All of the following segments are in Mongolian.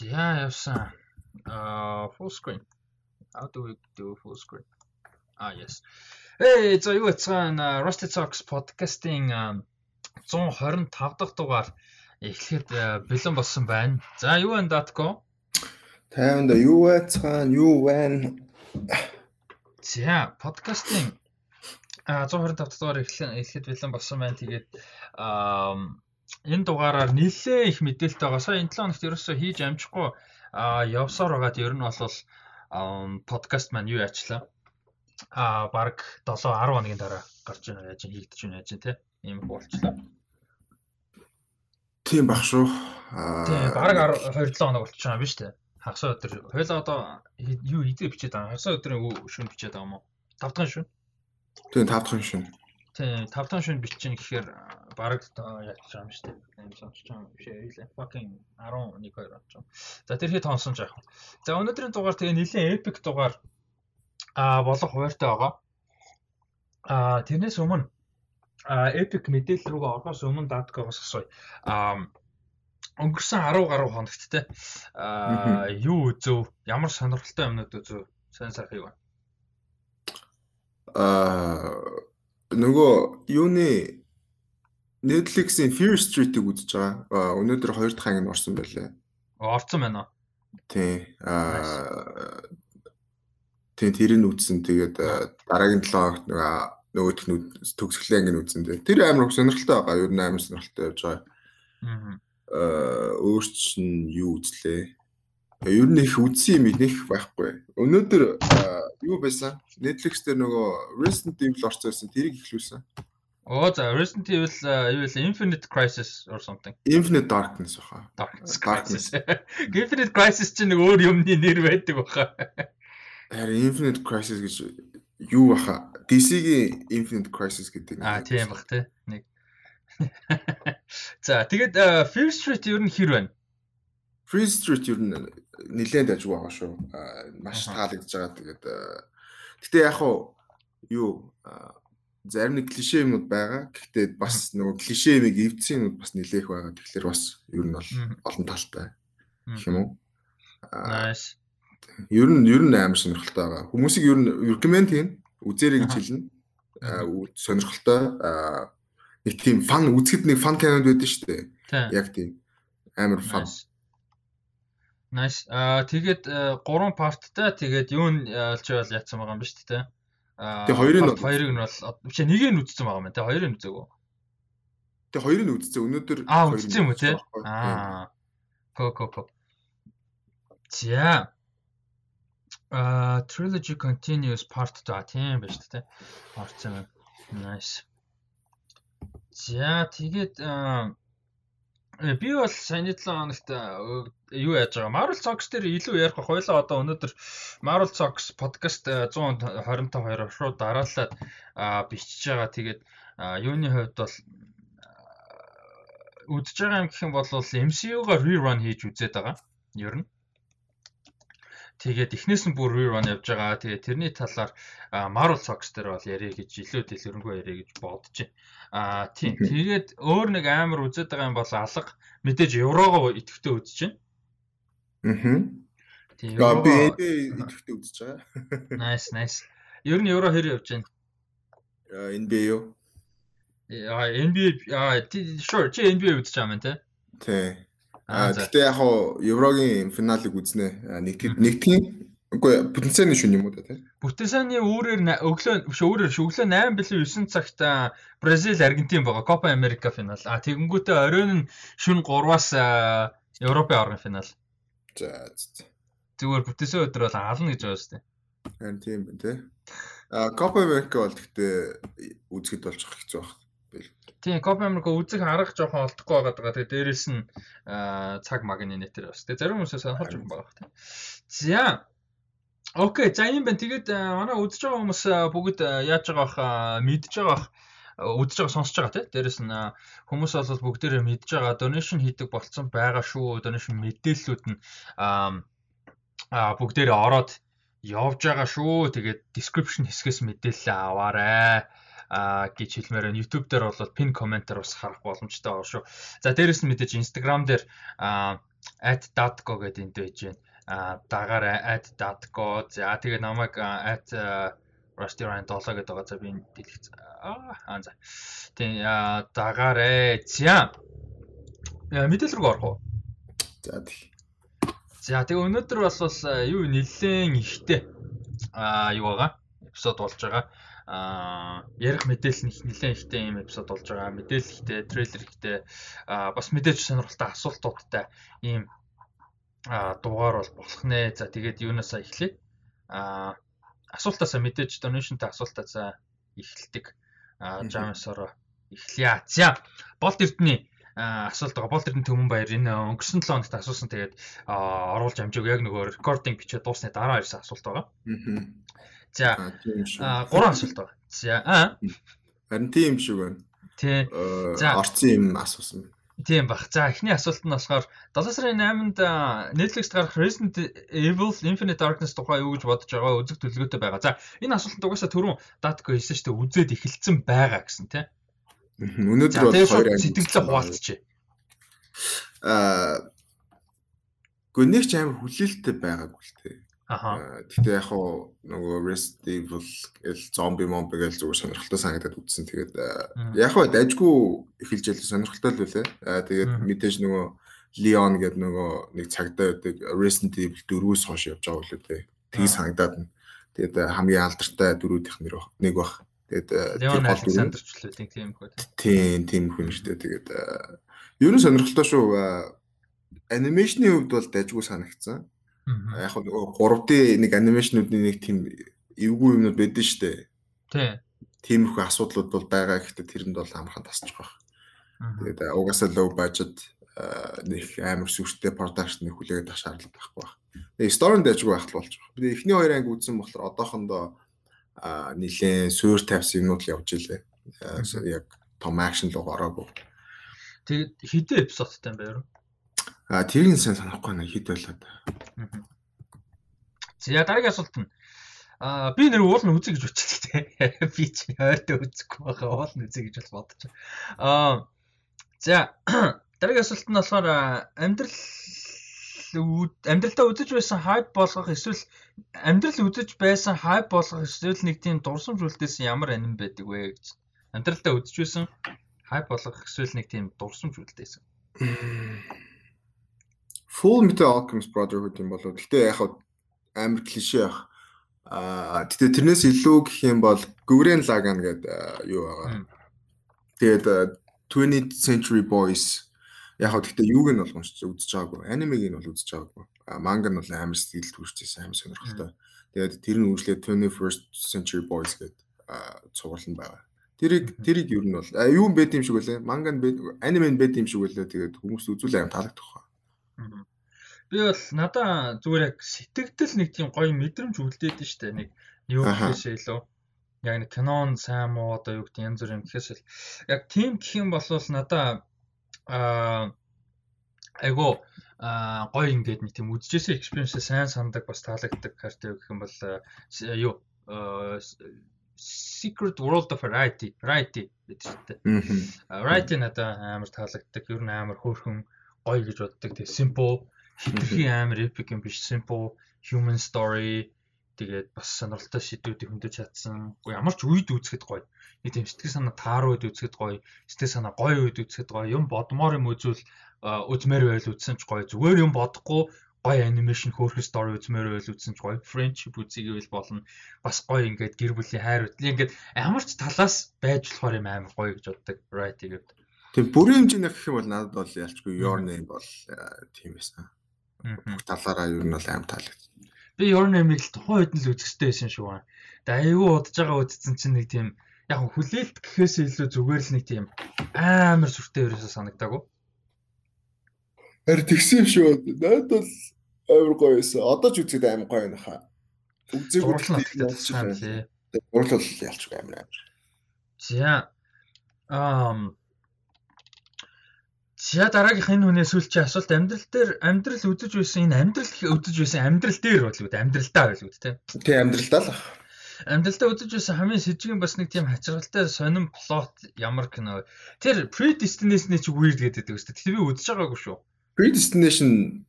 За явсан. Аа full screen. How do we do full screen? Ah yes. Эй за юу яцгаан Rusty Talks podcast-ийн 125 дахь дугаар эхлэхэд бэлэн болсон байна. За юу вэ датко? Тайванда юу яцгаан юу байна? За подкастын 125 дахь дугаар эхлэхэд бэлэн болсон байна. Тэгээд аа энэ дугаараар нэлээ их мэдээлэлтэй байгаа. Сая энэ 7 хоногт ерөөсөө хийж амжихгүй явсаар байгаад ер нь бол подкаст маань юу яачлаа. А баг 7 10 хоногийн дараа гарч ийн яаж хийгдэж байна яаж те. Ийм болчлаа. Тийм баг шүү. Аа тийм баг 2 7 хоног болчихж байгаа юм биш үү? Хагас өдөр. Хойлоо одоо юу идэ бичээд байгаа. Хагас өдрийн шүн бичээд байгаа юм уу? 5 дахь шүн. Тийм 5 дахь шүн. Тийм 5 дахь шүн бичих гэхээр бараг байгаа юм шүү дээ. Ийм сонсож байгаа юм биш ээ. Fucking 11 2 болж байгаа. За тэр хэд тоонсон жаах. За өнөөдрийн дугаар тэгээ нэлийн epic дугаар а болох хуваартай байгаа. А тэрнээс өмнө а epic мэдээлэл рүүгээ орохоос өмнө даткогоос асууя. А өнгөрсөн 10 гаруй хоногт те а юу үзв? Ямар сонирхолтой юмнууд үзв? Сайн сайхыг байна. А нөгөө юуны Netflix-ийн Fear Street-ийг үзэж байгаа. Өнөөдөр 2 дахь анги орсон байлээ. Орсон байна уу? Тий. Аа тий тэрийг үзсэн. Тэгээд дараагийн 7 хоногт нөгөөх нь төгсгөлийн анги үзсэн дээ. Тэр амар сонирхолтой байгаа. Ер нь амар сонирхолтой явж байгаа. Аа өөрч нь юу үзлээ? Ер нь их үзсэн юм их байхгүй. Өнөөдөр юу байсан? Netflix дээр нөгөө Resident Evil орсон байсан. Тэрийг ихлүүлсэн. Оо за Resident Evil юу вэ? Infinite Crisis or something. Infinite Darkness баха. Darkness. Infinite Crisis чинь нэг өөр юмны нэр байдаг баха. Харин Infinite Crisis гэж юу баха? DC-гийн Infinite Crisis гэдэг. Аа тийм бах тий. Нэг. За тэгээд Fear Street ер нь хэр байна? Fear Street ер нь нэлээд ажиг байгаа шүү. Маш таалагдж байгаа. Тэгээд гэтээ яг уу юу зарим нэг клишэ юмуд байгаа. Гэхдээ бас нөгөө клишэ юмыг эвдсэн юмуд бас нэлээх байгаа. Тэгэхээр бас ер нь бол олон талтай гэх юм уу? Nice. Ер нь ер нь амар сонирхолтой байгаа. Хүмүүсийг ер нь recommend хийн үзээрэй гэж хэлнэ. Сонирхолтой нэг тийм фан үзэхэд нэг фан кинод байдаг шүү дээ. Яг тийм амар фан. Nice. Аа тэгээд 3 парттай тэгээд юу нь олж байвал яатсан байгаа юм ба шүү дээ. Тэгээ хоёрыг нь хоёрыг нь бол биш нэгийг нь үзсэн байгаа юм те хоёрыг нь үзээгүй. Тэгээ хоёрыг нь үзсэн. Өнөөдөр аа үзсэн юм уу те? Аа. Ко ко ко. За. Аа trilogy continues part 2 тийм байж та те. Орсон. Nice. За тэгээд Э, би бол саяны 7 хоногт юу яаж байгаа Marvel Zox дээр илүү ярих хойлоо одоо өнөөдөр Marvel Zox podcast 125-аар шууд дараалаад бичиж байгаа. Тэгээд юуны хувьд бол үдж байгаа юм гэх юм бол MCU-гаар rerun хийж үзээд байгаа. Ер нь. Тэгээд эхнээс нь бүр rerun явж байгаа. Тэгээд тэрний талаар Marvel Zox дээр бол ярих гэж илүү дэлгэрэнгүй ярих гэж бодож байна. Аа тийм. Тэгээд өөр нэг амар үзээд байгаа юм бол алга мэдээж еврогоо идэвхтэй үзэж байна. Аа. Тийм. Би идэвхтэй үзэж байгаа. Nice, nice. Ер нь евро хэр явж байна? NBA юу? Аа NBA аа sure чи NBA үзэж байгаа юм тий? Тий. Аа гэхдээ яг хоо еврогийн финалыг үзнэ. Нэг нэг тийм Үгүй потенциалны шүн юм уу та тийм. Потенциалны өөрөөр өглөө биш өөрөөр өглөө 8 билүү 9 цагт Бразил Аргентин байгаа Копа Америка финал. А тэгэнгүүтээ оройн нь шүн 3-аас Европын орны финал. За зүгээр потенциал өдөр бол ална гэж байгаа шүү дээ. Харин тийм байна тий. А Копа Америка бол гэхдээ үзэхэд болж хэцүү байна. Тийм, Копа Америка үзэх арга жоохон олдохгүй байгаа даа. Тэгээ дээрэс нь цаг магны нэтер бас. Тэгээ зарим хүмүүсээс сонирхолж байгаа байх тийм. За Окей, за юм байна. Тэгээд манай үзэж байгаа хүмүүс бүгд яаж байгаа бах мэдж байгаа бах үзэж байгаа сонсож байгаа тий. Дээрэс нь хүмүүс бол бүгдээрээ мэдж байгаа donation хийдэг болцсон байгаа шүү. Donation мэдээллүүд нь аа бүгдээрээ ороод явж байгаа шүү. Тэгээд description хэсгээс мэдээлэл аваарай гэж хэлмээр байна. YouTube дээр бол пин комментар бас харах боломжтой байгаа шүү. За дээрэс нь мэдээж Instagram дээр @datgo гэдэг энд байж байна. А дагаар @datgo. За тэгээ намайг Rusty Ryan 7 гэдэг байгаа. За би энэ дэлгэц. Аа за. Тийм дагаарэ. За. Мэдээлэл рүү орох уу? За тий. За тэгээ өнөөдөр бас бас юу нэлээд ихтэй аа юу байгаа? Эпизод болж байгаа. Аа ярих мэдээлэл нь нэлээд ихтэй юм эпизод болж байгаа. Мэдээлэл ихтэй, трейлер ихтэй, аа бас мэдээж сонирхолтой асуултуудтай ийм аа дугаар бол болох нэ. За тэгээд юунаасаа эхлэе. Аа асуултаасаа мэдээж donation-тай асуултаасаа эхэлдэг. Аа Jamesoro эхлэе. За Болт Эрдэнэ асуулт байгаа. Болт Эрдэнэ Төмөн баяр энэ өнгөрсөн 7 хоногт асуусан тэгээд оруулж амжиг яг нөгөө рекординг бичээ дуусны дараа ирсэн асуулт байгаа. За гурван асуулт байгаа. За аа харин тийм шиг байна. Тий. За орцсон юм асуусан. Тийм бах. За эхний асуулт нь болохоор 7 сарын 8-нд Netflix-д гарах Resident Evil Infinite Darkness тухай юу гэж бодож байгаа үзэг төлөвлөгөөтэй байгаа. За энэ асуултанд угаасаа түрүүн Datko хэлсэн шүү дээ үзээд эхэлсэн байгаа гэсэн тийм. Өнөөдөр бол хоёр сэтгэлдээ хуваалцчээ. Аа Гэхдээ нэг ч амар хүлээлттэй байгаагүй л тээ. Аха. Гэтэ яг хуу нөгөө Resident Evil гэл зомби момби гэл зүгээр сонирхолтой санагдаад үзсэн. Тэгээд яг хуу дайггүй эхэлж ял сонирхолтой л үлээ. Аа тэгээд мэдээж нөгөө Leon гэдэг нөгөө нэг цагдаа байдаг Resident Evil 4-өөс хойш явж байгаа үлээ тээ. Тийг санагдаад нь. Тэгээд хамгийн алдартай дөрүүдийнх нэр нэг бах. Тэгээд Leon Alexander ч үлээ тийм хөө. Тийм тийм хүн шүү дээ. Тэгээд ер нь сонирхолтой шүү. Анимашны хувьд бол дайггүй санагдсан яг нь нөгөө 3D нэг анимашнуудын нэг тийм эвгүй юмнууд байдэн штэ. Тий. Тиймэрхүү асуудлууд бол байгаа гэхдээ тэрэнд бол амархан тасчих байх. Тэгээд угаасаа low budget нэг амар сүртэй production-ыг хүлээгээд авах шаардлага байхгүй байх. Тэгээд story-нд дэжгүй байх болж байгаа. Би эхний хоёр анги үзсэн болохоор одоохондоо нилээн суур тавьсан юмнууд л явж илээ. Яг том action руу ороогүй. Тэгээд хэдэн эпизодтай юу? А тэрийг сайн санахгүй нэг хэд байлаад. За дараагийн асуулт нь А би нэр уул нь үзье гэж бодчих тээ. Би чи ойртой үзэхгүй байгаа уул нь үзье гэж бол бодож. Аа за дараагийн асуулт нь болохоор амьдрал амьдралдаа үзэж байсан хайп болгох эсвэл амьдрал үзэж байсан хайп болгох эсвэл нэг тийм дурсамж үлдээсэн ямар аним байдаг вэ гэж. Амьдралдаа үзэж байсан хайп болгох эсвэл нэг тийм дурсамж үлдээсэн. Full Metal Alchemist Brotherhood юм болоо. Гэтэ яг амар клишэ байх. Аа гэтээ тэрнээс илүү гэх юм бол Gurren Lagann гэдэг юу байгаа. Тэгээд 20th Century Boys яг хөө гэтээ юуг нь бол уншиж үзэж байгаагүй. Анимег нь бол үзэж байгаагүй. Манга нь бол амар сэтгэл төрчихсэн амар сонирхолтой. Тэгээд тэр нь үргэлжлээд 21st Century Boys гэдэг цуврал нь байгаа. Тэрийг тэрийг ер нь бол юу юм байд юм шиг үлээ. Манга нь аниме нь байд юм шиг үлээ. Тэгээд хүмүүс үзүүл аим таалагдах байна. Би бол надаа зүгээр яг сэтгэгдэл нэг тийм гоё мэдрэмж үлдээд нь штэ нэг юу гэхээсээ илүү яг нэг кинон сайн муу одоо юу гэдэг янз бүр юм гэхээс л яг тийм гэх юм бол надаа аа айгу а гоё ингээд нэг тийм үдчихсэн experience сайн сандаг бас таалагддаг карт гэх юм бол юу Secret World of Variety, Variety гэдэг чинь. Variety надад амар таалагддаг. Ер нь амар хөөрхөн гоё гэж боддог. Тэгээ simple хитрхи амар epic юм биш simple human story тэгээд бас сонирхолтой шийдвүүдийг хөндөж чадсан. Уу ямар ч үед үзэхэд гоё. Нэг тийм сэтгэл санаа таарууд үзэхэд гоё. Сэтгэл санаа гоё үед үзэхэд гоё. Юм бодмоор юм үзвэл үзмээр байл үзсэн ч гоё. Зүгээр юм бодохгүй гоё анимашн хөөрхөн story үзмээр байл үзсэн ч гоё. Friendship үзэгээл болно. Бас гоё ингээд гэр бүлийн хайр үйл ингээд ямар ч талаас байж болохоор юм амар гоё гэж боддог. Right тэгээд. Тийм бүрийн хэмжээний гэх юм бол надад бол ялчгүй your name бол тийм байсан бүх талаараа ер нь бол аим таалагдсан. Би Your Name-ийг л тухайн үед нь л үзэх хэрэгтэй байсан шүү. Тэгээ айгүй удаж байгаа үзсэн чинь нэг тийм яг хүлээлт гэхээс илүү зүгээр л нэг тийм амар сүртэй ерөөсөө санагдаагүй. Харин тэгсэн юм шүү. Надад бол амар гоё байсан. Одоо ч үзээд амар гоё байна хаа. Үзег үзлээ. Урлал ялчгүй амар амар. За. Ам За дараагийнх энэ хүнээс сүүлчийн асуулт амьдрал дээр амьдрал үзэж байсан энэ амьдрал үзэж байсан амьдрал дээр бол үү амьдралдаа байл үү те. Тий амьдралдаа л. Амьдралдаа үзэж байсан хамгийн сэжигэн бас нэг тийм хачиргалтай сонин плот ямар кино. Тэр Predestination ч weird гэдэг үү. Тэр би үзэж байгаагүй шүү. Predestination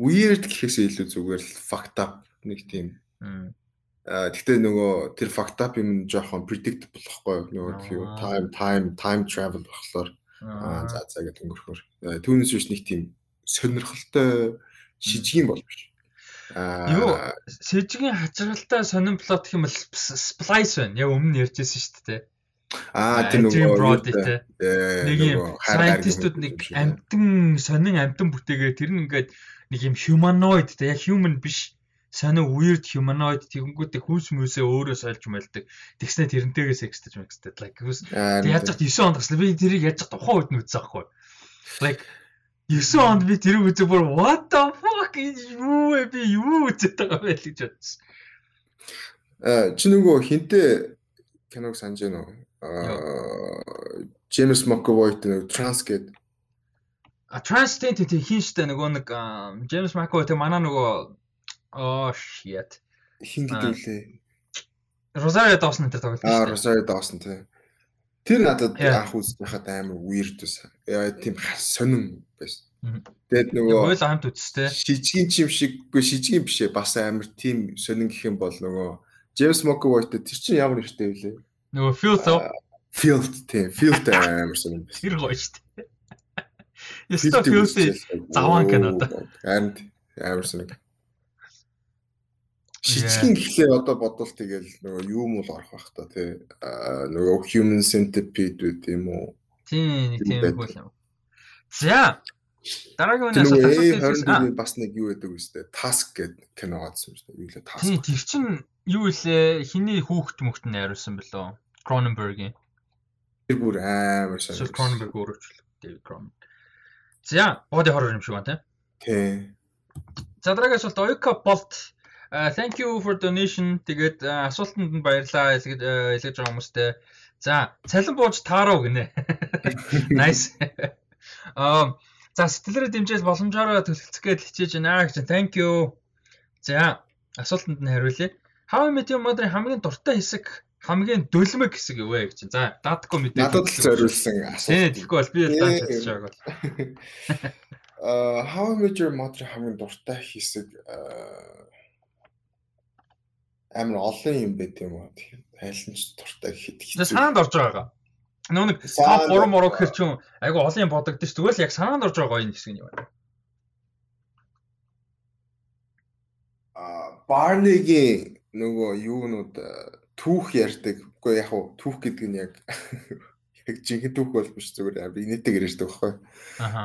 weird гэхээс илүү зүгээр л fucked up нэг тийм. Аа тэгтээ нөгөө тэр fucked up юм жоохон predictable болохгүй нөгөө time time time travel болохоор аа за за гэдэг өнгөрөхөр. Түүнээс биш нэг тийм сонирхолтой шижгийн бол биш. Юу сэжгийн хачиргалтай сонин плот гэх юм бол splice байна. Яг өмнө ярьжсэн шүү дээ. Аа тэр нөгөө нэг юм scientistууд нэг амтан сонин амтан бүтээгээ тэр нь ингээд нэг юм humanoid те яг human биш сонин weird humanoid тэгэнгүүтээ хүүс мүсээ өөрөө сольж мэлдэг. Тэгснэ тэрнтэйгээ секстэй мэкстэй. Like хүүс яаж ч 9 онд гасла би тэрийг яаж ч тухайн үед нь үзсэн аахгүй. Like 9 онд би тэрийг үзээ бүр what the fuck юу вэ би юу үзээд байгаа бэ гэж бодсон. Аа чи нөгөө хинтээ киног санаж байна уу? Аа Джеймс Макэвойт нэг транс гэдэг А Transit тийм хин штэ нөгөө нэг Джеймс Макэвой тийм манай нөгөө оо shit хин гэдэг үлээ. Rosario Dawson тэр тоглолт. Аа Rosario Dawson тийм. Тэр надад анх үзэж байхад амар weird байсан. Яа тийм сонин байсан. Тэгээд нөгөө хойл хамт үзтэй. Шижгийн чим шиггүй шижгийн бишээ бас амар тийм сонин гэх юм бол нөгөө Джеймс Макэвойт тэр чинь ямар нэртэй вэ? Нөгөө Phil Phil тийм Phil амар сонин. Тэр гоё шүү дээ. Яста Phil заван кино да. Харин амар сонин. Шижгийн гэхлээр одоо бодвол тэгэл нөгөө юу мул орох бах та тий нөгөө human centipede үү тийм үү тийм тийм хөл юм. За дараагийн үнээс асуулт бас нэг юу гэдэг сте task гэдэг кино гарсан шүү дээ. Юу лээ task. Тийм тэр чин юу илээ хиний хүүхэд мөхт нь найруулсан бэлөө Cronenberg-ийн. Тэр бүр амар сайн. Cronenberg өөрчлөлт David Cronenberg. За body horror юм шиг байна тий. За дараагийн асуулт Oyka Bolt thank you for donation. Тэгээд асуултанд нь баярлалаа хэлж байгаа хүмүүстээ. За, цалин бууж таарав гинэ. Nice. Аа, за сэтгэлээрээ дэмжээл боломжоор төлөвлөцөх гэж хичээж байна гэж. Thank you. За, асуултанд нь хариулъя. How Met Your Mother-ын хамгийн дуртай хэсэг хамгийн дөлмөг хэсэг юу вэ гэж. За, даадгүй мэдээ. Надад л зориулсан асуулт. Тийм, тэгэхгүй бол би дааж хэлж байгааг бол. Аа, How Met Your Mother-ын хамгийн дуртай хэсэг аа амар олон юм байт юм уу. Тэгэхээр айлч дуртай гэхэд. Санаанд орж байгаа. Нөгөө нэг топ 3 мороо гэхэр чинь айгу олон юм бодогдсон ш. Зүгээр л яг санаанд орж байгаа энэ хэсэг юм байна. А Барнигийн нөгөө юунууд түүх ярьдаг. Үгүй яг хуу түүх гэдэг нь яг яг жинхэнэ түүх бол биш зүгээр амар инээтэй ярьдаг байхгүй.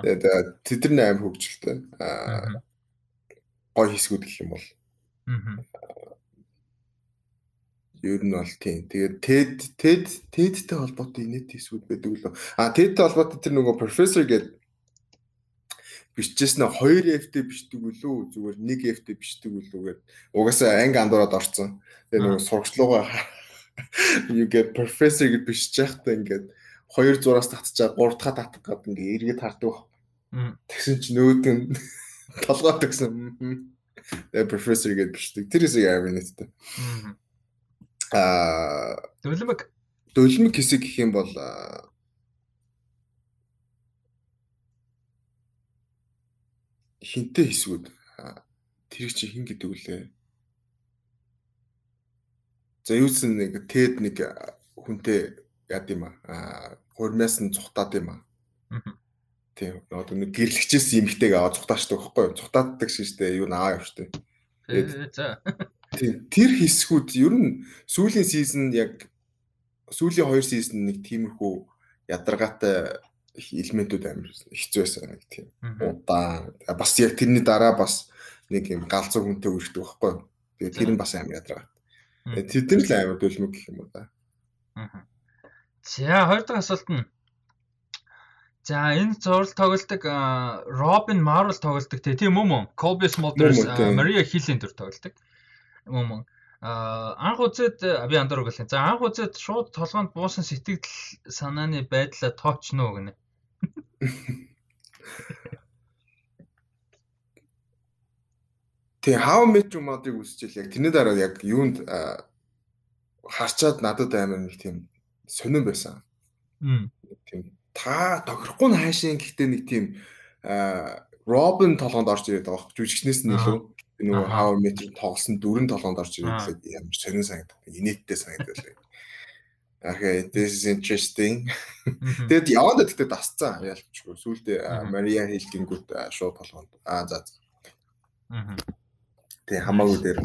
Тэгээд тэдний аим хөгжилтэй. Аа гой хэсгүүд гэх юм бол. Аа Ер нь бол тийм. Тэгээд TED TED TED-тэй холбоотой инээд хэсгүүд байдаг лөө. А TED-тэй холбоотой тэр нөгөө профессор гэдэг биччихсэн нь 2 F-тэй бичдэг үлээ зүгээр 1 F-тэй бичдэг үлээ гэдэг. Угаасаа анги андуураад орцсон. Тэгээ нөгөө сургацлуугаа you get professor гэж бичиж байхдаа ингээд хоёр зураас татчихаа 3 дахь татах гэдэг ингээд эргээд хардаг. Тэгсэн чинь нөөд нь толгой төгсөн. Тэгээ professor гэж бичдэг. Тэр хэсэг амар нэттэй. Аа дөлмөг дөлмөг хэсэг гэх юм бол хинтээ хэсгүүд тэр чи хин гэдэг үлээ. За юусэн нэг тед нэг хүнтэй яд юм аа хурмаас нь цухтаад юм аа. Тийм одоо нэг гэрлэгчээс эмхтэйг аваад цухтаачдаг байхгүй юу? Цухтааддаг шиштэй юу наа явштай. Тэгээд за тэр хэсгүүд ер нь сүүлийн сизон яг сүүлийн хоёр сизон нэг тиймэрхүү ядаргаатай элементүүд амар хэцүү байсан нэг тийм удаан. Бас яг тэрний дараа бас нэг юм галзуу хүнтэй үргэлжлэх байхгүй. Тэгээ тэр нь бас амар ядаргаа. Тэр л амар дөлмөг гэх юм уу да. За хоёр дахь асуулт нь. За энэ зураг тоглолтог Робин Марвел тоглолтог тийм үү мөн? Colby Smulders Maria Hill-ийн төр тоглолтог юм анх үзээд би андуур гэлээ. За анх үзээд шууд толгоонд буусан сэтгэл санааны байдлаа тоочно гэнэ. Тэгээ How Met Your Mother-ыг үзчихэл яг тэрний дараа яг юунд харчаад надад амар нэг тийм сонирн байсан. Тийм та тохирохгүй нь хаашийн гэхдээ нэг тийм Робин толгонд орж ирээд байгаа. Жүжигчнээс нь илүү нөгөө How I Met тоглосон дөрөн толгонд орж ирээд ямар сонин санагдав. Инээдтэй санагдав. Okay, this is interesting. Тэгэд яваад гэхдээ дасцсан ялчгүй. Сүүлдээ Мария хэлгэнгүүт шууд толгонд. Аа за. Тэг хамаагүй дээр.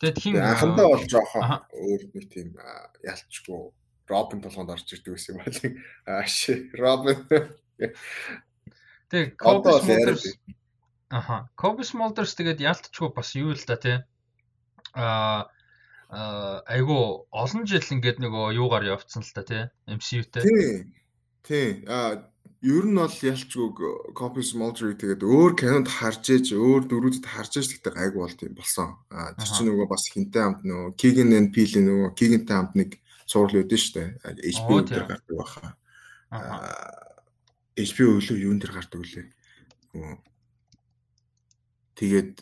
Тэгэд хин анхандаа бол жоохон өөр нэг тийм ялчгүй. Робин толгонд орж ирдэг гэсэн юм байна. Аа ши, Робин. Тэг Смолдерс Аха. Коби Смолдерс тэгээд ялтчгүй бас юу л да тий. Аа айгу олон жил ингээд нөгөө юугаар явцсан л та тий MCU-тэй. Тий. Тий. А ер нь бол ялчгүй Copy Smoldering тэгээд өөр кинонд харж ээж өөр дөрүүдэд харж ээж гэхдээ гайгүй болт юм болсон. А тэр чинь нөгөө бас хинтэй хамт нөгөө Keegan and Peele нөгөө Keegan-тэй хамт нэг цуврал үүдэн штэ. HBO дээр гардаг баха. Аа HBO өглөө юун дээр гардаг үлээ. Тэгээд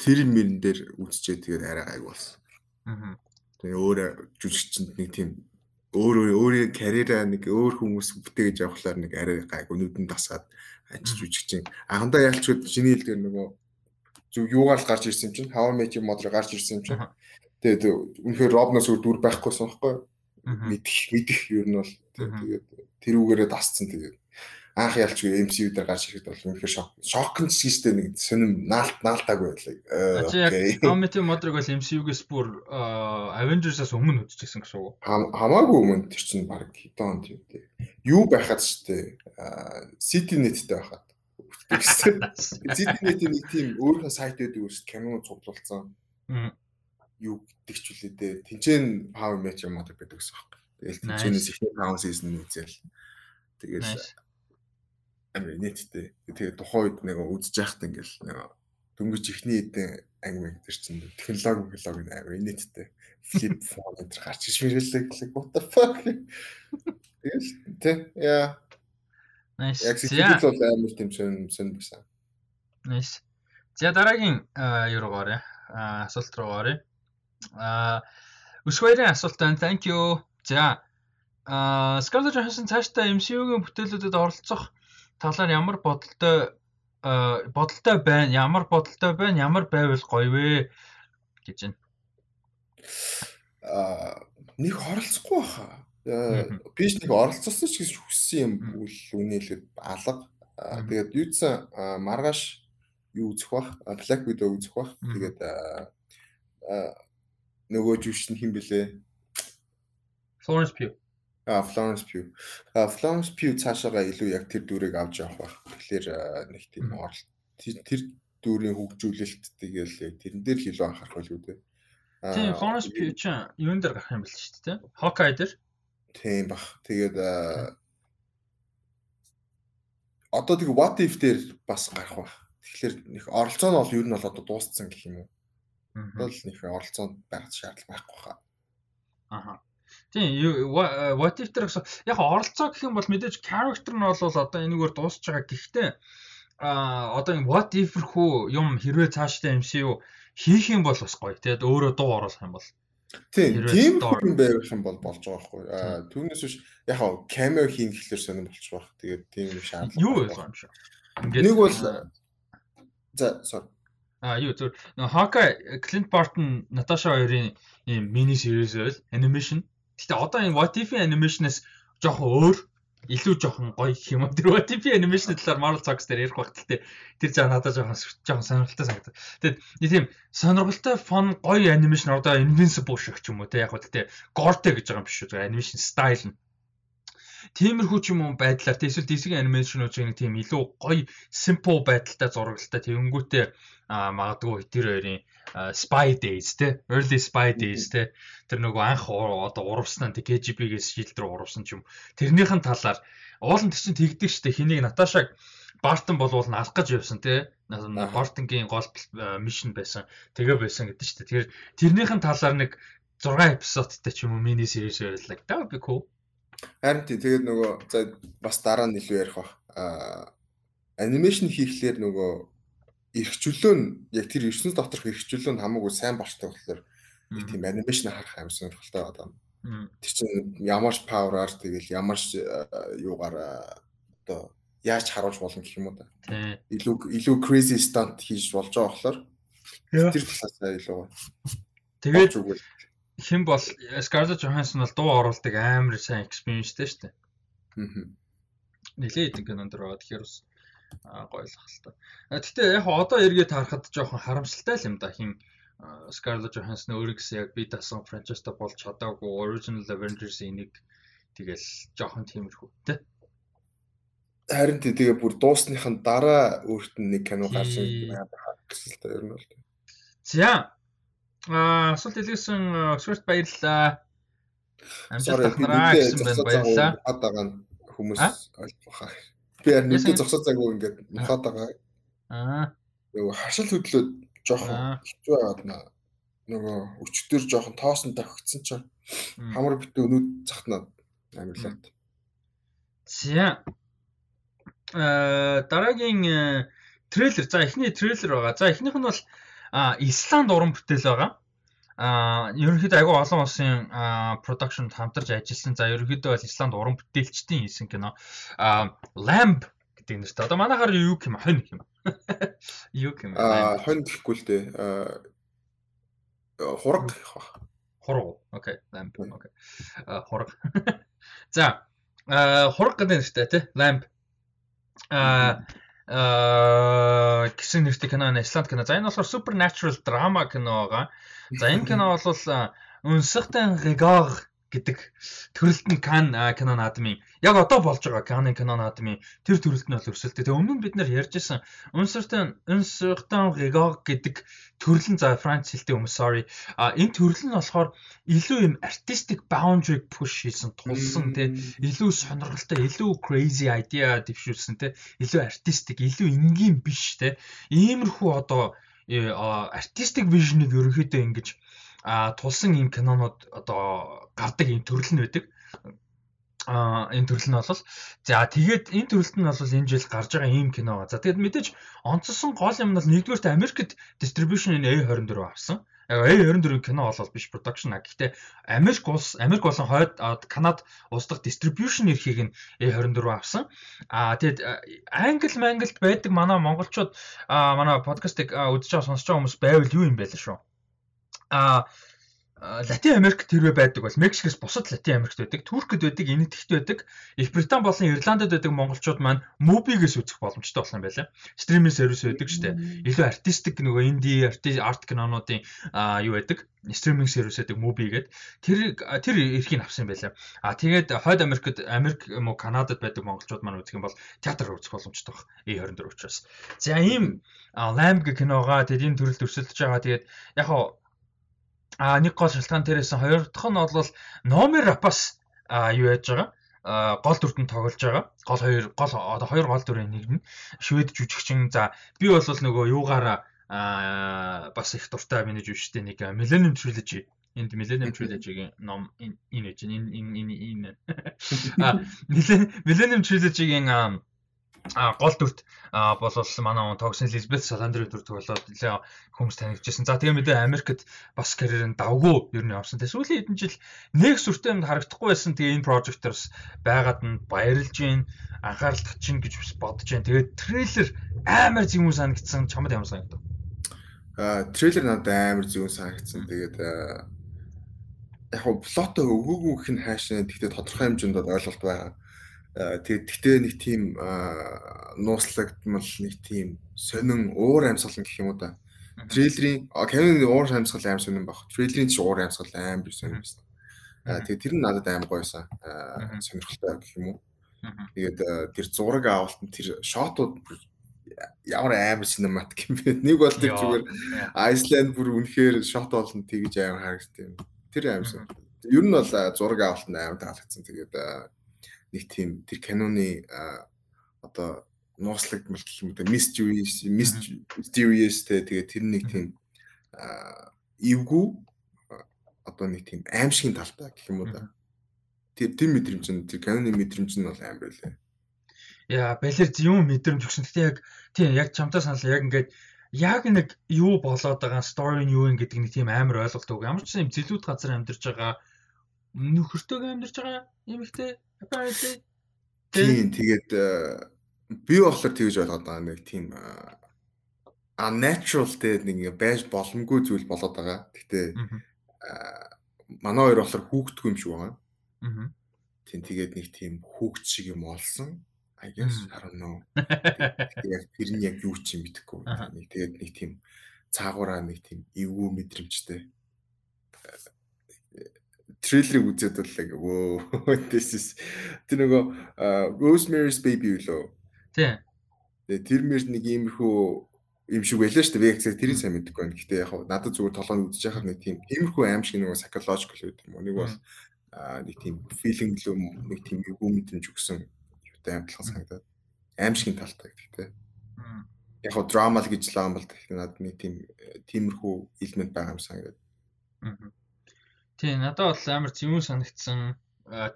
тэр мөрөн дээр үсчээ тэгээд арай гайг болсон. Аа. Тэгээ өөр жүжигчэнд нэг тийм өөр өөрийн карьераа нэг өөр хүмүүс бүтээгэж явахлаар нэг арай гайг өнүүдэн тасаад ажиж жүжигчин. Анхандаа ялчгүй шиний хэлдгээр нөгөө зүг юугаар л гарч ирсэн чинь Met Your Mother гарч ирсэн чинь. Тэгээд үнэхээр Робноос өөр дүр байхгүйсэн байхгүй. Мэдэх мэдэх юу нь бол тэгээд тэрүүгээрээ дасцсан тэгээд анх ялчгүй MCU дээр гарч ирэхэд бол үнэхээр шок. Шок нь ч гэжтэй нэг сонирм наалт наалтаагүй байлаа. Окей. Comedy Modrag бол MCU-гээс бүр Avengers-аас өмнө үзчихсэн гэсэн үг. Хамаагүй өмнө тэр чинь баг хэдэн онд юм те. Юу байхад ч те City Net-тэй байхад. City Net-ийн нэг тийм өөрийнхөө сайт байдаг дээ. Кино цуглуулсан. Юу гэдэг ч үлээ те. Тинчэн Power Match юм аа гэдэг гэсэн юм. Тэгэл тинчэнээс ихний 5 season үзэл. Тэгэл амар нийттэй. Тэгээ тухайн үед нэг үзэж яхад ингээл нэг дөнгөж ихний эдэн анги тэр чинь технологи технологи амар нийттэй. Flip phone энэ гарч иж мэрэлээ гэлээ what the fuck. Тэгэл тэ яа. Nice. Яг сэтгэл бол амар тийм сон сон байсан. Nice. За дараагийн юу руу гараа. Асуулт руу гараа. Аа Өсвэрийн асуулт байна. Thank you. За а Scarlett Johansson цаашдаа MCU-гийн бүтээлүүдэд оролцох талаар ямар бодолтой бодолтой байна? Ямар бодолтой байна? Ямар байвал гоё вэ гэж байна. Аа нэг оролцохгүй баха. Ч нэг оролцсон ч гэж хүссэн юм үл үнэлээд алга. Тэгээд юуцсан маргааш юу үзэх бах? Black Widow үзэх бах. Тэгээд нөгөө жүжигч нь хэн блэ? Florence Pugh. А Florence Pugh. А Florence Pugh цаашаага илүү яг тэр дүрийг авч явах байх. Тэгэхээр нэг тийм оролт тэр дүрийн хөгжүүлэлт тэгэл яг тэрэн дээр л илүү анхаарах байл үү дээ. Тийм Florence Pugh ч юун дээр гарах юм бэл шүү дээ. Hawkeye дээр. Тийм бах. Тэгээд одоо тэг what if дээр бас гарах байх. Тэгэхээр нэг оролцоо нь бол ер нь бол одоо дууссан гэх юм уу. Бол нэг оролцоонд байх шаардлага байхгүй хаа. Аха. Тийм what if тэр гэсэн яг оролцоо гэх юм бол мэдээж character нь бол одоо энэгээр дуусч байгаа гэхдээ а одоо энэ what if рхүү юм хэрвээ цаашдаа MCU хийх юм бол бас гоё тэгээд өөрөө дуу оруулах юм бол Тийм тийм хүн байх юм бол болж байгаа байхгүй а түүнээс биш яг хаа cameo хийн гэхлээр сонирм болчих واخ тэгээд тийм шаардлага юу байлгаа юм шиг нэг бол за sorry А юу зөв Hawkeye Clint Barton Natasha хоёрын ийм мини series байл animation Гэтэ одоо энэ What If-ийн animation-аас жоохон өөр илүү жоохон гоё юм уу. Тэр What If-ийн animation-ийн талаар Marvel Zombies дээр ярих багт те. Тэр жаа надад жоохон жоохон сонирхолтой санагдав. Тэгээд нэг тийм сонирхолтой фон гоё animation одоо Invincible шиг ч юм уу те. Яг гоо тэгтээ Gorte гэж байгаа юм биш үү. Animation style нь Тиймэрхүү ч юм уу байдлаар эсвэл DC-ийн анимашнуудыг нэг тийм илүү гоё simple байдалтай зурагтай тэгэнгүүтээ магадгүй тэр хоёрын Spy Days те early Spy Days те тэр нөгөө анх одоо урвсан тэг KGB-гээс шилд рүү урвсан ч юм. Тэрнийхэн талаар уулын чинь тэгдэг штэ хэнийг Наташаг Бартон болвол алах гэж явсан те Бартонгийн гол мишн байсан тэгээ байсан гэдэг штэ. Тэгэхээр тэрнийхэн талаар нэг 6 эпизодтай ч юм уу мини series байрлаа that would be cool Харин тий тэгээд нөгөө за бас дараа нь илүү ярих бах. Аа анимашн хийхлээр нөгөө эрхчлөө нь яг тэр ертөнц доторх эрхчлөө нь хамаагүй сайн болчтой болохоор тийм анимашн харах амар сонирхолтой одоо. Тэр чинь ямарч павераар тэгэл ямарч юугаар одоо яаж харуулж болно гэх юм уу. Тий. Илүү илүү crazy stunt хийж болж байгаа болохоор тэр талаас илүү. Тэгээд хэн бол Scarlett Johansson бол дуу оруулдаг амар сайн experienceтэй шүү дээ. Аа. Нилээд ингэ нандер байгаа тэгэхээр бас гоё л хальтаа. Гэтэ яг одоо эргээд харахад жоохон харамсалтай л юм да хин Scarlett Johansson өөрөөсөө яг би дасан франчайзтай болж чадаагүй Original Avengers-ийн нэг тэгэл жоохон тиймэрхүү тий. Харин тэгээ бүр дуусныхын дараа өөрт нь нэг кино гарсан гэсэн л та ер нь бол. За. Аа асуулт хэлсэн Oxford баярлалаа. Амжилт ахнараа гэсэн байна баярлалаа. Хаадагаа хүмүүс ойлгох хаа. Би яг нэг зогсоо цаггүй ингээд мухаад байгаа. Аа. Нөгөө хашил хөдлөөд жоохон хэцүү байгаад наа. Нөгөө өчтөр жоохон тоосон тавигдсан чинь хамар битүү өнүүд захнаад амирлаад. За. Э дараагийн э, трейлер. За эхний трейлер байгаа. За эхнийх нь бол Исланд уран бүтээл байгаа. А ерөнхийдөө айгүй олон улсын production хамтарч ажилласан. За ерөнхийдөө бол Исланд уран бүтээлчдийн хийсэн кино. А Lamb гэдэг нэртэй. Одоо манайхаар юу юм хонь юм. Юу юм. Аа хонь гэхгүй л дээ. Хураг гэх ба. Хураг. Окей. Lamp. Окей. Хураг. За хураг гэдэг нэртэй тий. Lamp. Аа аа гэсэн нэртэй кино нь Исланд кино. За энэ болохоор supernatural drama кино байгаа. За энэ кино бол Үнсэгтэн Регор гэдэг төрөлт нь Кан кино наадмын яг одоо болж байгаа Каны кино наадмын тэр төрөлт нь бол өрсөлдөө. Тэгээ өмнө нь бид нэр ярьж исэн Uncertain Uncertain Regard гэдэг төрөл нь за Франц хэлтэй юм sorry. А энэ төрөл нь болохоор илүү юм artistic boundary push хийсэн тулсан тий илүү сонирхолтой илүү crazy idea дэвшүүлсэн тий илүү artistic илүү энгийн биш тий иймэрхүү одоо э, artistic vision-ыг ерөнхийдөө ингэж а тулсан ийм кинонууд одоо гардаг ийм төрөл нь байдаг. А энэ төрөл нь бол за тэгээд энэ төрөлт нь бол энэ жил гарч байгаа ийм кино. За тэгээд мэдээж онцсон гол юм нь бол нэгдүгээрт Америкт distribution энэ A24 авсан. Яг A24 кино бол биш production а. Гэхдээ Америк улс Америк болон хойд Канад улс дахь distribution эрхийг нь A24 авсан. А тэгээд англи манглд байдаг манай монголчууд манай подкастыг үзэж байгаа сонсож байгаа хүмүүс байвал юу юм бэ л шүү а Латин Америк тэрвээ байдаг бол Мексикээс бусад Латин Америкт байдаг, Туркэд байдаг, Энэтхэгт байдаг, Их Британь болон Ирландд байдаг монголчууд маань мубигээс үзэх боломжтой болох юм байна. Стриминг сервис байдаг шүү дээ. Илүү артистик нөгөө инди арт кинонуудын юу байдаг? стриминг сервис гэдэг муби гэдэг тэр тэр эрхийг авсан байлаа. А тэгээд хойд Америкт Америк юм уу Канадад байдаг монголчууд маань үзэх юм бол театраар үзэх боломжтой баг. E24 учраас. За ийм гэх киногоо тэгээд энэ төрөлд өрсөлдөж байгаа. Тэгээд яг хаа А нэг гол шалтгаан тэрээс хоёр дахь нь бол номер рапас а юу яаж байгаа? Гол дүртэн тоглож байгаа. Гол хоёр гол одоо хоёр гол дүрийн нэг нь швед жүжигчин. За би бол нөгөө юугаараа бас их дуртай миний жүжигчтэй нэг Millennium Trilogy. Энд Millennium Trilogy-гийн ном энэ энэ энэ энэ Millennium Trilogy-гийн а гол дүрт болол манай он тогсон Элизабет Саландрын дүр тоглоод нэлээ хүмүүс танигдчихсэн. За тэгээ мэдээ Америкт бас карьер нь давгүй ер нь явсан. Тэгээ сүүлийн хэдэн жил нэг сүртэй юмд харагдахгүй байсан. Тэгээ энэ прожектор бас байгаад нь баярлж гин анхаарал татчин гэж бас бодож байна. Тэгээд трейлер амар зэвүүн санагдсан. Чамд ямар санагдав? Аа трейлер надад амар зэвүүн санагдсан. Тэгээд яг плото өгөөгүй гэх нь хаашаа. Гэхдээ тодорхой хэмжээнд ойлголт байгаа Тэгээд тэгтээ нэг тийм нууцлагдмал нэг тийм сонин уур амьсгал гэх юм уу да. Трейлерийн Кевин уур амьсгал аим сонин баг. Трейлерийн ч уур амьсгал аим биш сонин байсан. Тэгээд тэр нь надад аим гойсон. Сонирхолтой гэх юм уу. Тэгээд тэр зураг авалт нь тэр шотууд ямар амар синематик юм бэ. Нэг бол тэр зүгээр Айсланд бүр үнэхээр шот болно тэгж амар харагдсан юм. Тэр аимсан. Ер нь бол зураг авалт нь амар таалагдсан. Тэгээд нэг тийм тэр киноны одоо нууцлагдмал гэх юм уу mysterious mysterious тэгээ тэр нэг тийм эвгүй одоо нэг тийм аимшигын талтай гэх юм уу да. Тэр тэр мэдрэмж нь тэр киноны мэдрэмж нь бол аим байлаа. Яа, балер юм мэдрэмж өгсөн. Гэтэ яг тийм яг чамтай санал яг ингээд яг нэг юу болоод байгаа story нь юу юм гэдэг нэг тийм амар ойлголт өг. Ямар ч юм зэлүүд газар амьдарч байгаа нөхөртөөгөө амьдарч байгаа юм ихтэй. Тийм тэгээд э, би болохоор тэгж ойлгоод байгаа нэг тийм а natural те нэг байж боломгүй зүйл болоод байгаа. Гэтэ манай хоёр болохоор хүүхдгүй юм шиг байгаа. Аа. Тийм тэгээд нэг тийм хүүхд шиг юм олсон. I guess I don't know. Тэгээд тэр нь яг юу ч юм мэдэхгүй. Нэг тэгээд нэг тийм цаагаараа нэг тийм эвгүй мэдрэмжтэй трейлерыг үзээд бол яг өө this is тэр нөгөө Rosemary's Baby. Тийм. Тэгээ тэр мэр нэг иймэрхүү юм шиг байлаа шүү дээ. VX тэрийг сайн мэдгүй байна. Гэхдээ яг надад зүгээр толгойд үзэж байхад нэг тийм иймэрхүү аим шиг нөгөө psychological гэдэг юм уу. Нэг бол нэг тийм feeling л нэг тийм эвгүй мэдрэмж өгсөн юутай амтлах санагдаад аим шиг талтай гэхдээ. Яг хоо драма л гэж л юм бол тэгэхээр надад нэг тийм тиймэрхүү элемент байгаа юм санагдаад. Аа Тий, надад бол амар зөвүүн санагдсан.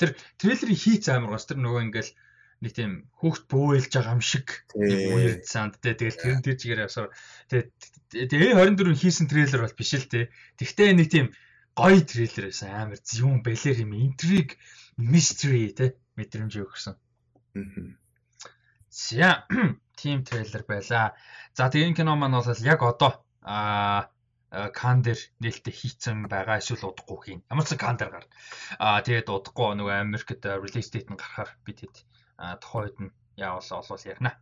Тэр трейлерын хийц амар гос тэр нөгөө ингээл нэг тийм хүүхд бөөлж байгаа юм шиг weird sound тэ тэгэл тэрэн тэр чигээр явсаар тэгээ 24 хийсэн трейлер бол биш л тэ. Тэгтээ нэг тийм гоё трейлер байсан амар зөвүүн балер юм intrigue mystery тэ мэдрэмж өгсөн. За тийм трейлер байла. За тэгээ энэ кино маань бол яг одоо аа кан дээр нээлттэй хийцэн байгаа эсвэл удахгүй хийн. Ямар ч кан дээр гарна. Аа тэгээд удахгүй нөгөө Америкт release date нь гарахаар би тэд тухайн үед нь яавал олвол ярина.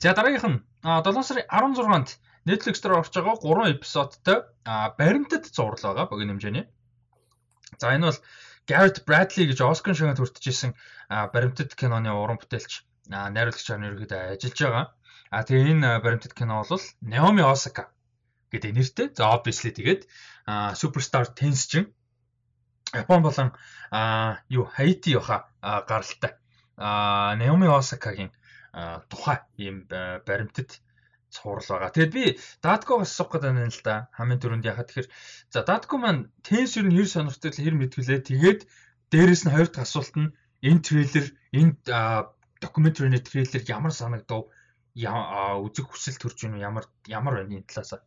За дараагийнх нь 7 сарын 16-нд Netflix дээр орж байгаа 3 эпизодтой баримтат зурлал байгаа богино хэмжээний. За энэ бол Garrett Bradley гэж Оскар шагнад хүртэжсэн баримтат киноны уран бүтээлч найруулагч ерөнхийдөө ажиллаж байгаа. А тэгээ энэ баримтат кино бол Naomi Osaka гэдэг нэртэй. За obviously тэгээд superstar тенсчин Япон болон юу Хаити яха гаралтай. Наоми Осакагийн тухай ийм баримтат цуврал байгаа. Тэгэд би Даткогоос асуух гэдэг байна л да. Хамгийн түрүүнд яхаа тэгэхээр за Датко маань тенс нь хэр сонирхтой хэр мэдгүлээ. Тэгээд дээрэс нь хоёр дахь асуулт нь энэ трейлер энэ докюментари трейлер ямар санагдав? үзэх хүсэл төрж байна уу? Ямар ямар байна энэ талаас?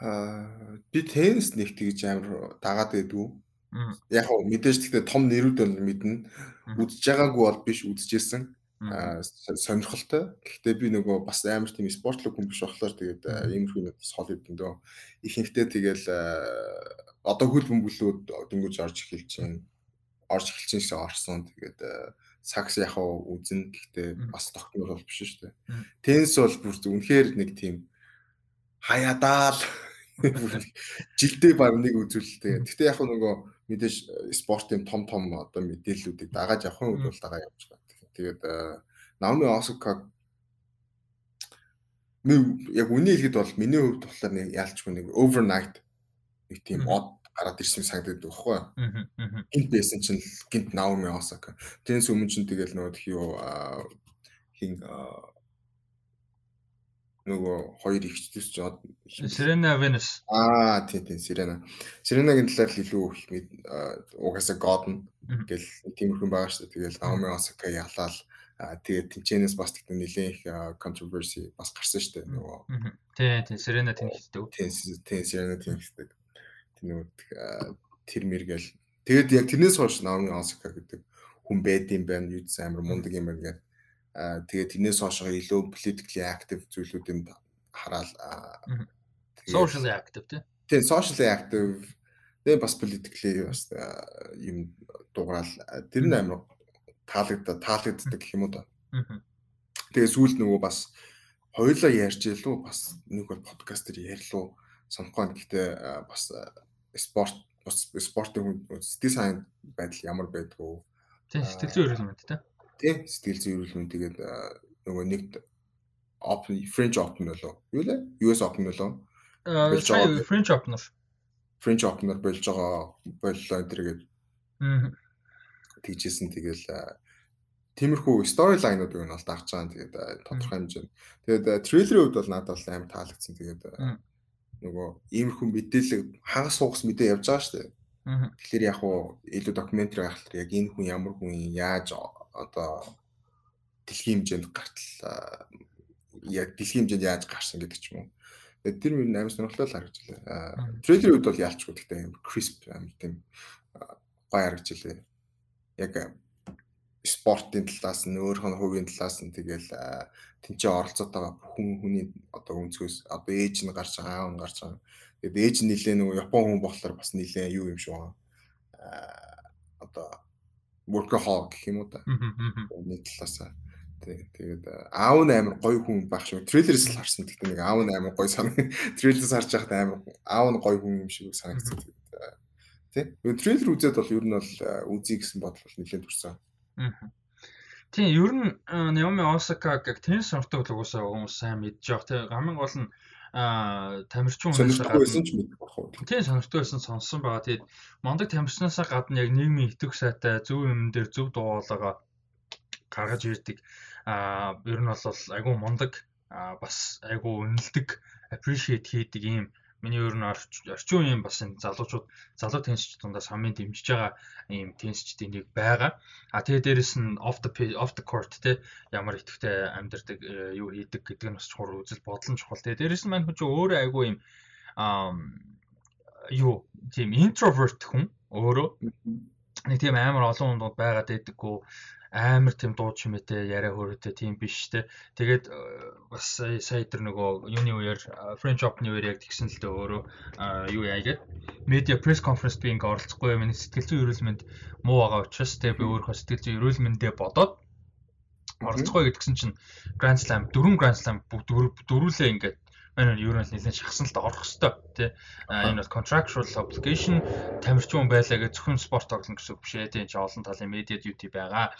Аа би теннис нэг тэгж амар дагаад байдгүй. Яг хөө мэдээж тэгтээ том нэрүүд бол мэднэ. Үдж байгаагүй бол биш үдчихсэн. Аа сонирхолтой. Гэхдээ би нөгөө бас амар тийм спортлог хүн биш болохоор тэгээд иймэрхүү нэг сол өгдөө. Ихэнхдээ тэгэл одоо хөл бөмбөлүүд дөнгөж орж эхэлж байна. Орж эхэлж гэсэн орсон. Тэгээд сакс яг хөө үзэн гэхдээ бас тогтмол бол биш шүү дээ. Теннис бол бүр үнэхээр нэг тийм хаяадаал жилдээ баг нэг үзүүлэлтэй. Гэхдээ яг нөгөө мэдээж э, спортын том том одоо мэдээллүүдийг дагаад явахын үед бол дагаа явж байгаа. Тэгээд Наоми Осака нэг яг үний хэлэхэд бол миний хувьд болохоор нэг яалчгүй нэг overnight нэг тийм од гараад ирсэн санагдаад байхгүй. Гинт байсан чинь гинт Наоми Осака. Тэрнээс өмнө чинь тэгэл нөгөө юу хин нөгөө хоёр ихчдээс ч Serena Venus. Аа тий тий Serena. Serena-гийн талаар л илүү их угаасаа God нь гэл тиймэрхэн байгаа шүү дээ. Тэгэл Naomi Osaka ялаал тэгээд тэнчэнээс бас тэгтэн нэлээд их controversy бас гарсан шүү дээ нөгөө. Тий тий Serena тэнхтэй. Тий тий Serena тэнхтэй. Тэр нөгөө тэр мэргээл тэгээд яг тэрнээс хойш Naomi Osaka гэдэг хүн байд юм байна. Юу ч амар мундаг юм байна гэдэг тэгээ тэрнээс хойшоо илүү politically active зүйлүүдэнд хараал socially active тий. Тэгээ socially active тэгээ бас politically бас юм дугаал тэр нь амар таалагдаад таалагддаг гэх юм уу да. Тэгээ сүүлд нөгөө бас хоёлоо ярьж илүү бас нэг бол подкастер ярьлуу санахгүй. Гэхдээ бас спорт спортын хүн сэтгэл сайн байдал ямар байдгүй. Тий сэтгэл зүйн эрүүл мэнд тий тий сэтгэл зүйн тэгээд нөгөө нэг Open French Open болоо. Юу лээ? US Open болоо. Аа French Open. French Open-аар болж байгаа боллоо энэ тэгээд. Аа. Тэгжсэн тэгэл тиймэрхүү сторилайнуудыг нь бол дагж байгаа. Тэгээд тодорхой хэмжээнд. Тэгээд трейлерийн хувьд бол надад бол амар таалагдсан. Тэгээд нөгөө иймэрхүү мэдээлэл хагас сугас мэдээ явж байгаа шүү дээ. Тэгэхээр яг уу илүү докюментари гаргахлаар яг энэ хүн ямар хүн яаж одоо дэлхийн хэмжээнд гартал яг дэлхийн хэмжээнд яаж гарсан гэдэг ч юм уу. Тэгээд тэр мөр амар сонирхолтой харагдчихлаа. Трейлерийн үед бол яалчгүй гэхдээ амар crisp амар тийм гоё харагдчихлаа. Яг спортын талаас нь өөрийнх нь хувийн талаас нь тэгэл тэнцээ оролцоод байгаа хүн хүний одоо өнцгөөс одоо ээж нь гарч байгаа аав нь гарч байгаа. Тэгээд ээж нь нилээ нөгөө Япон хүн болохоор бас нилээ юу юм шиг байгаа. Одоо workaholic гэх юм уу та. Нэг талаасаа. Тэгээд аав нь амар гоё хүн байх шиг трейлерээс л харсан. Тэгтээ нэг аав нь амар гоё санаг. Трейлерээс харж байхад амар аав нь гоё хүн юм шиг санагдсан. Тэ. Трейлер үзээд бол ер нь бол үзье гэсэн бодол нэлээд төрсэн. Тийм ер нь Наоми Осака гэх теннис сонирхдаг угсаа хүмүүс сайн мэдж байгаа. Тийм хамгийн гол нь а тамирчин хүмүүсээс байсан ч мэдэх байх уу. Тийм сонирхтой байсан сонссон байгаа. Тэгээд мондөг тамирчнаасаа гадна яг нийгмийн итгэх сайтай зөв юм дээр зөв дуугаалгаа гаргаж ирдэг. А ер нь бол айгүй мондөг бас айгүй үнэлдэг appreciate хийдэг ийм Миний өөр нь орчин үеийн бас энэ залуучууд залуу теннисч дундаас хамгийн дэмжиж байгаа ийм теннисчдийн нэг байгаа. А тэгээ дээрэс нь off the off the court те ямар итгэвтэй амьдардаг э, юу хийдэг гэдэг нь бас чухал үзэл бодол нь чухал. Тэгээ дээрэс нь маань хүн чинь өөрөө айгүй ийм юу тийм introvert хүн өөрөө нэг тийм амар олон хүнд байгаад байдаггүй амар тийм дуу чимээтэй яриа хөрөөтэй тийм биш те. Тэгээд э, бас сая тэр нөгөө юуны үеэр French Open-ы үеэр яг тэгсэн л дээ өөрөө юу яа гээд media press conference би ингээ оролцохгүй юм. Сэтгэл зүйн эрүүл мэнд муу байгаа учраас те би өөрөө сэтгэл зүйн эрүүл мэндэ бодоод оролцохгүй гэдгсэн чинь Grand Slam дөрвөн Grand Slam дөрвөлээ ингээд энэ юу нэг нэлээд шахсаналд орох хэвээр тий энэ бол contractual obligation тамирчин хүн байлаа гэж зөвхөн спорт тоглоно гэсэн үг биш ээ тий чи олон талын media duty байгаа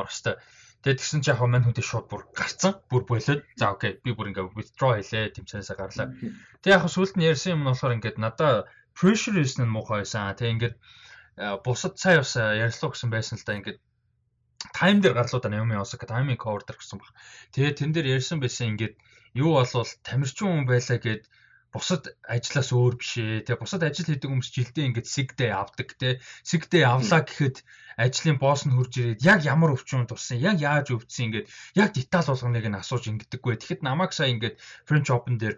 орох хэвээр Тэгээд тэгсэн чи яг мань хүнтэй шууд бүр гарцсан. Бүр болоод за окей би бүр ингээ withdraw хийлээ тэмцэнээсээ гарлаа. Тэг яг сүулт нь ярьсан юм нь болохоор ингээд надаа pressure хийсэн нь муухай байсан. Тэг ингээд бусад цаа бас ярьслуу гэсэн байсан л да ингээд тайм дээр гарлуу да Naomi Osaka тайминг дээр гэсэн баг. Тэгээд тэн дээр ярьсан байсан ингээд юу болвол тамирчин хүн байлаа гэд бусад ажлаас өөр биш ээ. Тэгээ бусад ажил хийдэг хүмүүс жилдээ ингээд сигдээ авдаг те. Сигдээ авлаа гэхэд ажлын босс нь хурж ирээд яг ямар өвчин туссан, яг яаж өвдсөн ингээд яг деталь болгоныг нь асууж ингэдэггүй. Тэгэхэд намайг сая ингээд French Open дээр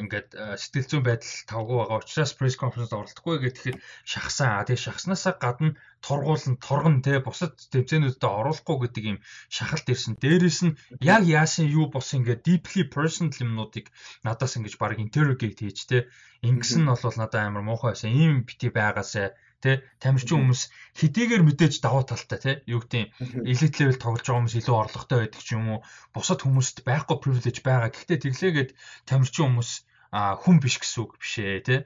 ингээд сэтгэл зүйн байдал тавгүй байгаа учраас пресс конференцд оролцохгүй гэхэд шахсан. Тэгээ шахснаасаа гадна тургуулн торгон те бусад тэмцээнүүдэд оруулахгүй гэдэг юм шахалт ирсэн. Дээрээс нь яг яасан юу бос ингээд deeply personal юмнуудыг надаас ингэж баг interrogate хийж те. Ингэсэн нь бол надад амар муухай байсан. Ийм бити байгаасаа тэ тамирчин хүмүүс хэдийгээр мэдээж давуу талтай тэ юу гэдэг элит левел тоглож байгаа хүмүүс илүү орлоготой байдаг ч юм уу. Бусад хүмүүст байхгүй privilege байгаа. Гэхдээ тэглээгээд тамирчин хүмүүс хүн биш гэсэн үг биш ээ тэ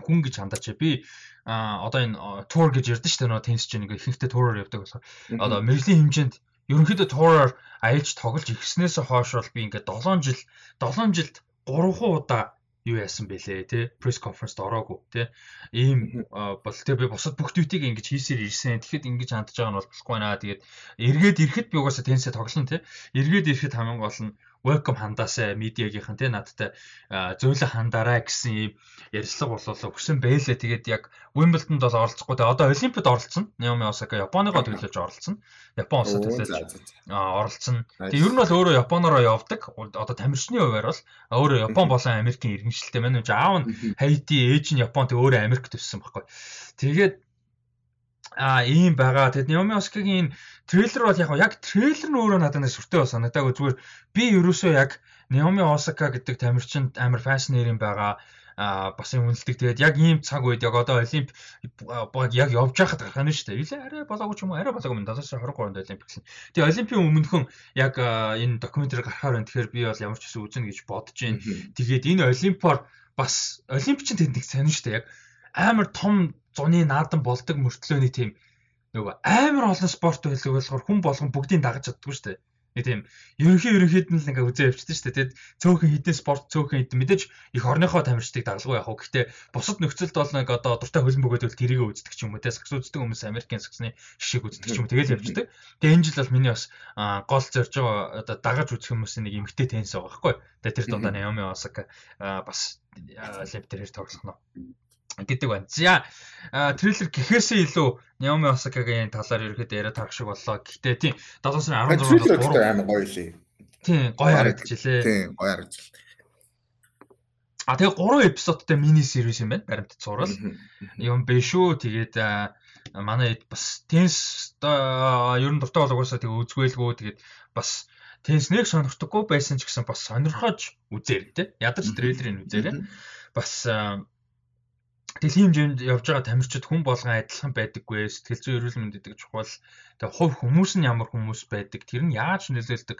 хүн гэж хандаач би а одоо энэ тур гэж ярьдэн шүү дээ. Нөгөө теннис чинь ингээ ихэнхдээ туураар явдаг болохоор. Одоо мэрэглийн хэмжээнд ерөнхийдөө туураар аялж тоглож ирснээс хойш бол би ингээ 7 жил 7 жилд 3 удаа юу яасан бэлээ те? Пресс конференцд ороогүй те? Ийм бол те би бусад бүх твитийг ингэж хийсээр ирсэн. Тэгэхэд ингэж хандж байгаа нь бол болохгүй наа. Тэгээд эргээд ирэхэд би угаасаа тенсээ тоглоно те? Эргээд ирэхэд хамгийн гол нь welcome хандаасаа медиагийнхан те надтай зөөлө хандаарай гэсэн ярилцлага бололоо хүсэн байлээ. Тэгээд яг Wimbledon-д бол оролцохгүй. Тэгээд одоо Олимпиад оролцсон. Naomi Osaka Японыгоо төлөөлж оролцсон. Япон улсад төлөөлж оролцсон. Тэгээд ер нь бол өөрөө Японоороо явдаг. Одоо тамирчны хувьар бол өөрөө Япон болон Америкийн иргэншилтэй маань аав нь Haiti, ээж нь Японд өөрөө Америк төссөн байхгүй. Тэгээд а ийм байгаа. Тэгэд Naomi Osaka-гийн трейлер бол яг трейлер нь өөрөө надад нэг сүртэй болсон. Надад зүгээр би ерөөсөө яг Naomi Osaka гэдэг тамирчинд амар фэшнэр юм байгаа а бас юм үнэлдэг. Тэгээд яг ийм цаг үед яг одоо Олимп яг явж байхад гарах нь шүү дээ. Илээ арай болоогүй ч юм уу арай болоогүй юм 723-нд Олимп гэсэн. Тэгээд Олимпийн өмнөхөн яг энэ докюментари гарахаар байна. Тэгэхээр би бол ямар ч гэсэн үзнэ гэж бодож байна. Тэгээд энэ Олимпоор бас Олимп чинь тэнд нэг сонин шүү дээ. Яг амар том зуны наадан болдог мөртлөөний тийм нөгөө амар олон спорт байлгүй болохоор хүн болгон бүгдийг дагаж чаддгүй шүү дээ. Нэг тийм ерөнхий ерөнхийд нь л ингээ үзээ явчихсан шүү дээ. Тэгэд цөөхөн хитэн спорт цөөхөн хитэн мэдээж их орныхоо тамирчдыг дагалгүй хөө. Гэхдээ бусад нөхцөлд бол нэг одоо дуртай хөлн бөгөөд тэрийгэ үздэг ч юм уу. Тэ сакс үздэг хүмүүс Америкийн саксны шишиг үздэг ч юм уу. Тэгэл явчихдаг. Тэгээ энэ жил бол миний бас гол зорж байгаа одоо дагаж үзэх хүмүүсийн нэг эмгтэй тенс байгаа байхгүй. Тэгээ тэр дундаа Наоми Осака бас леп дээр тоглох нь гэдэг байна. За трейлер гэхээсээ илүү Naomi Osaka-гийн талаар ерөөхдөө яриа тарах шиг боллоо. Гэхдээ тийм 7 сарын 16-наас амар гоё лээ. Тийм гоё харагдчихлээ. Тийм гоё харагдчихлээ. А тэгээ 3 эпизодтай мини series юм байна. Баримтат зурвал. Юм биш үү. Тэгээд манай бас тенс ер нь дуртай болоогоосоо тэгээ үзгээлгөө тэгээд бас тенс нэг сонирхдаггүй байсан ч гэсэн бас сонирхож үзээрэй те. Ядаж трейлерыг үзээрэй. Бас Дэлхийн хэмжээнд явж байгаа тамирчид хүн болгон адилхан байдаггүй сэтгэл зүйн эрүүл мэнд гэдэг чухал. Тэгээ хувь хүмүүс нь ямар хүмүүс байдаг тэр нь яаж нөлөөлдөг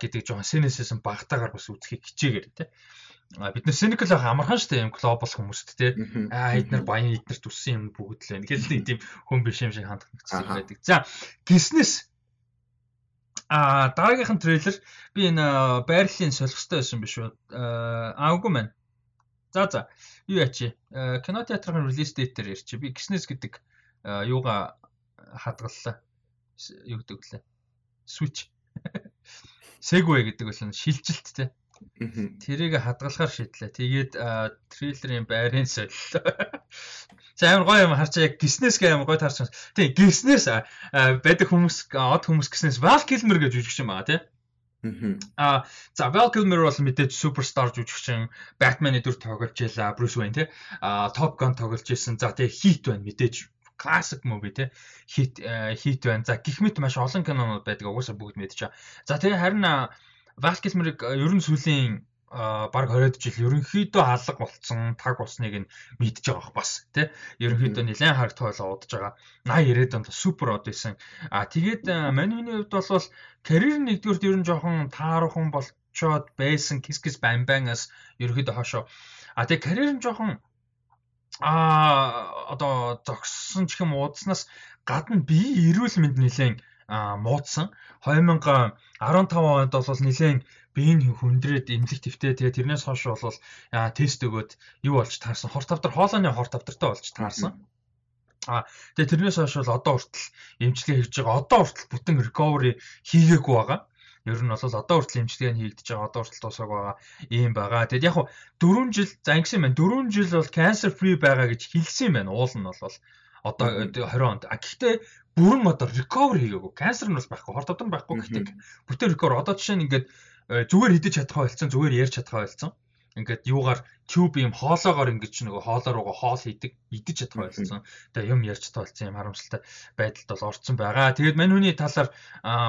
гэдэг жоохон сенэсэсэн багтаагаар бас үзхийг хичээгээр тий. Бид нар cynical ах амархан шүү дээ юм глобал хүмүүст тий. А эднэр баян эднэр төссөн юм бүгд л байна. Гэтэл нэг тийм хүн биш юм шиг нөхцөл байдаг. За гиснес А дараагийнх нь трейлер би энэ байрлалын солихстой байсан биш үү? Аагүй маань. За за юу ячи кино театрын релиз дейтер ярьчих. Би гиснес гэдэг юуга хадгаллаа. Юу гэдэг лээ. Switch. Segway гэдэг бол шилжилт те. Тэрийг хадгалахаар шийдлээ. Тэгээд трейлерын байрын солилоо. За амар гоё юм харчаа яг гиснес гэх юм гоё таарч. Тий, гиснес байдаг хүмүүс од хүмүүс гиснес Val Kilmer гэж үжигч юм аа тий. Аа за Val Kilmer бол мэдээж суперстар жүжигчин Batman-ы дүр тоглож байла Bruce Wayne тий. Аа Top Gun тоглож исэн. За тэгээ Heat байна мэдээж classic movie тий. Heat Heat байна. За гих мэт маш олон кинонууд байдаг. Угаасаа бүгд мэдчихэе. За тэгээ харин Val Kilmer-ыг ер нь сүүлийн баг 20 жил ерөнхийдөө хаалга болцсон таг болсныг нь мэдж байгаа бох бас тий ерөнхийдөө нэлээд харагдах байлаа удаж байгаа. 80 90-ад онд супер од байсан а тэгээд мань хүний хувьд бол карьер нэгдүгürt ер нь жоохон таархан болчоод байсан кис кис бам бангаас ерөнхийдөө хоошоо а тэгээд карьер нь жоохон а одоо зогссон ч юм уудснаас гадна бие эрүүл мэнд нэлээд муудсан 2015 онд бол нэлээд би энэ хүндрээд эмнэлэг твтэй тэгээ тэрнээс хойш бол тест өгөөд юу болж таарсан хор тавдар хоолойны хор тавдартай болж таарсан. А тэгээ тэрнээс хойш бол одоо хүртэл эмчилгээ хийж байгаа. Одоо хүртэл бүтэн recovery хийгээгүй байгаа. Ер нь бол одоо хүртэл эмчилгээ нь хийгдэж байгаа. Одоо хүртэл дуусаагүй байгаа юм байгаа. Тэгэд яг хуу 4 жил за ингэсэн байна. 4 жил бол cancer free байгаа гэж хэлсэн юм байна. Уул нь бол одоо 20 онд. А гэхдээ бүрэн одоо recovery хийгээгүй. Cancer нь бол байхгүй. Хор тавдар нь байхгүй. Гэхдээ бүтэн recovery одоо жишээ нь ингээд Э, зүгээр идэж чадхаа болсон зүгээр ярьж чадхаа болсон ингээд юугаар тюб юм хоолоогоор ингэж нөгөө хоолоор руугаа хоол хийдэг идэж чадхаа болсон. Тэгээ юм ярьж таалцсан юм харамсалтай байдалд бол орцсон байгаа. Тэгээд мань хүний талаар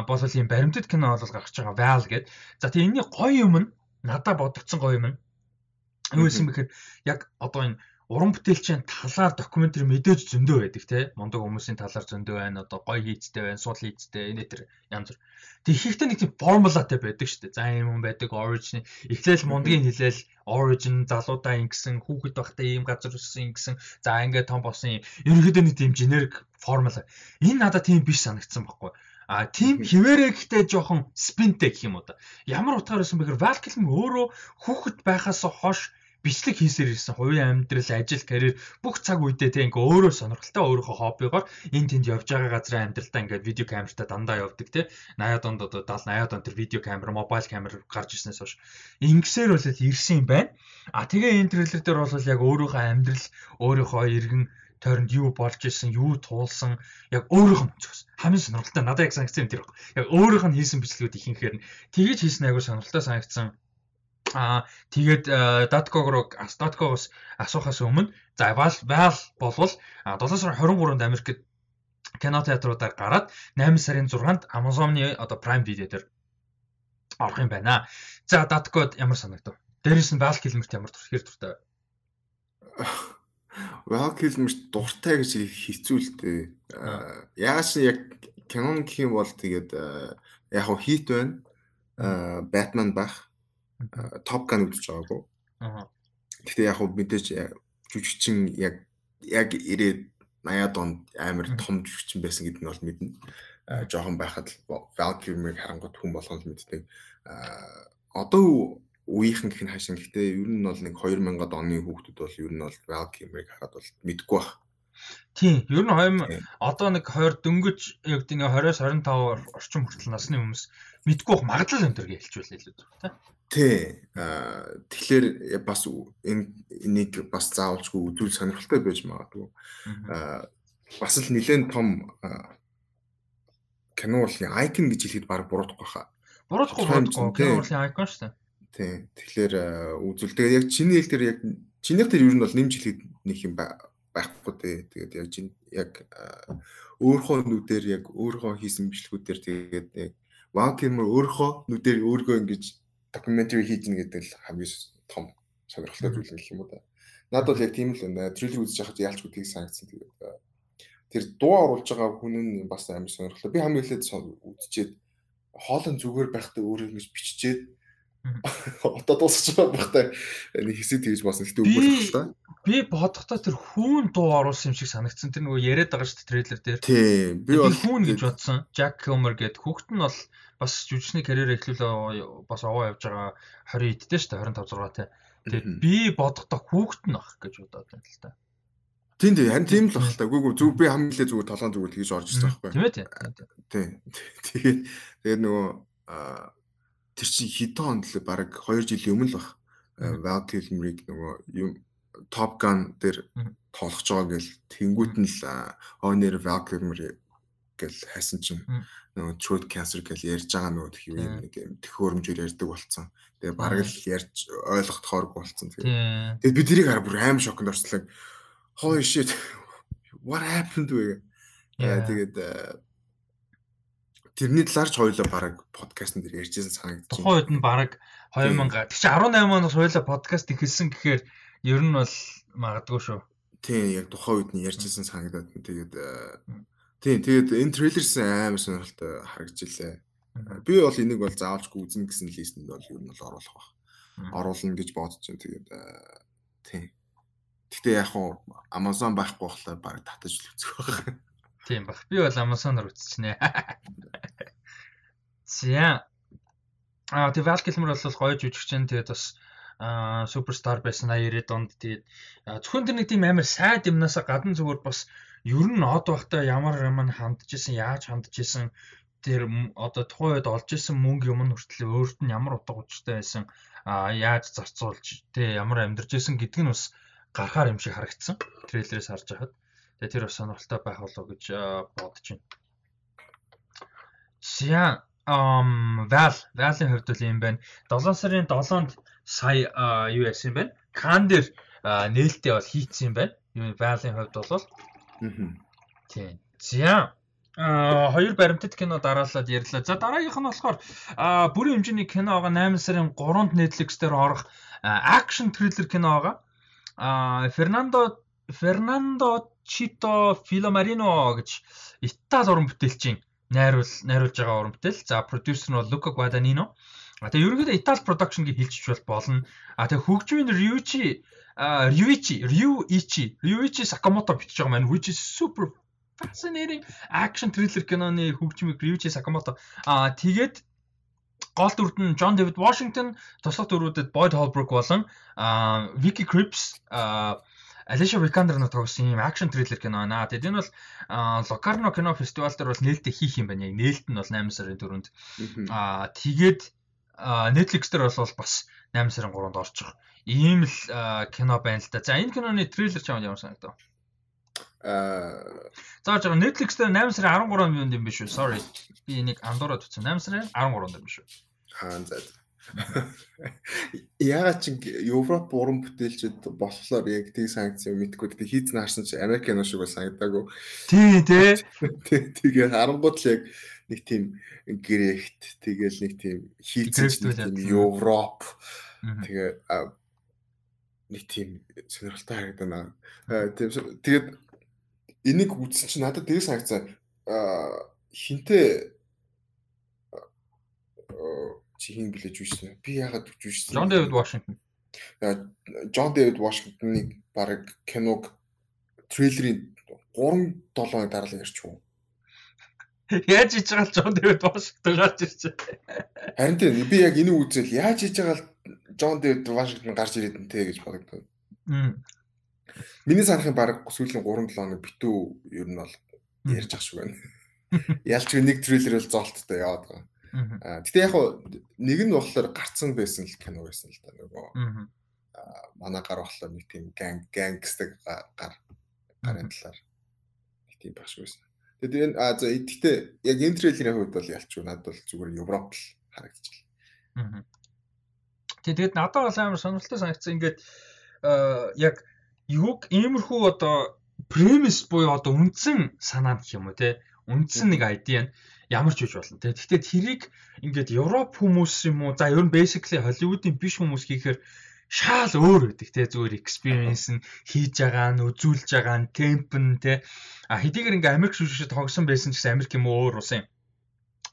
бол ийм баримтат кино бол гарч байгаа Val гэдэг. За тэгээ энэний гоё юм нь надад бодогдсон гоё юм нь юу юм бэхээр яг одоо энэ уран бүтээлчийн талаар докюментари мэдээж зөндөө байдаг те. Мундаг хүмүүсийн талаар зөндөө байна одоо гоё хийцтэй байна суул хийцтэй энэ төр янз бүр. Тэг ихэнхдээ нэг тийм формулатай байдаг шүү дээ. За юм юм байдаг origin эхлээл мундгийн хэлээл origin залуудаа ингэсэн хүүхэд байхдаа ийм газар өссөн ингэсэн. За ингээд том болсон юм. Ерөнхийдөө нэг тийм generic формула энэ надад тийм биш санагдсан байхгүй. А тийм хിവэрэ гэхдээ жоохон спинтэй гэх юм уу да. Ямар утгаар байсан бэхээр Valkyrie өөрөө хүүхэд байхаас хойш бичлэг хийсээр ирсэн хувийн амьдрал, ажил, карьер бүх цаг үедээ тэг ингээ өөрөө сонирхолтой өөрийнхөө хоббигоор энэ тэнд явж байгаа газрын амьдралдаа ингээ видео камертаа дандаа явдаг те 80-ад онд одоо 70 80-ад онд тэр видео камер, мобайл камер гарч ирснээс хойш ингэсээр бол ирсэн юм байна. А тэгээ энэ трейлер дээр бол яг өөрийнхөө амьдрал, өөрийнхөө иргэн тойронд юу болж исэн, юу туулсан яг өөрийнх нь үзсэн. Хамгийн сонирхолтой надад яг санагдсан юм тэр баг. Яг өөрийнх нь хийсэн бичлэгүүд ихэнхээр нь тэгэж хийсэн айгуу сонирхолтой санагдсан Аа тэгээд Datkog руу Datkog-оос асуухаас өмнө за Val Val болвол 7 сарын 23-нд Америкт кино театруудаар гараад 8 сарын 6-нд Amazon-ы одоо Prime Video дээр орох юм байна. За Datkog ямар санагдав? Дээрээс нь Val Kilmer-т ямар хэр дуртай вэ? Val Kilmer дуртай гэж хэцүү л дээ. Яагаас яг кинон гэх юм бол тэгээд яг хөө хит байна. Batman байх Top Gun үзэж байгаагүй. Аа. Гэхдээ яг хөө мэдээж жүжигчин яг яг 90 80-ад онд амар том жүжигчин байсан гэдэг нь бол мэднэ. Аа жоохон байхад Val Kilmer харангуут хүн болгоно мэддэг. Аа одоо үеийнхэн гэх нь хаашин гэхдээ ер нь бол нэг 2000-ад оны хүүхдүүд бол ер нь бол Val Kilmer хараад бол мэдгүй байх. Тийм, ер нь 2000 одоо нэг 20 дөнгөж яг тийм 20-оос 25 орчим хүртэл насны хүмүүс мэдгүй байх магадлал энэ төр гэж байлаа илүү тийм. Тий. Аа тэгэхээр бас энэ энийг бас заавалчгүй үзүүл сонирхолтой байж магадгүй. Аа бас л нэлээд том кино урлын айкон гэж хэлэхэд баг буруудахгүй хаа. Буруудахгүй буруудахгүй кино урлын айкон шүү дээ. Тийм. Тэгэхээр үзүүл. Тэгээд яг чиний хэл дээр яг чинийх дээр ер нь бол нэмж хэлэхэд нэг юм байхгүй дээ. Тэгээд яг чин яг өөрийнхөө нүдээр яг өөрийнхөө хийсэн бичлэгүүдээр тэгээд яг Ван Кимер өөрийнхөө нүдээр өөргөө ингэж докюментари хийж гин гэдэг л хамгийн том сонирхолтой зүйл гэх юм уу да. Над бол яг тийм л байна. Трейлер үзэж байхад яалч үтгийг санагдсан тэгээд тэр дуу оруулж байгаа хүн нь бас амар сонирхолтой. Би хамгийн эхлээд үзчихэд хоолн зүгээр байхдаа өөрөө ингэж биччихээд Одоо дуусч байгаа байхтай нэг хэсэг тэгж болсон гэхдээ үгүй л та. Би бодохдоо тэр хүүн дуу оруулсан юм шиг санагдсан. Тэр нөгөө яриад байгаа шүү дээ трейлер дээр. Тийм. Би бол хүүн гэж бодсон. Jack Kilmer гэдэг хүүхэд нь бол бас жүжигчний карьер эхлүүлээ бас овоо явж байгаа 20 эдтэй шүү дээ 25 6 тий. Тэгээд би бодохдоо хүүхэд нь ах гэж бодоод байна л та. Тийм тийм харин тийм л баг л та. Үгүй зүг би хамгийн л зүгээр толгойн зүгээр тэгж орж ирсэн байхгүй. Тийм ээ тийм. Тийм. Тэгээд тэгээд нөгөө тэр чинь хэдэн онд л баг 2 жилийн өмнө л баг. Val Kilmer-ийг нөгөө юм Top Gun дээр тоолох жоо гэл тэнгуут нь л Honor Val Kilmer гэл хайсан чинь нөгөө throat cancer гэл ярьж байгаа нөгөө тхив юм нэг юм төхөөрөмжөөр ярьдаг болцсон. Тэгээ бараг л ярьж ойлгохдохооргүй болцсон. Тэгээ бид тэрийг хараа бүр аим шоконд орслоо. Holy shit. What happened вэ? Тэгээд тэрний талаарч хоёлоо бараг подкастн дээр ярьжсэн байна. Тухайн үед нь бараг 2000 тэг чи 18 оноос хоёлоо подкаст ихэлсэн гэхээр ер нь бол магадгүй шүү. Тийм яг тухайн үед нь ярьжсэн санагдаад тэгээд тийм тэгээд энэ трейлерс амар сонирхолтой харагдж илээ. Би бол энийг бол заавалжгүй үзнэ гэсэн листэнд бол ер нь бол оруулах баг. Оруулна гэж бодож байна. Тэгээд тийм. Гэтэ яг хуу Amazon байхгүй болохоор баг татаж л үзэх байх. Тийм баг. Би бол Amazon-оор үзчихнэ. За. Аа тэг Val Kilmer бол гоё жүжигчин тэгээд бас аа суперстар байсан 80-аад онд тэгээд зөвхөн тэр нэг тийм амар сайд юмнасаа гадна зүгээр бас ер нь од байхдаа ямар юм хандж исэн яаж хандж исэн тэр одоо тухайн үед олж исэн мөнгө юм нь хүртэл өөрт нь ямар утга учиртай байсан а яаж зарцуулж тэ ямар амьдарч исэн гэдг нь бас гарахаар юм шиг харагдсан трейлерээс харж байхад Тэгээ тэр бас сонирхолтой байх болов гэж бодож байна. За ам Val Val-ийн хувьд бол юм байна. 7 сарын 7-нд сая юу яасан юм байна? Кан дээр нээлттэй бол хийцсэн юм байна. Юу Val-ийн хувьд бол тийм. За а хоёр баримтат кино дараалаад ярьлаа. За дараагийнх нь болохоор бүрийн хэмжээний кино байгаа 8 сарын 3-нд Netflix дээр орох акшн триллер кино байгаа. А Фернандо Фернандо Чито Филомарино гэж Итали уран бүтээлчийн найруул найруулж байгаа уран бүтээл. За продюсер нь бол Лука Гваданино. А тэгээ ерөнхийдөө Итали production гэж хэлчих бол болно. А тэгээ хөгжмийн Ryuichi Ryuichi Ryuichi Ryuichi Sakamoto бичиж байгаа маань which is super fascinating action thriller киноны хөгжмийг Ryuichi Sakamoto. А тэгээд гол дүрд нь John David Washington, туслах дүрүүдэд Boyd Holbrook болон Vicky Krieps Алиша Викандер нь тогсон юм акшн триллер кино байна. Тэгээд энэ бол Локарно кино фестивал дээр бол нээлттэй хийх юм байна. Яг нээлт нь бол 8 сарын 4-нд. Аа тэгээд Netflix дээр бол бас 8 сарын 3-нд орчих. Ийм л кино байна л да. За энэ киноны трейлер чамд ямар санагдав? Аа зааж байгаа Netflix дээр 8 сарын 13-нд юм биш үү? Sorry. Би энийг андуураад утсан. 8 сарын 13-нд юм биш үү? Аа за. Ягаад ч Европ уран бүтээлчд болохоор яг тийг санкц юм мэдгүй. Тэгээ хийцэн харсан чи Америк кино шиг бол санагдаагүй. Тий, тий. Тэгээ харангууд л яг нэг тийм грехт тэгээл нэг тийм хийцэн Европ тэгээ нэг тийм сонирхолтой харагдана. Тэгээд энийг үзсэн чи надад тэгээ санагцаа хинтээ чи хин блэж үйсэн. Би яагаад өгч үйсэн. Джон Дэвид Вашингтон. Джон Дэвид Вашингтоныг баг киног трейлерийн 3 7 дараалал ярьчих уу. Яаж хийж байгаа л Джон Дэвид Вашингтон гарч байна. Харин тийм би яг энийг үзэл яаж хийж байгаа л Джон Дэвид Вашингтон гарч ирээд нь те гэж бодогдсон. Миний санахын баг сүүлийн 3 7 хоног битүү ер нь бол ярьж ах шиг байна. Ялч нэг трейлер бол золттой яваад байгаа. Гэтэ яг нэг нь болохоор гарцсан байсан л кино байсан л да нөгөө. Манай гар болохоор нэг тийм ганг гангстер гар гарын талаар нэг тийм багш байсан. Тэгээд энэ а за гэхдээ яг энэ трейлерийн хувьд бол ялч надад бол зүгээр Европ л харагдчихлаа. Тэгээд надад бол амар сонирхолтой санагдсан ингээд яг юуг иймэрхүү одоо премис буюу одоо үндсэн санаа гэх юм уу те үндсэн нэг айди нь ямар ч үж болно те. Гэхдээ тэрийг ингээд Европ хүмүүс юм уу за ер нь basically Hollywood-ийн биш хүмүүс хийхээр шаал өөр байдаг те зүгээр experience нь хийж байгаа нь үзүүлж байгаа нь темп нь те а хэдийгээр ингээ Америк жүжигчд тогсон байсан ч гэсэн Америк юм өөр ус юм.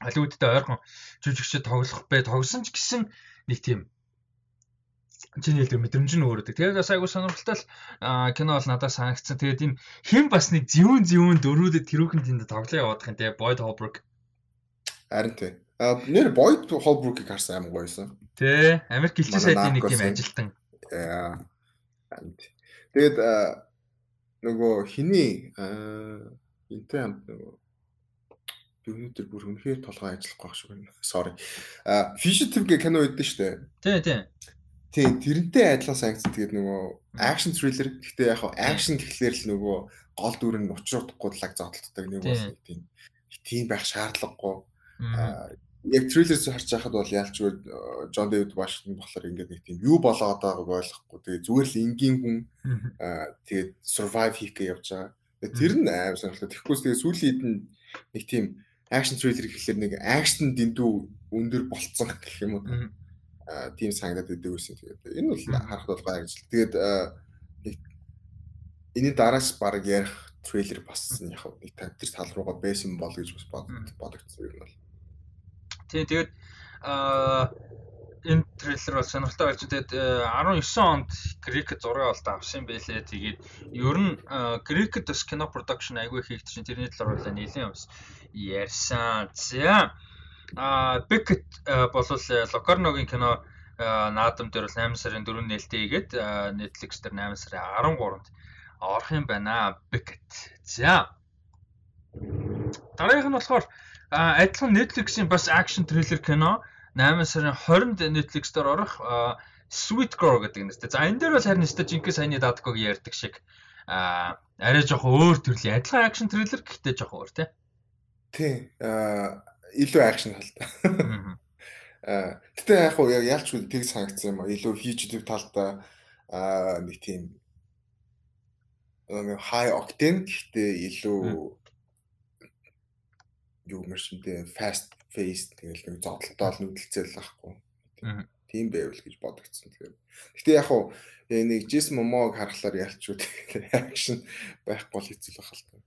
Холливуудтай ойрхон жүжигчд тоглох бай тогсон ч гэсэн нэг тийм чиний хэлдэг мэдрэмж нь өөрөдөг. Тэгээд бас айгуу сонирхолтой л кино бол надад санагдсан. Тэгээд энэ хэн бас нэг зүүн зүүн дөрүүдэд тэрүүхэн тэнд тоглоо яваадах юм те Boyd Holbrook. Харин тий. А нэр Boyd Holbrook-ыг харсан амар гоёсэн. Тэ Америк гэлчээ сайдын нэг тийм ажилтан. Яа. Тэгээд нөгөө хиний энтэй хамт нөгөө өнөөдөр бүр үнэхээр толгой ажиллахгүй байх шиг байна. Sorry. А Fugitive гэх кино үүдэн штэ. Тий, тий. Тийм, тэрнтэй адилхан санагдсан. Тэгээд нөгөө action thriller гэхдээ яг хаа action гэхлээр л нөгөө гол дүр нь учруулахгүй лаг зодтолддог нэг бас нэг тийм тийм байх шаардлагагүй. Аа яг трейлерс харж байхад бол яалчгүй Джон Дэвид Вашингтон болохоор ингээд нэг тийм юу болоод байгааг ойлгохгүй. Тэгээ зүгээр л энгийн хүн аа тэгээд survive хийх гэж явж байгаа. Тэр нь аим сонирхолтой. Тэгэхгүйс тэгээ сүүлийн хэд нэг тийм action thriller гэхэлэр нэг action дэндүү өндөр болцсон гэх юм уу тийм санагдаад идэв үсэн. Тэгээд энэ бол харахад бол гайхаж. Тэгээд энэний дараас баг ярих трейлер бас яг нэг тал руугаа байсан бол гэж бас бодогдсон юм бол. Тийм тэгээд аа энэ трейлер бол сонирхолтой болж тэгээд 19 онд Cricket зураг олд авсан байлээ. Тэгээд ер нь Cricket бас кино production айгүй хийх чинь тэрний талаар бол нэлээд бас ярьсан. За А Beckett болвол Locarno-гийн кино наадам дээр бол 8 сарын 4 нээлттэй хийгээд Netflix дээр 8 сарын 13-нд орох юм байна. Beckett. За. Дараагийнх нь болохоор адилхан Netflix-ийн бас action thriller кино 8 сарын 20-нд Netflix дээр орох Sweet Girl гэдэг нэртэй. За энэ дээр бол харин өстө жинхэнэ саяны дадгог ярьдаг шиг а арай жоох өөр төрлийн адилхан action thriller гэхдээ жоох өөр тий. Тий. А илүү акшн талтай. Аа гэтээ яг хуу яг ялчгүй тийг санагдсан юм а илүү fugitive талтай аа нэг тийм нэг high octane гэхдээ илүү юу мэршинтэй fast face тэгэл нэг зодтолтой нүдэлцэл ахгүй. Тийм байвал гэж бодогдсон. Тэгэхээр гэтээ яг хуу нэг Jason Momoa-г харахаар ялчгүй action байхгүй бол хэцүү байх л та.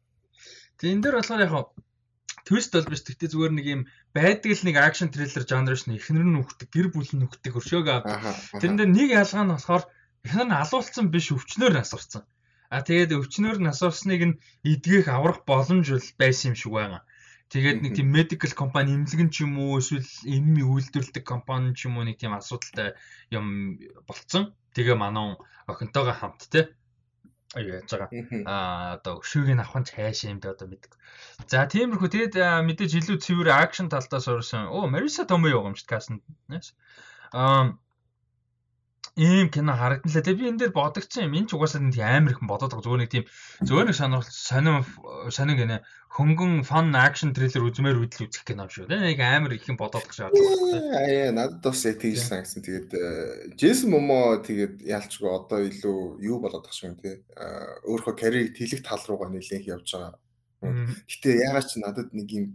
Тэгээ энэ дээр болохоор яг твист бол биш. Тэгтээ зүгээр нэг юм байдаг л нэг акшн триллер жанр шнэ. Эхнэр нь нүхдэг, гэр бүл нь нүхдэг өршөөг авдаг. Тэрэн дээр нэг ялгаа нь болохоор эхнэр нь алуулсан биш өвчнөр насурсан. А тэгээд өвчнөр насурсныг нь эдгэх аврах боломж бол байсан юм шиг байгаа. Тэгээд нэг тийм medical компани эмнэлгэн ч юм уу эсвэл эмми үйлдвэрлэдэг компани ч юм уу нэг тийм асуудалтай юм болцсон. Тэгээ манаа охинтойгоо хамт те яаж байгаа. Аа одоо өшөөг нь авах нь цааш юм да одоо мэддэг. За тиймэрхүү тэгэд мэдээж илүү цэвэр акшн талдаа суурсан. Оо байгаа юм шиг кастнд. Аа ийм кино харагдлаа. Тэгээ би энэ дээр бодогдсон юм. Энэ ч угаасаа нэг амар их бодоод байгаа. Зүгээр нэг тийм зөөр нэг сонирхол сонин сонин гэнэ хөнгөн фан акшн трейлер үзмээр үдл үзэх кино шүү. Тэгээ нэг амар их юм бодоод байгаа шүү. Аа надад бас тэгж санагдсан. Тэгээд Джейсон Момо тэгээд ялчгүй одоо илүү юу болоод байгаа шүү тий. Өөрөө карьерийг тэлэх тал руугаа нэлээх явж байгаа. Гэтэ ягаад ч надад нэг юм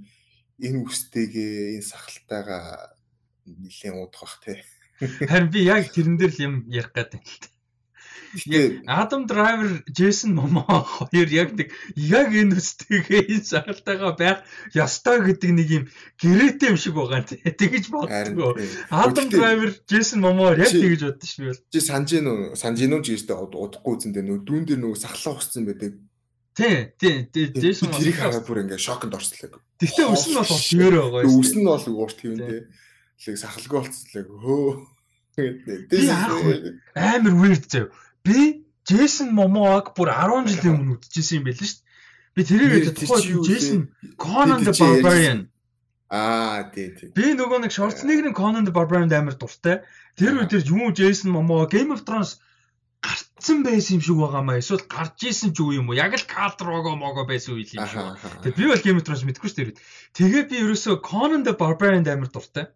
энэ үстэйгээ энэ сахалтайгаа нэлээд уудах бах тий. Харин би яг тэрэн дээр л юм ярих гэдэг л дээ. Яг Адам Драйвер, Джейсон Момо хоёр яг нэг яг энэ үстэйгээ энэ сахалтайгаа байх ёстой гэдэг нэг юм гэрээтэй юм шиг байгаа тий. Тэгэж боддгоо. Адам Драйвер, Джейсон Момо яг тэгэж боддоо шүү би. Чи санаж гин үү? Санаж гин үү ч гэжтэй удахгүй үзэндээ нөө дүүн дээр нөгөө сахлаа усцсан байдаг. Тий, тий, Джейсон Момо тэрийг хараад бүр ингээ шоконд орслоо. Гэхдээ үс нь бол өөр байгаа юм. Үс нь бол уурт юм тий лэг сахалгүй болцлоо хөө. Тэгээд амар weird зав. Би Джейсон Момоаг бүр 10 жилийн өмнө үзчихсэн юм байл шүү дээ. Би тэрийг тухайн Джейсон Conan the Barbarian Аа тий тий. Би нөгөө нэг Schwarzenegger-ийн Conan the Barbarian амар дуртай. Тэр үед юу Jason Momoa Game of Thrones гарцсан байсан юм шиг байгаа маа. Эсвэл гарч исэн ч үгүй юм уу? Яг л Caldrogo Mogo байсан үйл юм шиг. Тэгээд би бол Game of Thrones мэдгүй шүү дээ. Тэгээд би ерөөсөө Conan the Barbarian амар дуртай.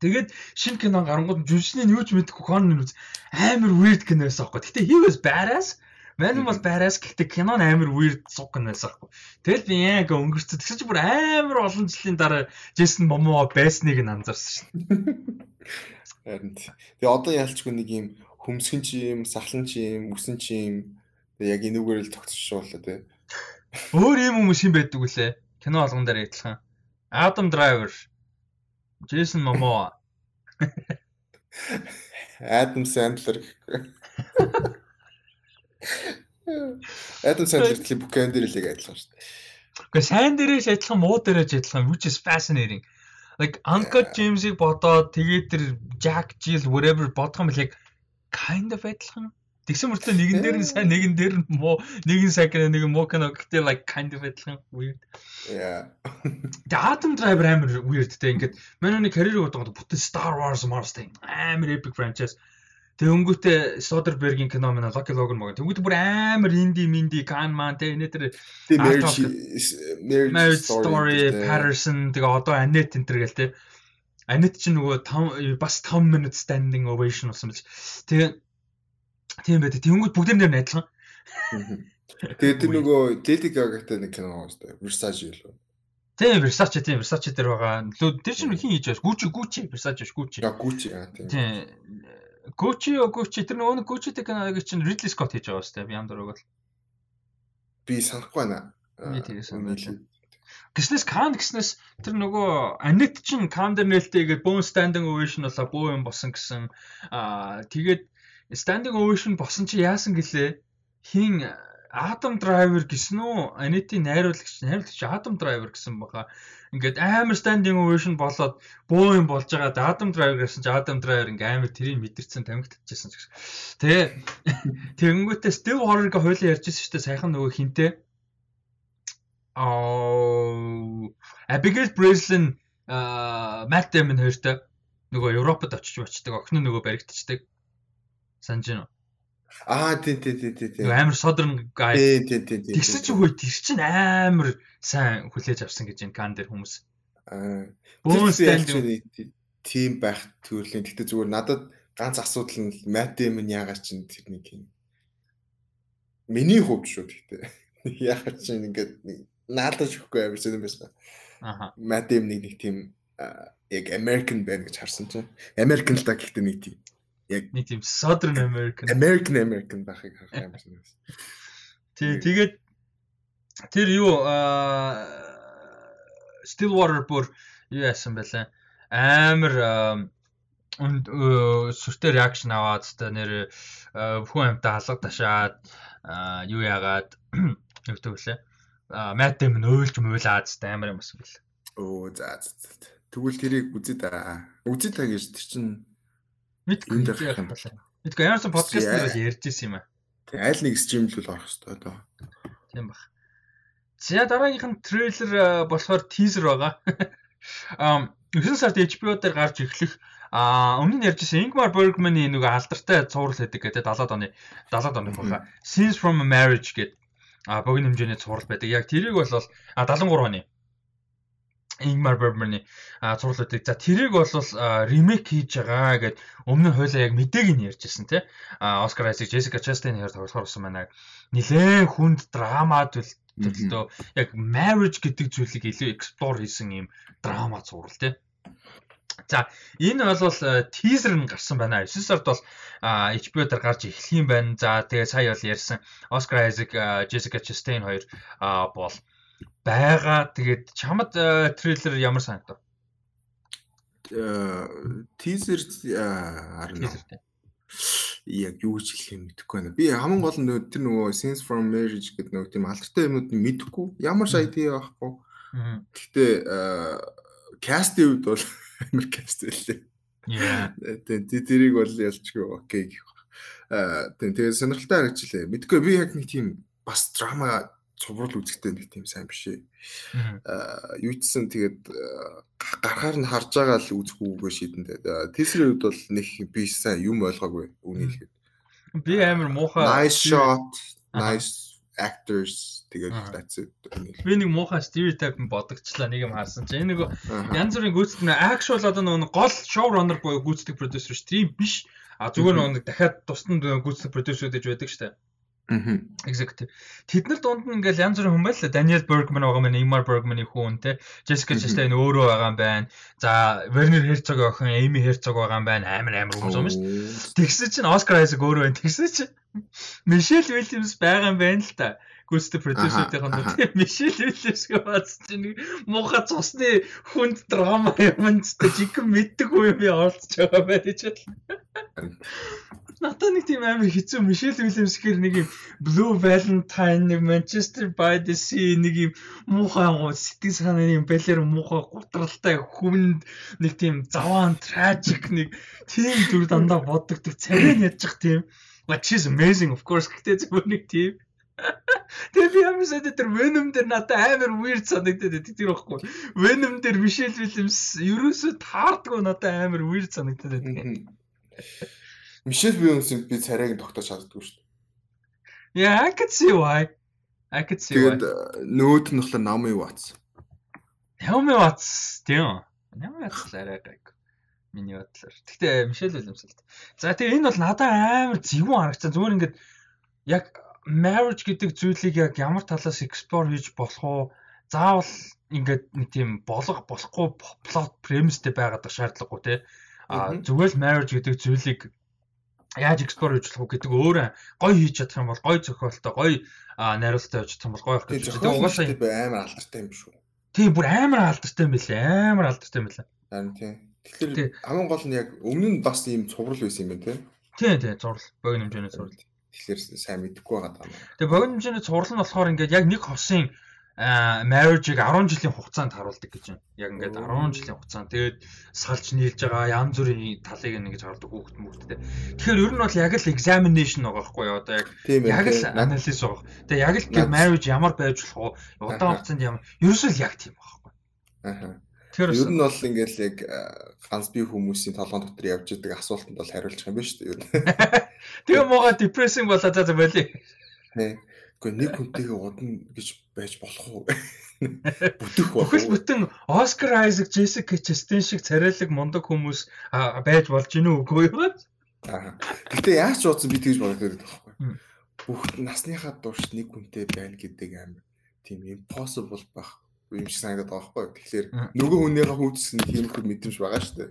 Тэгээд шинэ кино гарангууд жүжигчний юу ч мэдэхгүй Conan үз амар weird кино байсан аахгүй. Гэтэ he was badass. Man was badass гэхдээ кино амар weird суг кино байсан аахгүй. Тэгэл би яг өнгөрцөд тэгсэн чинь бүр амар олон жилийн дараа Jason Momoa байсныг нь анзаарсан шин. Харин тэгээ одоо ялчгүй нэг юм хөмсгөн чи юм, сахлан чи юм, үсэн чи юм. Тэгээ яг энүүгээр л тогтчихшоо болоо тий. Өөр юм юм байдаг үлээ. Кино болгон дээр адилхан. Adam Driver Джейсон Момоа. Адам Сэндлер гэхгүй. Адам Сэндлер төлөв бүхэн дээр л яг адилхан шүү дээ. Гэхдээ сайн дээрээс адилхан муу дээрээс адилхан which is fascinating. Like Uncle James-ийг бодоод тэгээд тэр Jack Jill whatever бодох юм бол яг kind of адилхан. Тэгсэн мөртлөө нэгэн дээр нь сайн, нэгэн дээр нь муу, нэгэн сайн кино, нэгэн муу кино гэхдээ like kind of адилхан weird. Yeah. The Adam Driver амар weird те ингээд манай карьер бодоод бүтэн Star Wars Mars те амар epic franchise. Тэг өнгөтэй Soderbergh-ийн кино мань Lucky Logan мөн. Тэнгүүд бүр амар инди минди Can Man те энэ тэр Marriage Story Patterson тэгээ одоо Annette энэ төр гэл те. Annette ч нөгөө 5 бас 5 minute standing ovation болсон биш. Тэгээ Тийм байдаг. Тэнгүүд бүгд нэр нь адилхан. Тэгээд тэр нөгөө Lady Gaga-тай нэг кино байгаа шүү дээ. Versace юу? Тийм Versace тийм Versace дээр байгаа. Тэр чинь хин хийж байгаа. Gucci Gucci Versace биш Gucci. Аа Gucci аа тийм. Тийм. Gucci Gucci тэр нөгөө Gucci-тэй киноыг чинь Ridley Scott хийж байгаа шүү дээ. Би ям дураг бол. Би санахгүй байна. Би тэгээс санаа. Гиснэс Кан гиснэс тэр нөгөө Анит чин Кан дээр нээлттэй гээд bone standing ovation болоо бөө юм болсон гэсэн аа тэгээд standing ovation босон чи яасан гэлээ хин Adam Driver гэсэн үү? Anity найруулагч найруулагч Adam Driver гэсэн баха. Ингээд амар standing ovation болоод бөө юм болж байгаа. Adam Driver гэсэн чи Adam Driver ингээ амар тэрийг мэдэрсэн тамигдчихсан ч гэсэн. Тэгээ тэгэнгүүтээ Steve Horner-ыг хойлоо ярьжсэн шүү дээ. Сайхан нөгөө хинтээ. Аа Abigail Breslin аа Matt Damon хоёртой нөгөө Европод очиж очдаг. Охин нөгөө баригдчихдаг. Санаж байна уу? Аа тий тий тий тий. Амар southern guy. Тий тий тий. Тэгсэн чи хөөе тэр чин амар сайн хүлээж авсан гэж энэ кан дээр хүмүүс. Аа. Бөөстэй тийм байх төрлийн. Гэтэ зүгээр надад ганц асуудал нь Matt Damon яагаад чин тэрнийг юм. Миний хувьд шүү гэхдээ. Яагаад чин ингээд наадаж өгөхгүй амар сонирн байсан. Аха. Matt Damon-ыг нэг тийм яг American байна гэж харсан чинь. American л та гэхдээ нэг тийм яг нэг тийм Southern American American American байхыг харах юм шиг байна. Тий, тэгээд тэр юу аа Stillwater бүр юу яасан бэлээ. Амар сүртэй реакшн аваад та нэр хүн амтаа халга ташаад юу яагаад юу гэвлээ. Matt Damon өөлж муулаад та амар юм бас бэл. Оо за за. Тэгвэл тэрийг үзээ да. Үзээ та гэж тэр чинь Мэдгүй яах юм бол. Мэдгүй ямарсан подкаст дээр л ярьж исэн юм аа. Тэг аль нэг стримлүүл орох хэрэгтэй доо. Тийм баг. За дараагийнх нь трейлер болохоор тизер байгаа. Ам 9 сард HBO дээр гарч эхлэх А өмнө нь ярьжсэн Ingmar Bergman-ы нэг алдартай цуврал байдаг гэдэг 70-аад оны 70-аад оны баха. Scenes from a Marriage гэдэг а богино хэмжээний цуврал байдаг. Яг тэрийг бол а 73 оны Ingmar Bergman-ы зурлуудыг за тэрийг бол ремейк хийж байгаа гэд өмнө нь хойлоо яг мэдээг нь ярьжсэн тий. Оскар Айзек, Jessica Chastain хоёр тоглохоор болсон байна. Нилээн хүнд драма төлөлтөө яг marriage гэдэг зүйлийг илүү explore хийсэн юм драма зурвал тий. За энэ бол тизер нь гарсан байна. 9 сард бол HBO дээр гарч эхлэх юм байна. За тэгээ сая бол ярьсан Oscar Isaac, Jessica Chastain хоёр бол байгаа. Тэгээд чамд э, трейлер ямар санагдав? Э тизер харна. Яг юу гэж хэлэх юм мэдэхгүй байна. Би хамгийн гол нь тэр нөгөө Sense from Marriage гэдэг нөгөө тийм алдартай юмнууд нь мэдэхгүй. Ямар ч idea байхгүй. Гэхдээ кастын үед бол амар каст байлээ. Яа. Тэгээ тэрийг бол ялчгүй окей гэх. Аа тэгээ сонирхолтой харагчлаа. Мэдгүй би яг нэг тийм бас драма цуврал үзэхтэй нэг тийм сайн биш ээ. Аа юу ч гэсэн тэгээд гарахаар нь харж байгаа л үзэх үгүй шийдэндээ. Тэсрийн үед бол нэг би сайн юм ойлгоогүй үнийг хэлэхэд. Би амар муухай nice shot, nice actors тэгээд that's it. Би нэг муухай stereotype бодогчлаа нэг юм харсан чинь энэ нэг янз бүрийн гүйцэтгэх нь actual одоо нэг гол showrunner буюу гүйцэтгэх producer шүү дээ. Тийм биш. А зүгээр нэг дахиад тусдан гүйцэтгэх producer гэж байдаг шүү дээ. Аа. Executive. Тэд нар дунд нь ингээл янз бүрийн хүн байл л Daniel Bergman байгаа мэн, Ingmar Bergman-ийн хүн те. Jessica Chastain өөрөө байгаа юм байна. За Werner Herzog охин Amy Herzog байгаа юм байна. Амар амар хүмүүс юм шүү дээ. Тэгсэн чинь Oscar Isaac өөрөө байна. Тэгсэн чинь Michelle Williams байгаа юм байна л та. Гүстэй продюсертэй хандаа тийм Michelle Williams-гээ бац чинь муухай цусны хүнд драма юм ч чиг мэддэг үе би оролцож байгаа байх гэж. Надад нэг тийм амар хэцүү Мишель Уильямс гэхэр нэг юм Blue Valentine нэг Manchester by the Sea нэг юм муухай сэтгэл санааны юм балер муухай гутралтай хүнд нэг тийм заваан tragic нэг тийм зүр дандаа боддогдаг царай ядчих тийм. Like she's amazing of course гэхдээ зөвхөн нэг тийм Тэгээ би ямар сайн тэр Venom дээр надад амар weird санагдаад байдаг тэр байхгүй. Venom дээр Michelle Williams ерөөсөө таардгүй надад амар weird санагдаад байдаг. Мишель Williams-ийг би царайг тогтоож чаддгүй шүү дээ. Yeah, I could see why. I could see why. Тэгээд нөөд нь болохоор Naomi Watts. Naomi Watts тийм. Naomi Watts арай гайг. Миний бодлоор. Гэхдээ Мишель Williams л. За тэгээ энэ бол надад амар зөвүүн харагцсан. Зүгээр ингээд яг marriage гэдэг зүйлийг яг ямар талаас explore хийж болох уу? Заавал ингээд нэг тийм болох болохгүй plot premise-тэй байгаад шаардлагагүй те. А зүгээр л marriage гэдэг зүйлийг яаж explore хийж болох вэ гэдэг өөрөө гоё хийж чадах юм бол гоё зохиолтой гоё найруулалттай байж чадах юм бол гоё байх гэж байна. Угаасаа амар алдартай юм шүү. Тийм бүр амар алдартай юм билээ. Амар алдартай юм билээ. Харин тийм. Тэгэхээр хамгийн гол нь яг өмнө нь бас ийм цуврал байсан юм байна тийм. Тийм тийм зурлал. Богино хэмжээний зурлал. Тэгэхээр сайн мэдэхгүй байгаа даа. Тэгээ богино хэмжээний зурлал нь болохоор ингээд яг нэг хосын marriage-ыг 10 жилийн хугацаанд харуулдаг гэж байна. Яг ингээд 10 жилийн хугацаанд тэгээд салж нийлж байгаа янз бүрийн талыг ингэж харуулдаг хүүхэд мөхтдээ. Тэгэхээр ер нь бол яг л examination байгаа байхгүй юу? Одоо яг яг л анализ байгаа. Тэгээ яг л marriage ямар байж болох вэ? Удаан хугацаанд ямар? Ерөөсөө л яг тийм байхгүй. Аа. Тэгэхээр ер нь бол ингээл яг ганц бие хүмүүсийн толгойн дотор явж байгаа асуултанд бол байгаа юм байна шүү дээ. Тэгээ мууга depressing болоод байгаа байли. Тий. Гэхдээ нэг хүнтэйгээ удна гэж байж болох уу? Бүтэх болох. Бүхэл бүтэн Оскар Айзек, Джессика Честен шиг царайлаг мундаг хүмүүс байж болж гинүү үгүй юу? Гэтэ яаж ч уудсан би тэгж бодож байдаг байхгүй. Бүх насныхаа дуушд нэг хүнтэй байна гэдэг амар тийм impossible байх юм шиг санагдаад байгаа байхгүй. Тэгэхээр нөгөө хүнийхээ хүйдсэн тийм их мэдрэмж байгаа шүү дээ.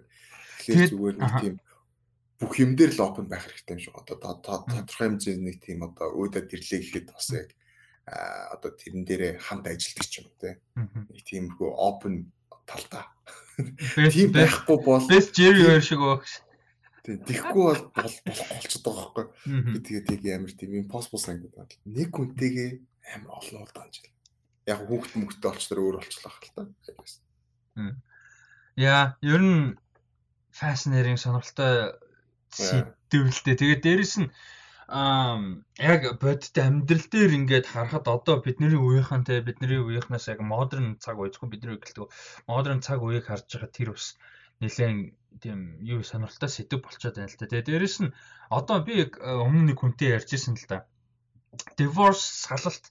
Тэгэхээр зүгээр нэг тийм бүх юм дээр л open байх хэрэгтэй юм шиг одоо тодорхой хэмжээний нэг тийм одоо өөдөө тэрлээ гэхэд бас яг одоо тэрэн дээрээ хамт ажилладаг ч юм уу те. Нэг тиймэрхүү open талдаа. Тийм байхгүй бол Jerry хоёр шиг багш тийм тэгэхгүй бол болох болчиход байгаа байхгүй. Би тэгээд яг амар тийм impossible санагдаад нэг хүнтэйгээ амар олон удаа анжил яг хүүхд мөхтөд олчлоо өөр олчлоо хэл та яа ер нь fascinating сонирхолтой сэдвэлтэй. Тэгээд дээрэс нь аа яг бодит амьдрал дээр ингээд харахад одоо бидний үеийнхэн те бидний үеийнхнээс яг модерн цаг үе зөвхөн бидний гэлдэг модерн цаг үеийг харж байгаа тэр бас нэлээд тийм юу сонирхолтой сэдв болчиход байна л та. Тэгээд дээрэс нь одоо би өмнө нэг хүнтэй ярьжсэн л да. Divorce салалт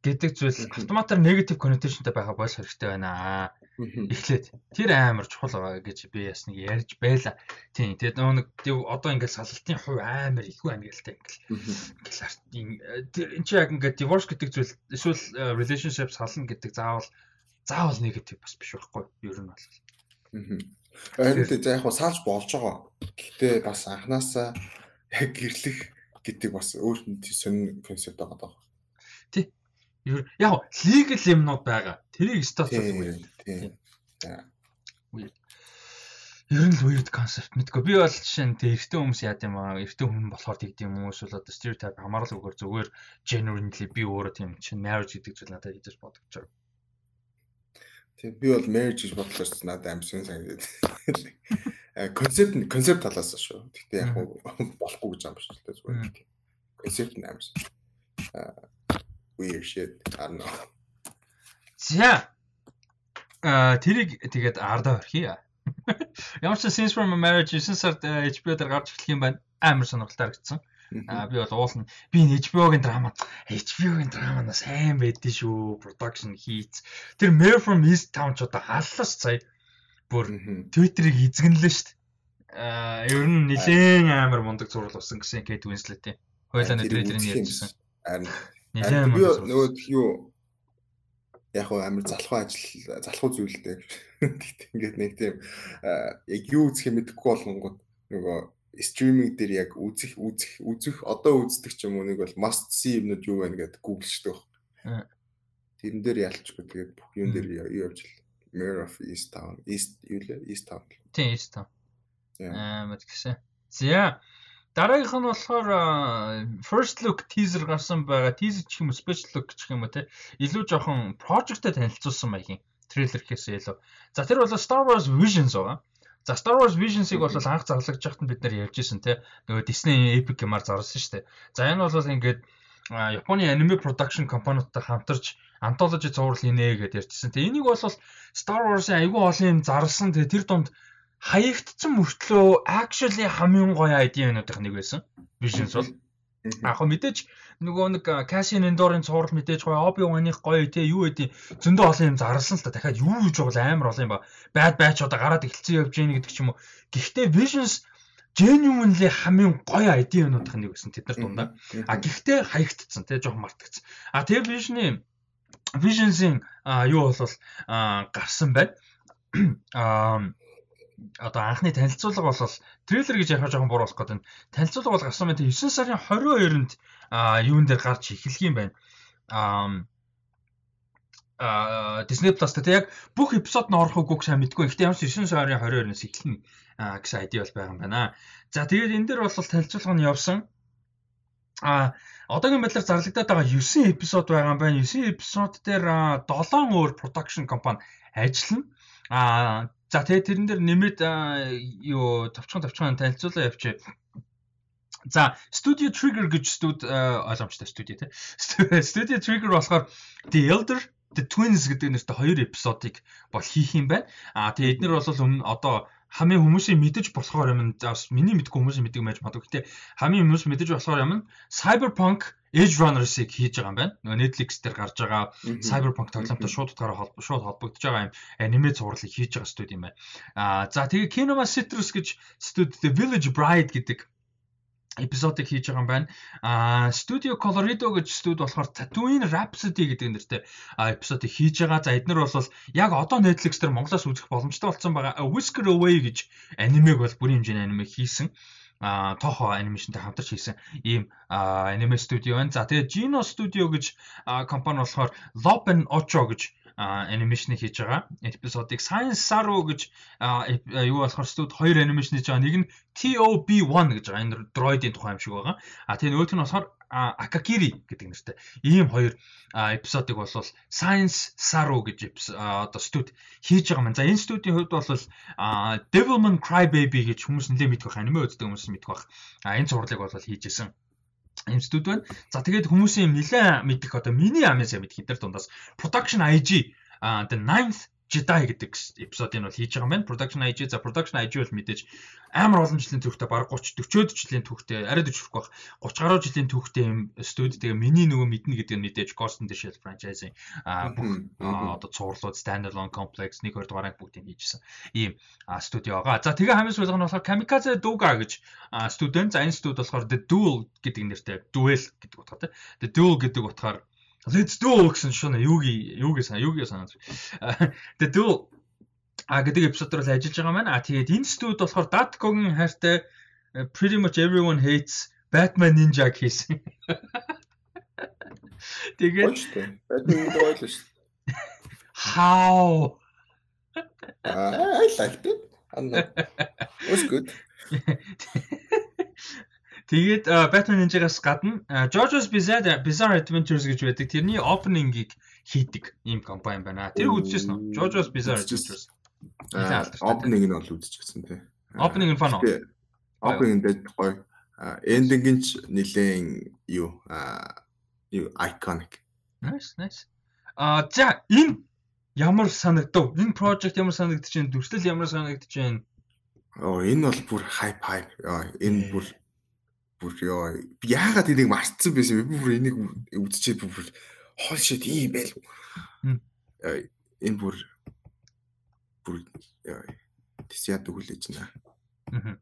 гэдэг зүйл автоматар негатив коннотейшнтэй байха болох хэрэгтэй байна. Эхлээд тэр амар чухал байгаа гэж би бас нэг ярьж байла. Тийм. Тэгээд нэг одоо ингээд салтын хувь амар ихгүй ангилалтай ингээл. Энд чи яг ингээд divorce гэдэг зүйл эсвэл э, relationship сална гэдэг заавал заавал негатив бас биш байхгүй юу? Ер нь бол. Аа. Тэгээд за яг хаа салж болж байгаа. Гэхдээ бас анханасаа яг гэрлэх гэдэг бас өөр сонин концепт байгаа даа. Ер яг лигэл юмнууд байгаа. Тэрийг статус юм. Тийм. Ер нь л weird concept мэдгүй. Би бол жишээ нь тэг эртний хүмүүс яад юм аа. Эртний хүн болохоор тэгд юм уу эсвэл одоо stereotype хамааралгүйгээр зүгээр genuinely би өөрөө тийм чинь marriage гэдэг зүйл надад хийж байгаа. Тийм би бол marriage гэж бодлоос надад амар сонь санагдаад. Концепт нь концепт талаас шүү. Гэхдээ яг болохгүй гэж юм биш л дээ зүгээр. Концепт нь амар weird shit. I don't know. За. А тэрийг тэгээд ардаа орхия. Ямар ч Scenes from a Marriage 9 сард HBO дээр гарч эхлэх юм байна. Амар сонирхолтой харагдсан. Аа би бол уулна. Би HBO-гийн драма HBO-гийн драма на сайн байдсан шүү. Production хийц. Тэр Mayor from East Town ч одоо халлаас сая бүр Twitter-ыг эзэгнэлээ шүү. Аа ер нь нэлээд амар мундаг зураг болсон гэсэн Kate Winslet-ийн. Хойлооны трейлерыг ярьжсэн. Харин би нөгөө юу яг хөө амар залхуу ажил залхуу зүйлтэй. Тэгт ингээд нэг тийм яг юу үзэх юм мэдэхгүй болгонгод нөгөө стриминг дээр яг үзэх үзэх үзэх одоо үздэг ч юм уу нэг бол must see юмнууд юу байна гэдэг гуглчдаг. Тэрэн дээр ялчгүй тэгээд бүх юм дээр юу явж л Mayor of East Town East юу лээ East Town. Тийм East Town. Аа мэдгэсэн. За дараагийнх нь болохоор first look teaser гарсан байгаа. Teaser ч юм уу special look гэх юм уу те. Илүү жоохон project-тэй танилцуулсан маягийн трейлер гэхээсээ илүү. За тэр бол Star Wars Visions байгаа. За Star Wars Visions-ыг бол анх зарлагдж байхад бид нар ярьж ирсэн те. Нөгөө Disney Epic гэмээр зарласан шүү дээ. За энэ бол ингээд Японы аниме production компаниудтай хамтарч антологи зурвал хийнэ гэдээ ярьчихсан. Тэгээ энийг бол Star Wars-ын айгүй олон юм зарласан. Тэгээ тэр донд хаягдсан мөртлөө actually хамгийн гоё ID-нуудын нэг байсан. Visions бол Яг мэдээж нөгөө нэг Cassian Endor-ын цуврал мэдээж гоё Obi-Wan-ых гоё те юу гэдэг зөндөө олон юм зарласан л та дахиад юу гэж бол амар олон юм ба. Bad Batch одоо гараад эхэлсэн явж гин гэдэг ч юм уу. Гэхдээ Visions genuinely хамгийн гоё ID өнөдөх нэг байсан тэд нар дундаа. А гэхдээ хаягдцсан тий жоох мартагдсан. А тэгээ Vision-ийн Visions-ийн юу бол гарсан байна. А одоо анхны танилцуулга бол трейлер гэж яхаа жоохон буруу болох гэдэг. Танилцуулга бол гарсан байна. 9 сарын 22-нд юун дээр гарч эхэлх юм байна. А Disney Plus дээр яг бүх эпизод нь орох үгүй сайн мэдгүй. Гэхдээ ямар ч 9 сарын 22-ноос эхэлнэ гэсэн ID бол байгаа юм байна. За тэгээд энэ дээр бол танилцуулга нь явсан. А одоогийн байдлаар зарлагдаад байгаа 9 эпизод байгаа юм байна. 9 эпизод дээр 7 өөр production компани ажиллана. А за тэгээд тэрэн дээр нэмээд юу товчхон товчхон танилцуулаа явчих. За Studio Trigger гэж студ ойлгомжтой студио тий. Studio Trigger болохоор The Elder The Twins гэдэг нэртэй хоёр эпизодыг бол хийх юм байна. А тэгээд эднэр бол өмнө одоо хамгийн хүмүүсийн мэдэж болохоор юм бас миний мэдгүй хүмүүсийн мэддэг байж магадгүй. Гэтэ хамгийн хүмүүс мэдэж болохоор юм Cyberpunk Edge Runners-ыг хийж байгаа юм байна. Нөгөө Netflix дээр гарч байгаа Cyberpunk тоглоомтой шууд утгаараа холбоо шууд холбогдож байгаа юм аниме зурлыг хийж байгаа студи юм байна. Аа за тэгээ Kinema Citrus гэж студи The Village Bride гэдэг эпизодыг хийж байгаа юм байна. Аа Studio Colorido гэж студ болохоор Tatooine Rhapsody гэдэг нэртэй эпизодыг хийж байгаа. За эднэр бол яг одоо Netflix дээр Монголоос үзэх боломжтой болсон байгаа. Whisker Away гэж анимег бол бүрийн хэмжээний аниме хийсэн а тохо анимашнтай хамтарч хийсэн ийм аниме студио байна. За тэгээд Gino Studio гэж компани болохоор Lopen Ocho гэж анимашн хийж байгаа. Эпизодыг Science Saru гэж юу болохоор студ хоёр анимашн хийж байгаа. Нэг нь TOB1 гэж байгаа. Энэ дроидын тухай юм шиг байгаа. А тэгээ нөгөөх нь болохоор Акакири гэдэг нэртэй. Ийм хоёр эпизодыг бол Science Saru гэж одоо студ хийж байгаа маань. За энэ студийн хувьд бол Devilman Crybaby гэж хүмүүс нэлээд мэдэх байх. Аниме үздэг хүмүүс мэдэх байх. А энэ зурлыг бол хийжсэн студ байна. За тэгээд хүмүүсийн нэлээд мэдих одоо миний амиас мэдих энэ дундаас production IG the 9th Jedi гэдэг эпизодыг бол хийж байгаа юм байна. Production IG за production IG бол мэдээж амар олон жилийн түүхтэй баг 30 40 жилийн түүхтэй арай дэвшрэх байх 30 гаруй жилийн түүхтэй юм студ тэгээ миний нөгөө мэднэ гэдэг нь мэдээж Ghost in the Shell franchise-ийн бүх одоо цуурлууд standalone complex 1 2 дугаар анги бүгдийг хийжсэн. Ийм студио байгаа. За тэгээ хамгийн сүүлийнх нь болохоор Kamikaze Duga гэж студент. За энэ студ болохоор The Duel гэдэг нэртэй Duel гэдэг утгатай. The Duel гэдэг утгаар Let's do гэсэн шунаа юуги юуги сан юуги санаад. Тэгээ дүү а гэдэг эпизодор бол ажиллаж байгаа маань. А тэгээд энэ студ болохоор Datco-гийн хайртай э, Pretty much everyone hates Batman Ninja хийсэн. Тэгээд Batman ойлоо шүү. How? I liked it. It was good. Тэгээд Batman Ninja-гаас гадна JoJo's Bizarre Bizarre Adventures гэж байдаг. Тэрний opening-ыг хийдэг ийм компани байна. Тэр үзчихсэн үү? JoJo's Bizarre Adventures. Opening нь бол үзчихсэн тий. Opening нь фан уу? Opening дээр гоё. Ending нь ч нилээн юу юу iconic. Nice, nice. А за энэ ямар санагдав? Энэ project ямар санагдаж байна? Дүрслэл ямар санагдаж байна? Оо энэ бол бүр хайп хайп. Энэ бүр бүр ёо яагаад энийг мартсан байсан бэ? Бүр энийг үзчихээд бүр хоол шид ийм байл. Энэ бүр бүр тэс яд өгүүлээж байна.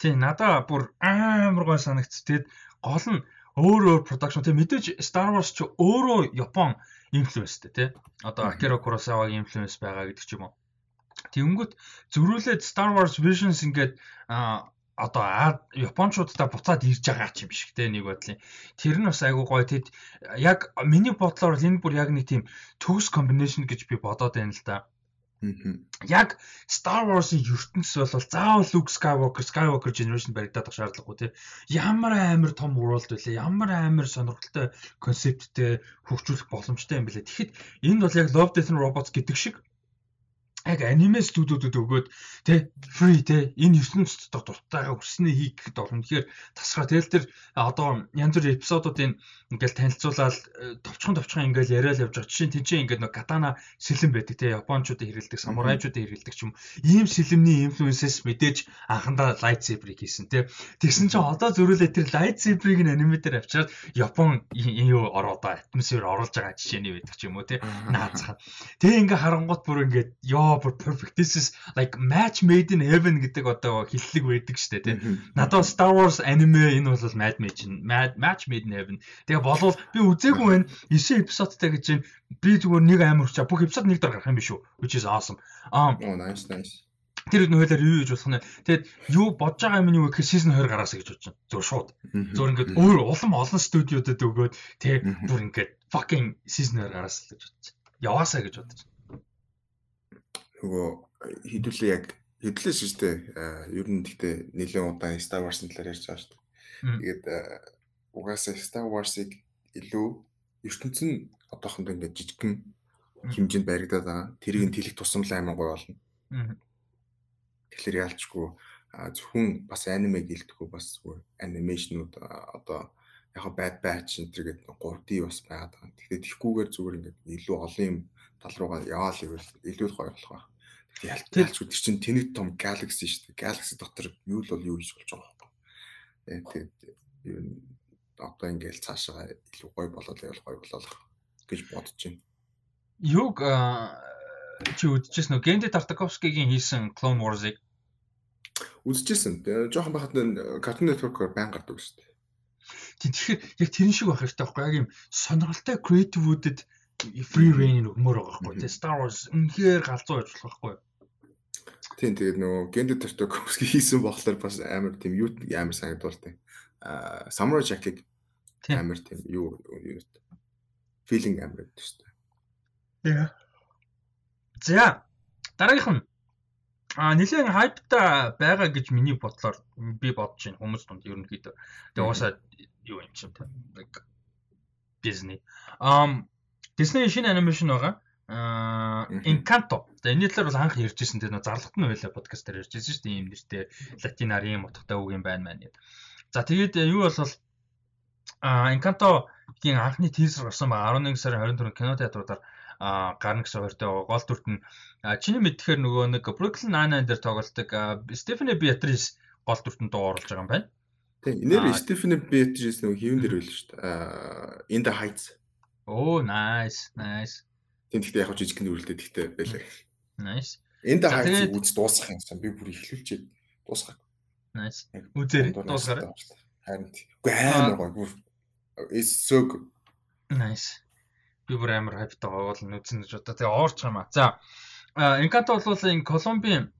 Тий, надаа бүр амар гой санагц. Тэгэд гол нь өөр өөр продакшн тий мэдээж Star Wars ч өөрөө Япон инфлюенстэй тий. Одоо Akira Kurosawa-гийн инфлюенс байгаа гэдэг ч юм уу. Тэнгүүт зөрүүлээд Star Wars Visions ингээд одоо Япончуудтай буцаад ирж байгаа ч юм шиг те нэг бодлын. Тэр нь бас айгүй гоё тэд яг миний бодлоор энэ бүр яг нэг тийм төгс комбинашн гэж би бодоод байна л да. Яг Star Wars-ын ертөнц бол заавал Luke Skywalker, Skywalker Generation баригдаад ах шаардлагагүй тий. Ямар амар том world вэ? Ямар амар сонирхолтой концепттэй хөгжүүлэх боломжтой юм бэлээ. Тэгэхэд энд бол яг Love Death and Robots гэдэг шиг яг аниме студиудад өгөөд тэ free тэ энэ ертөнцид дотор дуртайгаа хүснээ хийх гэдэг бол үнэхээр тасгаа тэгэл тэр одоо янз бүрийн эпизодуудын ингээл танилцуулаад э, товчхон товчхон ингээл яриад явж байгаа. Жишээ нь тийч ингээд нэг катана сэлэм байдаг тэ японочдод хэрэлдэг самурайчуудад хэрэлдэг ч юм ийм сэлэмний инфлюенсээс мэдээж анхандаа лайтсейберийг хийсэн тэ тэгсэн чинь одоо зөрүүлээ тэр лайтсейберийг аниме дээр авчираад япон юу ороод атмосфер оруулж байгаа жишээний байдаг ч юм уу тэ наацхан. Тэгээ ингээ харангуут бүр ингээд ёо oh бүр perfect this is like match made in heaven гэдэг одоо хиллэг байдаг штэ тий. Надад Star Wars anime энэ бол match made in match made in heaven. Тэгээ болвол би үзээгүй байна. 9 эпизодтай гэж байна. Би зүгээр нэг амар хүчаа бүх эпизод нэг дор гарах юм биш үү? Which is awesome. Аа. Oh nice nice. Тэр үед нөхөөлөөр юу гэж болох нь. Тэгээд юу бодож байгаа юм юу гэхээр season 2 гараасаа гэж бодож байна. Зүгээр шууд. Зүгээр ингээд өөр улам олон студиудад өгөөд тэг бүр ингээд fucking season 2 гараасаа гэж бодож байна. Яваасаа гэж бодож байна нөгөө хэдүүлээ яг хэдлээс шүү дээ. Ер нь гэхдээ нэлээд удаан Star Wars-ын талаар ярьж байгаа шүү дээ. Тэгээд угаасаа Star Wars-ыг илүү ертөнц нь одоохондоо ингээд жижигхэн хэмжээнд баригдаад байгаа. Тэрийг нь тэлэх тусамлаа амар гоё болно. Тэгэхээр яалчгүй зөвхөн бас аниме гэлдэхгүй бас анимашнууд одоо яг бад бач энэ төр гэдэг 3D бас байгаад байгаа. Тэгэхээр тэгхгүйгээр зүгээр ингээд илүү олон юм тал руугаа яваал ивэл илүү гоё болох байна. Ялтэлч үгүй чинь тэнэг том galaxy шүү дээ. Galaxy дотор юу л бол юу хийж болж байгаа байхгүй. Тэгээд ер нь одоо ингээл цаашаа илүү гоё болоод явал гоё болоо гэж бодож байна. Юг чи үдчихсэн үү? Генди Тартаковскигийн хийсэн Clone Wars-ыг үзчихсэн. Жохон байхад Cartoon Network-оор байн гардаг шүү дээ. Тэгэхээр яг тэрэн шиг байх хэрэгтэй байхгүй яг юм сонирхолтой creative-үүдэд free reign өгмөр байгаа байхгүй тий Star Wars үнэхээр галзуу байж болох байхгүй Тийм тэгээд нөгөө Генди Тартаковский хийсэн болохоор бас амар тийм юу амар санагдуултай. Аа Samurai Jack-ыг амар тийм юу юу feeling амар гэдэг шүү дээ. Яа. За дараагийнх нь а нэлээд хайптай байгаа гэж миний бодлоор би бодож байна хүмүүс дунд ерөнхийдөө. Тэгээ уусаа юу юм чинь тийм Disney. Um Disney шинэ анимашн байгаа. Аа Encanto. За энэ талаар бол анх ярьжсэн тэр нөө зарлахт нь байлаа подкаст дээр ярьжсэн шүү дээ. Ийм нэртэй латинаар ийм утгатай үг юм байна маань. За тэгээд э, юу бол аа Encanto-гийн анхны тийзер гарсан ба 11 сарын 24-нд кино театруудаар гарна гэсэн хоёртой гол дүрт нь чиний мэдхээр нөгөө нэг Brooklyn Nine-Nine дээр тоглолдог Stephanie Beatrice гол дүртэнд дуу оруулж байгаа юм байна. Тийм, энээр Stephanie Beatrice нөгөө хийвэн дээр байл шүү дээ. In the Heights. Оо, nice, nice. Тийм гэхдээ яг жижиг нөрөлдөд ихтэй байлаа. Nice. Энд хайц үз дуусгах юмсан би бүр ихлүүлчихэд дуусгах. Nice. Үзээр дуусгаарай. Харин үгүй амар гоё бүр is so good. Nice. Би бүр амар хайптай гоё бол үзэн гэж одоо тэгээ оорч юм аа. За Encanto бол энэ Колумбийн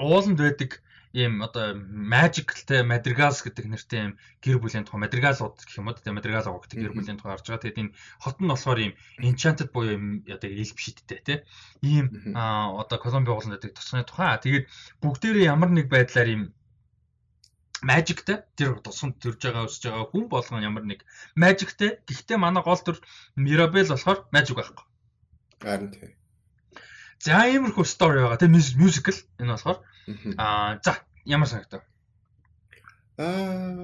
ууланд байдаг ийм одоо magicтэй madrigals гэдэг нэртэй ийм гэр бүлийн тухай madrigalууд гэх юм уу тийм madrigal авах гэдэг гэр бүлийн тухай харж байгаа. Тэгээд энэ хот нь болохоор ийм enchanted буюу ийм одоо эльф шидтэй тийм ийм одоо Колумби ууланд байдаг тусганы тухай. Тэгээд бүгдээрээ ямар нэг байдлаар ийм магicтэй тэр тусганд төрж байгаа өсөж байгаа хүн болгон ямар нэг магicтэй гэхдээ манай гол төр Mirabel болохоор magic байхгүй. Харин тийм. За иймэрхүү стори байгаа тийм мюзикл энэ болохоор Аа за ямар санагдав? Аа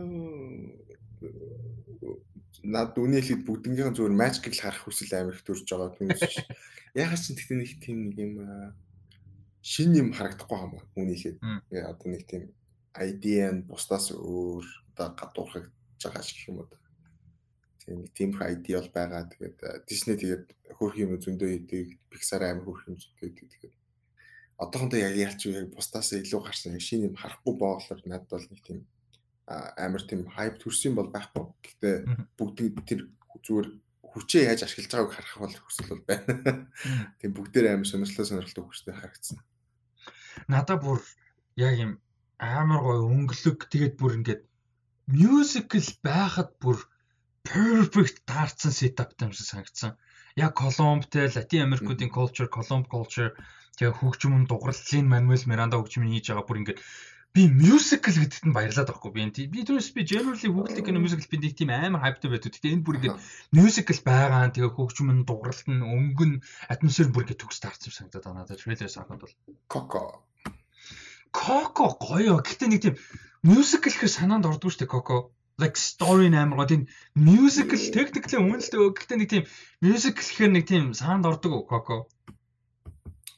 над үний хэлэхэд бүгднгийнхэн зүгээр magic-ийг харах хүсэл амар их төрж байгаа хүмүүс. Ягаад ч тэгтээ нэг тийм нэг юм шин юм харагдахгүй хамаа үний хэлэхэд. Одоо нэг тийм ID нь бусдаас өөр одоо гадуурхаж байгаа гэх юм уу. Тийм тийм ID бол байгаа. Тэгээд Disney тэгээд хөрх юм зөндөө хийдэг, Pixar амар хөрх юм зөндөө хийдэг. Тэгээд одоохондоо яг яалч яг бусдаас илүү гарсан шинэ юм харахгүй боолоор надад бол нэг тийм амар тийм хайп төрсөн бол байхгүй. Гэхдээ бүгд тэр зүгээр хүчээ яаж ашиглаж байгааг харах бол хүсэл бол байна. Тийм бүгдээр амар сонирхолтой сонирхолтой хүчтэй харагдсан. Надаа бүр яг юм амар гоё өнгөлөг тэгээд бүр ингээд мюзикл байхад бүр perfect таарсан сетаптай юм шиг санагдсан. Яг Колумб те Латин Америкуудын culture, Колумб culture тэгээ хөгжмөн дугарлалын Мануэл Миранда хөгжмөн хийж байгаа бүр ингээд би musical гэдэгт нь баярлаад байхгүй би энэ би түрүүс би generally хүүхдэд кино musical би нэг тийм амар hype байдаг. Гэтэ энэ бүр ингээд musical байгаа тэгээ хөгжмөн дугарлалт нь өнгөн атмосфер бүр ингээд төгс юм санагдаад байна надад трейлерээс харахад бол Коко Коко гоё. Гэтэ нэг тийм musical гэхэр санаанд ордгоо штэ Коко. Like story амар гоё. Тийм musical technically үнэлдэг. Гэтэ нэг тийм musical гэхэр нэг тийм санаанд ордог Коко.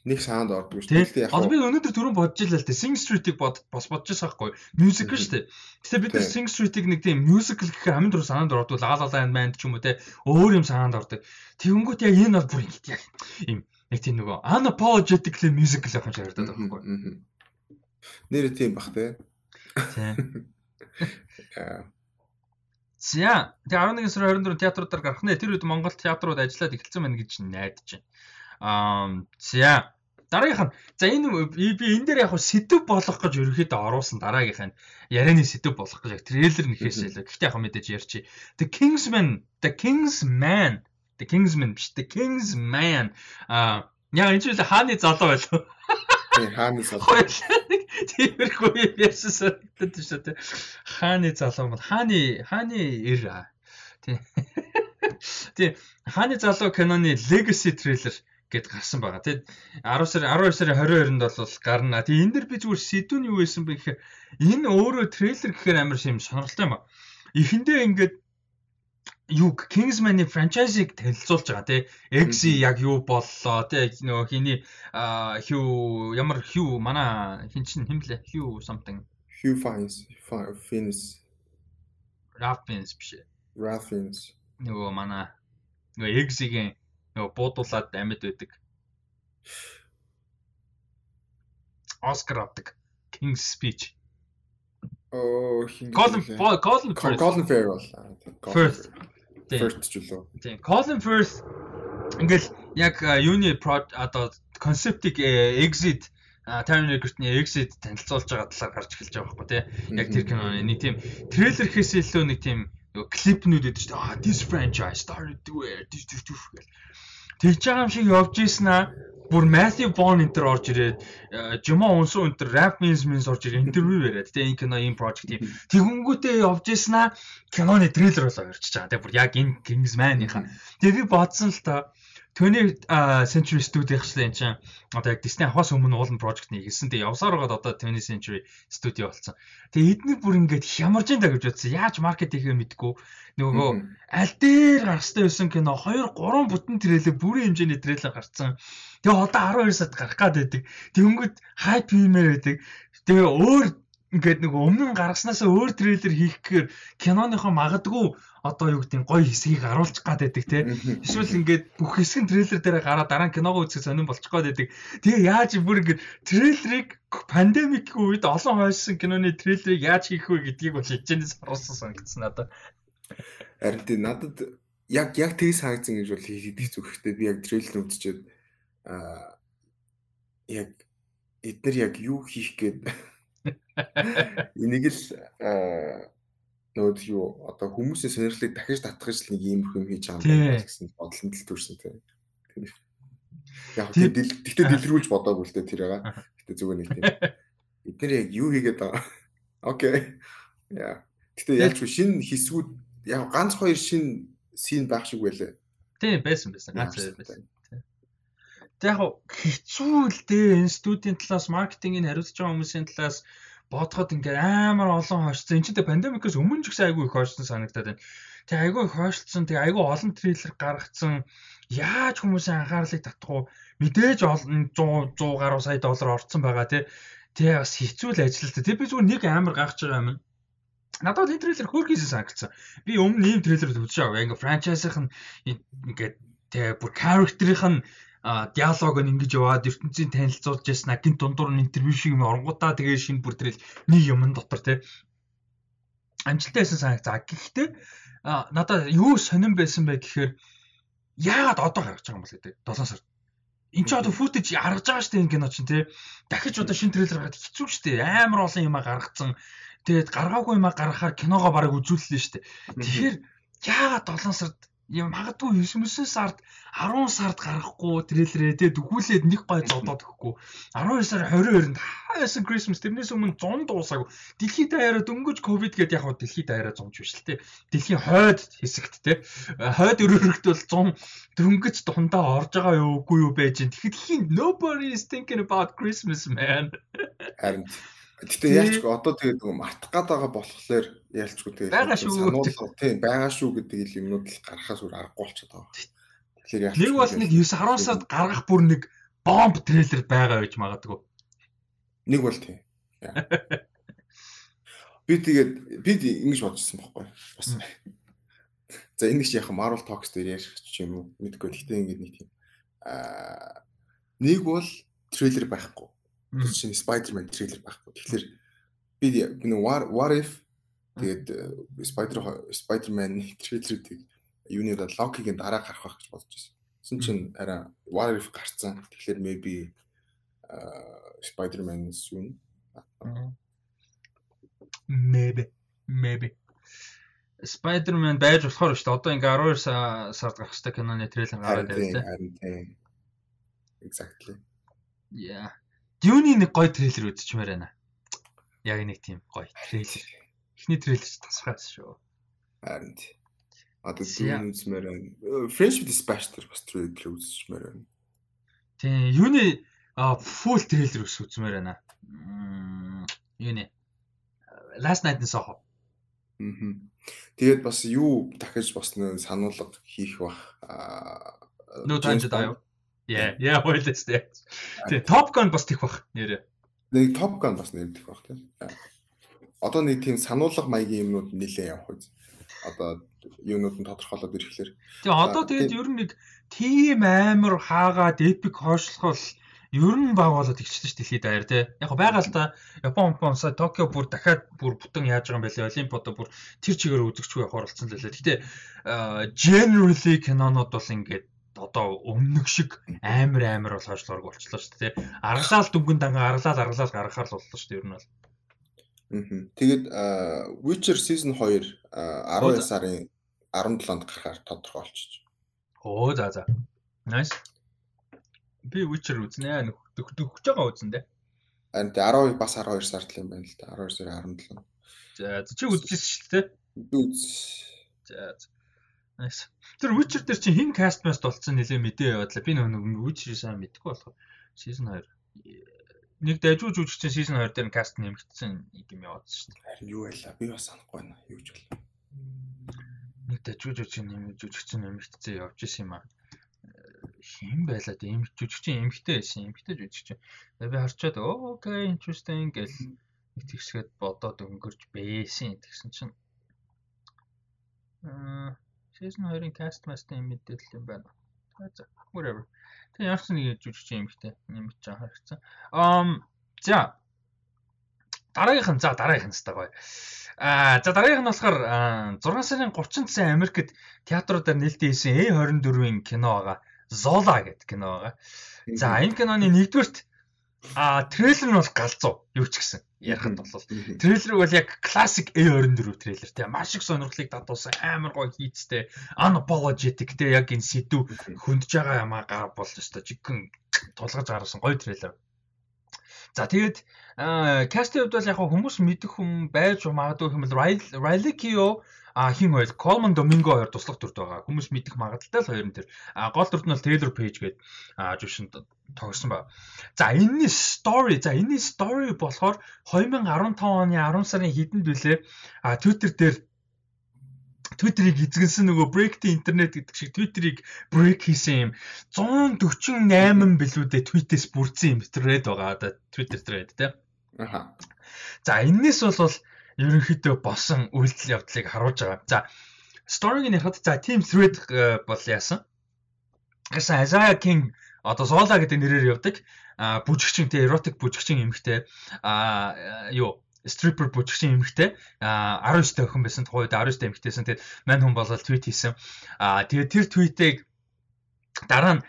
Нэг санаанд ордог шүү дээ. Одоо би өнөөдөр түрүүн бодож илаа л дээ. Sing Street-ийг бод бас бодож байгаа байхгүй. Musical шүү дээ. Гэтэ бид нар Sing Street-ийг нэг тийм musical гэхээр амин дуруу санаанд ордог. La La Land Band ч юм уу те өөр юм санаанд ордог. Тэгэнгүүт яг энэ бол бүр ингэ яг юм нэг тийм нөгөө unapologetically musical байх юм шиг харагдаад байгаа байхгүй. Нэр тийм бах те. Тийм. За тэгээ 11 сарын 24 театруудаар гарах нэ. Тэр үед Монгол театрууд ажиллаад эхэлсэн байна гэж найдаж байна. Аа за дараагийнх нь за энэ би энэ дээр яг сэдв болох гэж ерөөхдөө оруулсан дараагийнх нь ярианы сэдв болох гэж яг трейлер нэхээс илүү. Гэхдээ яг мэдээж ярьчих. The Kingsman, The Kingsman, The Kingsman биш, The Kingsman аа яг энэ ч хааны залуу байлаа. Хааны залуу. Тиймэрхүү ярьсан санагдаад байна шүү дээ. Хааны залуу бол хааны хааны ир аа. Тий. Тий. Хааны залуу киноны Legacy trailer гэд гарсан байгаа. Тий 10 сар 12 сарын 22-нд бол гарна. Тий энэ дэр би зүгээр сэдвүүн юу байсан бэ гэхээр энэ өөрөө трейлер гэхээр амар юм сонирхолтой юм ба. Эхэндээ ингээд юу Kingsman-ы франчайзыг танилцуулж байгаа тий. X яг юу боллоо тий нөгөө хиний Hugh ямар Hugh манай хин чин химлээ Hugh something Hugh Fiennes Fiennes Ralph Fiennes биш. Ralph Fiennes нөгөө манай нөгөө X-ийн нөгөө буудуулаад амьд байдаг. Оскар авдаг King's Speech. Оо хин Colin Colin Colin Farrell. First First ч үлээ. Тийм. Colin Firth ингээл яг юуны одоо концептыг exit Taron Egerton-ы exit танилцуулж байгаа талаар гарч эхэлж байгаа байхгүй тий. Яг тэр киноны нэг тийм трейлер гэхээс илүү нэг тийм клипнүүд өгдөө шүү дээ. Ah this franchise started where this this гэл. Тэгж байгаа юм шиг явж ийсэн аа бүр Matthew Vaughn энэ төр орж ирээд Жимо унсуу энэ төр rap means means орж ирээд интервью яриад тэгээ энэ кино ийм project юм. Тэгэнгүүтээ явж ийсэн аа киноны трейлер болоо ярьчихж байгаа. Тэгээ бүр яг энэ Kingsman-ийнхаа. Тэгээ би бодсон л та 20 Century Studio ихсэн энэ чинь одоо яг Disney авахаас өмнө уулын project нэг хийсэн. Тэгээ явсаар байгаад одоо 20 Century Studio болсон. Тэгээ эдний бүр ингээд хямарж ин да гэж бодсон. Яаж маркет хийхээ мэдгүй. Нөгөө аль дээр гарахтай байсан кино 2 3 бүтэн трейлер бүрийн хэмжээний трейлер гарцсан. Тэгээ одоо 12 сард гарах гад байдаг. Тэнгүүд хайп хиймээр байдаг. Тэгээ өөр ингээд нэг өмнө нь гаргаснаас өөр трейлер хийх гэхээр киноныхоо магадгүй одоо юу гэдэг гоё хэсгийг харуулчих гад байдаг те. Эсвэл ингээд бүх хэсэг нь трейлер дээр гараад дараа нь киногоо үзэх сонирн болчих гад байдаг. Тэгээ яаж бүр ингээд трейлерыг пандемик үед олон хойсон киноны трейлерыг яаж хийх вэ гэдгийг бол хичээнээс харуулсан санагдсан надад. Харин тий надад яг яг тгий санагдсан гэж бол хийх зүгхтэй би яг трейлер үзчихэд аа яг эдгээр яг юу хийх гээд энийг л нөөд юу одоо хүмүүсийн сонирхлыг дахиж татгаж нэг ийм юм хийж байгаа юм байна гэсэн бодлонд л төрсэн тийм. Яг тэгтээ дэлгэрүүлж бодоагүй л дээ тэр байгаа. Гэтэ зүгээр нэг тийм. Бид нэр яг юу хийгээд байгаа. Окей. Яа. Гэтэ ялч шинэ хэсгүүд яг ганц хоёр шинэ син байх шиг байлаа. Тийм байсан байсан. Ганц хоёр байсан. Тэг яг хэцүү л дээ энэ студийн талаас маркетингийг хариуцж байгаа хүмүүсийн талаас бодоход ингээд амар олон хойшсон. Энд чинь пандемикээс өмнө ч гэсэн айгүй их хойшсон санагдаад байна. Тэгээ айгүй их хойшлцсон. Тэгээ айгүй олон трейлер гаргацсан. Яаж хүмүүсийн анхаарлыг татах уу? Мэдээж олон 100 100 гаруй сая доллар орцсон байгаа тий. Тэгээ бас хэцүү л ажил л. Тэгээ би зүгээр нэг амар гайхаж байгаа юм. Надад энэ трейлер хөөрхийсэн санагдсан. Би өмнө ийм трейлер үзэж байгаа. Ингээ франчайзийнх нь ингээд тэгээ бүр character-ийнх нь диалог нь ингэж яваад ертөнцийн танилцуулж ясна гинт дундуур нь интервью шиг юм оронгуудаа тэгээ шинэ бүр трейл нэг юм дотор те амжилттай байсан санаг. За гэхдээ надад юу сонирн байсан бэ гэхээр яагаад одоо гаргаж байгаа юм бол гэдэг 7 сард Энд чи одоо футэж харгаж байгаа дээ энэ кино чинь тий. Дахиж одоо шинэ трейлер гаргаад хэцүү дээ. Амар олон юм гаргацсан. Тэгээд гаргаагүй юм гаргахаар киногоо бараг үзүүллээ дээ. Тэгэхээр яагаад 7 сард юм магадгүй 9 сард 10 сард гарахгүй трейлерээ тэгээ дөхүүлээд нэг гой зодоод өгөхгүй. 12 сар 22-нд хаасан Christmas? Тэрнээс өмнө 100 дуусаагүй. Дэлхийд даяараа дөнгөж ковид гэдээ яг хаа дэлхийд даяараа 100 ч биш л те. Дэлхийн хойд хэсэгт те. Хойд өрөөрөгт бол 100 дөнгөж дундаа орж байгаа юу үгүй юу байж гин тэгэхэд nobody is thinking about Christmas man. Харин Гэтэ яалч одоо тэгээд мартах гад байгаа болохоор яалчгүй тэгээд шүү. Тийм байгаа шүү гэдэг юмнууд л гарахаас өөр аргагүй болчиход байгаа. Тэгэхээр яалч нэг бол нэг 9 10 сард гаргах бүр нэг бомб трейлер байгаа гэж магадгүй. Нэг бол тийм. Би тэгээд би ингэж бодчихсон байхгүй. Бас. За энэ гэж яхаа Marvel Talks дээр ярих ч юм уу мэдгүй. Гэтэ ингэ нэг тийм аа нэг бол трейлер байхгүй чинь Spider-Man трейлер байхгүй. Тэгэхээр би нэг what if тэгээд э, Spider Spider-Man трейлерүүдийг юуныг Loki-гийн дараа гарах байх гэж бодож байсан. Тэсэн чинь арай what if гарцсан. Тэгэхээр maybe Spider-Man soon. Maybe maybe Spider-Man байж болохоор шүү дээ. Одоо ингээ 12 сард гарах хэрэгтэй киноны трейлер гараад байна. Тийм. Exactly. Yeah. Дюны нэг гоё трейлер үзчихмээр байна. Яг нэг тийм гоё трейлер. Эхний трейлер ч тасхаас шүү. Харин тий. Одоо дүүн үзмээр байна. Friendship Dispatch бас трейлер үзчихмээр байна. Тийм, юуны full трейлер ус үзмээр байна. Юуны Last Night in Soho. Мм. Тэгээд бас юу дахиж бас сануулга хийх бах. Time to die. Яа, яа хойлоос тэ. Тэ Top Gun бас тех бах нэрээ. Нэг Top Gun бас нэр тех бах тийм. Одоо нэг тийм сануулга маягийн юмнууд нилээ явах үз. Одоо юунууд нь тодорхойлоод ирэхлээр. Тэгээ одоо тэгээд ер нь нэг тийм амар хаагаад epic хойшлох бол ер нь баг болоод игчсэн шүү дэлхийд даяар тий. Яг байгаа л да Япон Японсаа Токио бүр дахиад бүр бүтэн яаж байгаа юм бэ? Олимпиадо бүр тэр чигээр үзэгчгүй явахаар болсон л лээ. Гэтэ generally кинонууд бол ингээд одоо өмнөх шиг амар амар бол хойшлоорг болчихлоо шүү дээ. Аргалал дүнгийн дангаа аргалал аргалал гаргахаар л боллоо шүү дээ ер нь бол. Аа. Тэгээд Witcher season 2 12 сарын 17-нд гарахаар тодорхой болчих. Оо за за. Nice. Би Witcher үзнэ. Нөхөж байгаа үзнэ дээ. Харин 12 бас 12 сард л юм байна л да. 12 сарын 17. За чи үзчихсэн шүү дээ. Би үз. За. Nice. Тэр Witcher дээр чи хин каст маст болцсон нэлээ мэдээ явадлаа. Би нэг Witcher сайн мэдэхгүй болохоор season 2 нэг дайжуу жүжигчин season 2 дээр каст нэмэгдсэн юм яваадсан шүү дээ. Харин юу байлаа? Би бас санахгүй байна. Юу ч бол. Нэг дайжуу жүжигчин нэмэгдсэн жүжигчин нэмэгдсэн явж исэн юм аа. Хин байлаа дээ. Эмх жүжигчин эмхтэй байсан. Эмхтэй жүжигчин. Би харчаад окей interesting гэл нэг тэгсгээд бодоод өнгөрч бээсэн. Тэгсэн чинь аа Season 2-ын cast master-ын мэдээлэл юм байна. За whatever. Тэгээ ямар ч нэг жүжигч юм ихтэй нэмж байгаа харагдсан. Um за дараагийнх нь за дараагийнх нь гоё. Аа за дараагийнх нь болохоор 6 сарын 30-нд сайн Америкт театруудаар нээлттэй хийсэн A24-ийн кино байгаа. Zola гэдэг кино байгаа. За энэ киноны нэгдүгürt а трейлер нь бол галзуу. Юу ч гэсэн. Ярихад бол трейлер бол яг классик A24 трейлер тийм маш их сонирхлыг дадуулсан амар гоё хийцтэй unapologetic тийм яг энэ сэдв хөндөж байгаа юмаа гар бол өстой. Жигэн тулгаж гаргасан гоё трейлер. За тэгээд кастын хувьд бол яг хүмүүс мэдэх хүн байж магадгүй хэмээл Riley Keough А хин хоёул Coleman Domingo хоёр туслах дүрд байгаа. Хүмүүс мэдэх магадaltaй л хоёр нь тэр. А гол дүрд нь бол Taylor Page гээд жүшинд тогсон ба. За энэний story, за энэний story болохоор 2015 оны 10 сарын хэдэнд билээ. А Twitter дээр Twitter-ыг эзэгэнсэн нөгөө break the internet гэдэг шиг Twitter-ыг break хийсэн юм 148 билүүдээ tweet-ээс бүрдсэн юм thread байгаа. Одоо Twitter thread тийм. Аха. За энэс бол ерөнхийдөө босон үйлдэл явдлыг харуулж байгаа. За story-г нэхэд за team thread э, бол яасан. Гэсэн Isaiah King одоо Zola гэдэг нэрээр явдаг. Бүжигчин те erotic бүжигчин эмэгтэй. Юу stripper бүжигчин эмэгтэй а 19 та охин байсан тухайд 19 та эмэгтэйсэн тэгээд мань хүн болол твит хийсэн а тэгээд тэр твитийг дараа нь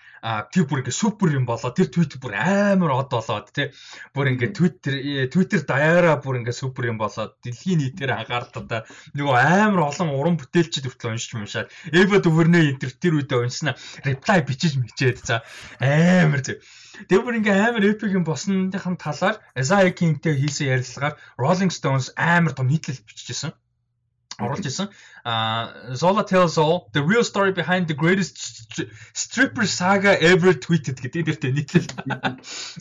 тэр бүр ингээ супер юм болоо. Тэр твит бүр амар од болоод тий бүр ингээ твиттер твиттер даяараа бүр ингээ супер юм болоод дэлхийн нийтээр анхаарал одоо нөгөө амар олон уран бүтээлчд хүртэл уншиж уншаад. Эва дөвөрнөө интер тэр үедээ уншснаа. Reply бичиж мичээд за. Амар тий Тэр бүр ингээ амар epic юм босныхын талаар Isaiah King-тэй хийсэн ярилцлагаар Rolling Stones амар том нийтлэл бичижсэн оруулж исэн. А Zola tells all the real story behind the greatest stripper saga ever tweeted гэдэг нэртэй нийтлэл.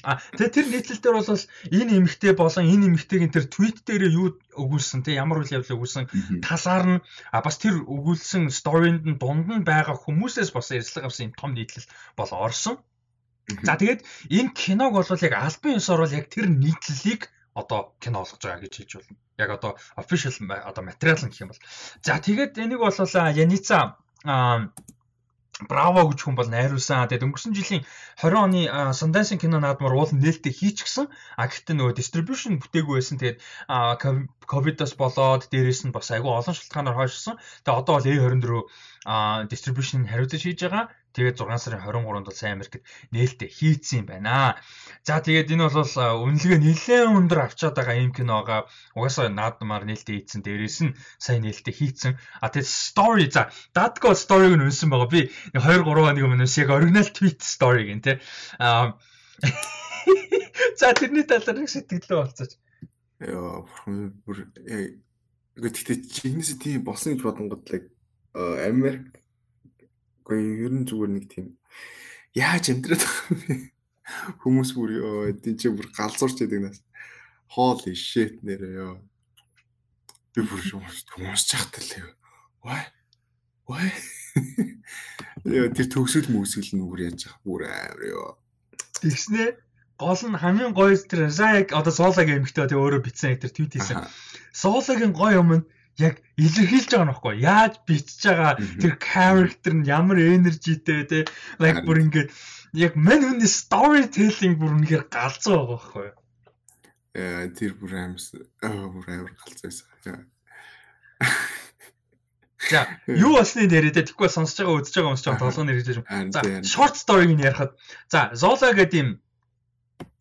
А тэгээ тэр нийтлэл дээр бол энэ эмэгтэй болон энэ эмэгтэйгийн тэр твит дээр юу өгүүлсэн те ямар үйл явдал өгүүлсэн талаар нь а бас тэр өгүүлсэн сторинд нь дунд нь байгаа хүмүүсээс бас ярьцлага авсан юм том нийтлэл бол орсон. За тэгээд энэ киног бол яг альбан ёсоор бол яг тэр нийтлэлийг одоо кино болгож байгаа гэж хэлж болно. Яг одоо official одоо материал гэх юм бол. За тэгээд энийг бол Яница Браво гэж хүн бол найруулсан. Тэгээд өнгөрсөн жилийн 20 оны Sundance кино наадмаар уул нээлттэй хийчихсэн. А гэхдээ нөгөө distribution бүтээгүй байсан. Тэгээд ковидос болоод дээрэс нь бас айгүй олон шалтгаанаар хойшсон. Тэгээд одоо бол A24 distribution хариуцаж хийж байгаа. Тэгээд 6 сарын 23-нд бол сайн Америкт нээлттэй хийцсэн юм байна. За тэгээд энэ бол үнэлгээ нэлээд өндөр авчаад байгаа юм киноога угаасаа наадмаар нээлттэй хийцэн дээрээс нь сайн нээлттэй хийцэн. А тэгээд story за Dadgo story-г нь үнсэн байгаа. Би 2 3 хоног өмнө яг оригинал tweet story гэн тэ. А За тэрний талаар нэг сэтгэлээ болцооч. Яа бүр гэхдээ чинээс тийм болсон гэж бодонгод л Америк Үгүй ер нь зүгээр нэг тийм яаж амьдраад хүмүүс бүр ёо эдийн чи бүр галзуурч идэг нас. Holy shit нэрээ ёо. Би бүр хүмүүс чахтал ёо. Why? Why? Яа тэр төгсөл мөсгөл нь бүр яаж байгаа бүр амар ёо. Тэгснэ гол нь хамгийн гоё тэр Zag одоо Solag эмхтэй тэгээ өөрөө битсэн тэр твит хийсэн. Solag-ын гоё юм нь яг илэрхийлж байгаа нөхгүй яаж бичиж байгаа тэр character нь ямар energyтэй те? Like бүр ингээд яг мань хүний storytelling бүр үнэхээр галзуу байгаа байхгүй яа тэр бүр амс бүр амар галзуусан За юу болсны нэрээ тэгэхгүй сонсож байгаа үзэж байгаа хүмүүс ч толгойн нэр гэж юм. За short story-г нь ярихад. За Zola гэдэг юм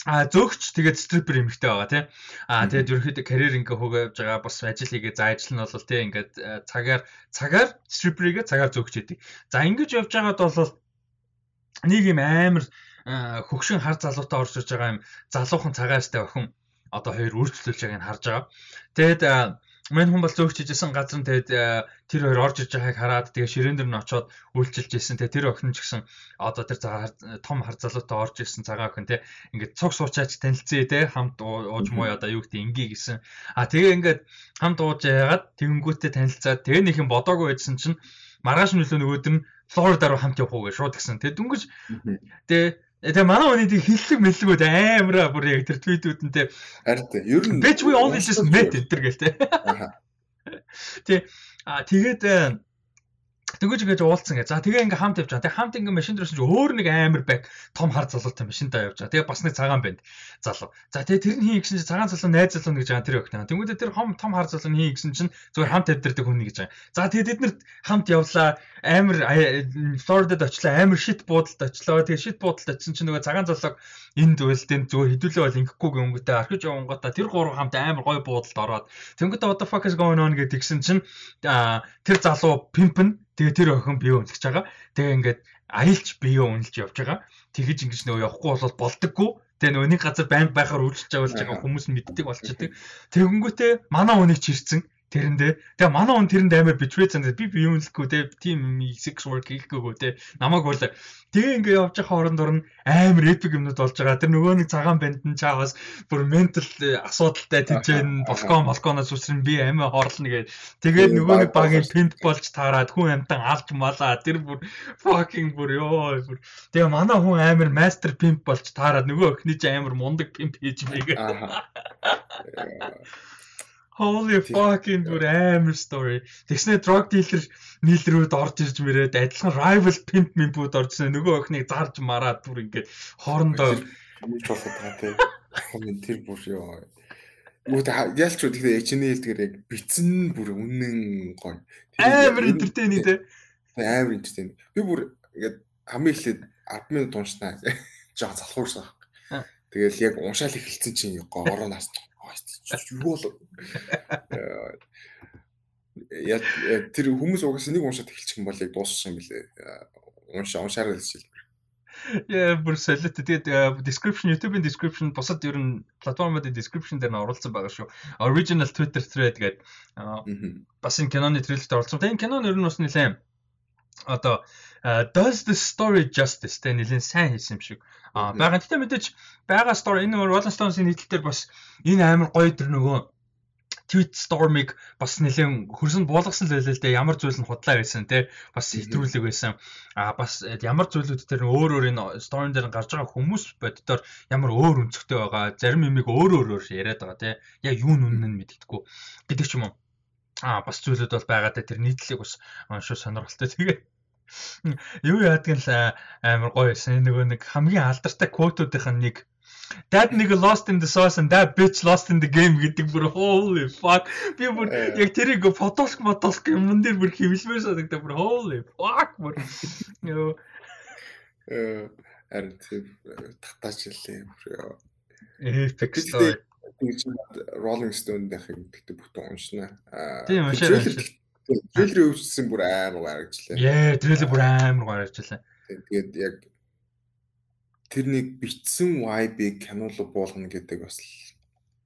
А зөөгч тэгээд стрипер эмэгтэй байгаа тий. А тэгээд ерөөхдөө карьер ингээ хөөгөө явж байгаа бас ажил хийгээ за ажил нь бол тий ингээд цагаар цагаар стриперийгээ цагаар зөөгч хийдэг. За ингэж явж байгаад бол нэг юм амар хөгшин хар залуутай орж ирж байгаа юм залуухан цагаарстай охин одоо хоёр өөрчлөлж байгааг нь харж байгаа. Тэгээд Мэн хүн бол зөөгч хийжсэн газар нь тэгээд э, тэр хоёр орж иж байгааг хараад тэгээд ширээн дээр нь очоод үйлчилж ийсэн. Тэгээд тэр охин ч гэсэн одоо тэр том хар залуутай орж ирсэн цагаан охин те ингээд цуг суучаач танилцъя те хамт ууж муу одоо юу гэдэг ингээ гэсэн. А тэгээ ингээд хамт ууж яагаад тэгэнгүүтээ танилцаад тэгээ нэг юм бодоогүй байсан чинь маргааш нөлөө нөгөөд нь Флорida руу хамт явах уу гэж шууд гисэн. Тэгээ дүнгэж тэгээ тэгээ манай хүний тийм хиллэг мэлгүүд амар бүр яг тэр твитүүд нь те. Харин ер нь bitch we only just met энэ гэл те. Тэ а тэгээд э, Тэгэж ингэж уулцсан гэ. За тэгээ ингээм хамт явж байгаа. Тэгээ хамт ингээм машин дээрсэн чи өөр нэг амар бак том хар залуутай машинтай явж байгаа. Тэгээ бас нэг цагаан банд залуу. За тэгээ тэр нь хин гэсэн чи цагаан залуу найз залуу гэж байгаа тэр өхнө. Тэнгүүдээ тэр хом том хар залуу нь хин гэсэн чинь зүгээр хамт тавьдэрдэг хүн гэж байгаа. За тэгээ бид нарт хамт явлаа. Амар Флоридад очлаа. Амар шит буудалд очлоо. Тэгээ шит буудалд очсон чинь нөгөө цагаан залууг энд үйлдэн зүгээр хідүүлээ бол ингэхгүй өнгөтэй архиж явангуудаа тэр гурав хамт амар гой буудалд ороод тэнгүүдээ what the fuck is going on гэдгийгсэн чинь тэр залуу пимпэн Тэгээ тэр охин бие үнэлж байгаа. Тэгээ ингээд аялч бие үнэлж явж байгаа. Тэгэж ингэж нөгөө явахгүй бол болдоггүй. Тэгээ нөгөө нэг газар байнга байхаар үйлчлж явуулж байгаа хүмүүс мэддэг болчихдаг. Тэгэнгүүтээ манай хүнийг чирсэн тэрэндээ. Тэгээ манай хүн тэрэнд амар betray цанд би би юм хэлэхгүй те team sex work хийхгүйгөө те намайг бол тэгээ ингээ явж байгаа хооронд орно амар epic юмнууд болж байгаа. Тэр нөгөө нэг цагаан банд нь чаавас бүр mental э, асуудалтай тэнцэн балкон балконоос үсрэн би амиа хорлно гэ тэгээд нөгөө нэг багийн пинт болж таарад хүн амтан алж малаа. Тэр бүр fucking бүр ёо бүр. Тэгээ манай хүн амар master pimp болж таарад нөгөө өхний чи амар мундаг pimp хийж мэйгээ Holy fucking бүр амар story. Тэгснэ drug dealer нийлрүүд орж ирж мэрээд адилхан rival pimp мимпүүд орж ирсэн нөгөө охиныг зарж мараад бүр ингээд хоорондоо болох байгаа тийм. Хоног тэр бүр ёо. Мөт ялч үү тэгэхээр HN хэлдгээр яг битсэн бүр үнэн гоё. Амар entertaining те. Амар entertaining. Би бүр ингээд хамгийн эхлээд 10 минут уншнаа. Жоо залхуурсан. Тэгэл яг уншаал эхэлсэн чинь ороо нас юу болов яа тэр хүмүүс угаасаа нэг уншаад эхэлчих юм бол яг дуусчих юм билээ уншаа уншаарай гэж хэлбэр Яа бүр солиот тэгээд description YouTube-ийн description бусад ер нь платформуудын description дээр нь оруулсан байгаа шүү. Original Twitter thread гэдэг бас энэ киноны трейлерт оруулсан. Тэгээд энэ кинон ер нь бас нэлээд одоо does the story justice тэ нэлээд сайн хийсэн юм шиг Аа байгаа. Гэтэ мэдээж байгаа story энэ Rolling Stones-ийн нийтлэлээр бас энэ амар гоё тэр нөгөө tweet storm-ыг бас нэлээд хөрсөнд буулгасан л байлаа л дээ. Ямар зүйл нь худлаа байсан те бас хэтрүүлэг байсан. А бас ямар зүйлүүд тэр өөр өөр энэ story дээр гарч байгаа хүмүүс боддоор ямар өөр өнцгтэй байгаа. Зарим юмыг өөр өөрөөр яриад байгаа те. Яг юу нүн нь мэддэггүй гэдэг ч юм уу. А бас зүйлүүд бол байгаа да тэр нийтлэлийг бас шүү сонирхолтой. Тэгээ Юу яадаг л амар гоё байсан. Нөгөө нэг хамгийн алдартай quote-уудынх нь нэг That nigga lost in the sauce and that bitch lost in the game гэдэг бүр holy fuck. Би бүр яг тэрийг фотоск мотоск юмн дээр бүр хөвлмээр санагдав бүр holy fuck бүр. Йоо. Э харин татаач хэлээ бүр. Epic story. Rolling Stone-ийн гэдэг бүтэн уншна. Тийм уншаа. Трейлер өвчсөн бүр амар гаргачлаа. Яа, трейлер бүр амар гаргачлаа. Тэгээд яг тэрнийг бичсэн vibe-ыг кино руу буулгана гэдэг бас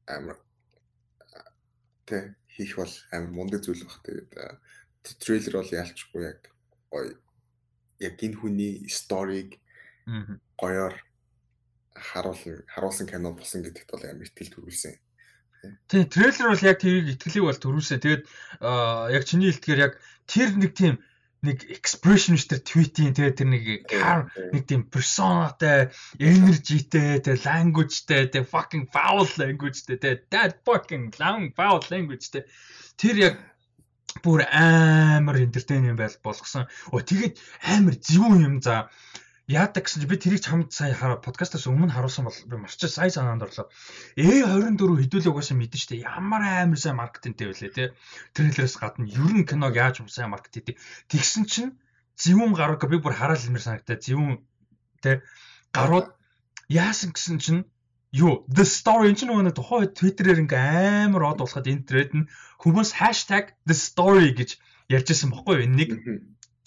амар тэ хийх бол амар мундаг зүйл баг. Тэгээд трейлер бол ялчгүй яг гоё яг энэ хүний сториг гоёор харуулсан харуулсан кино болсон гэдэгт бол амар ихтгэл төрүүлсэн. Тийм, трейлер бол яг тэрийг итгэлийг бол төрүүлсэн. Тэгээд яг чиний хэлдгээр яг тэр нэг тийм нэг expression ш тэр tweet-ийн тэгээд тэр нэг нэг тийм persona-тай, energy-тэй, тэгээд language-тэй, тэгээд fucking foul language-тэй, тэгээд that fucking long foul language-тэй. Тэр яг бүр амар entertaining байл болгосон. Оо тэгээд амар зөвүүн юм за яадаг гэсэн чи би тэрийг чамд сая подкастаас өмнө харуулсан бол би марч сая санаанд орлоо. A24 хэдүүлээ угаасаа мэдэн штэ. Ямар амар сайн маркетингтэй байлээ те. Трейлерээс гадна ер нь киног яаж сайн маркетинг тэгсэн чинь зөвүүн гараг би бүр хараад илмэр санагтаа зөвүүн те гарууд яасан гэсэн чинь юу the story энэ ч нөгөө тухайн твиттерээр ингээм амар од болоход энэ тред нь хүмүүс #the story гэж ярьжсэн бохгүй юу? Нэг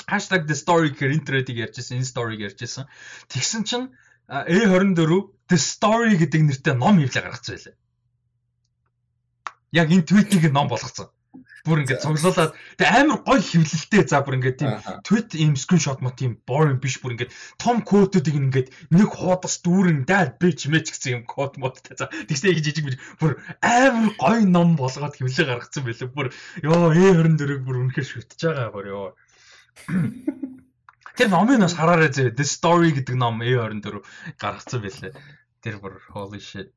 Hashtag the story гэхээр интернетийг ярьжсэн, энэ story-г ярьжсэн. Тэгсэн чинь A24 the story гэдэг нэртэй ном хевлээ гаргацсан байлаа. Яг энэ tweet-ийг ном болгоцсон. Бүр ингээд цуглуулад тэг амар гоё хөвлөлттэй за бүр ингээд тийм tweet ийм скриншот мо тийм boring биш бүр ингээд том кодуудыг ингээд нэг хуудас дүүрэн даа бич мэч гэсэн юм код модтай за тэгсээ их жижиг бүр амар гоё ном болгоод хөвлөө гаргацсан байлаа бүр ёо A24-ийг бүр үнэхээр шүтж байгаа. Бүр ёо Тэр номыг бас хараарай зэ. The Story гэдэг ном A24 гаргацсан байлээ. Тэр бүр holy shit.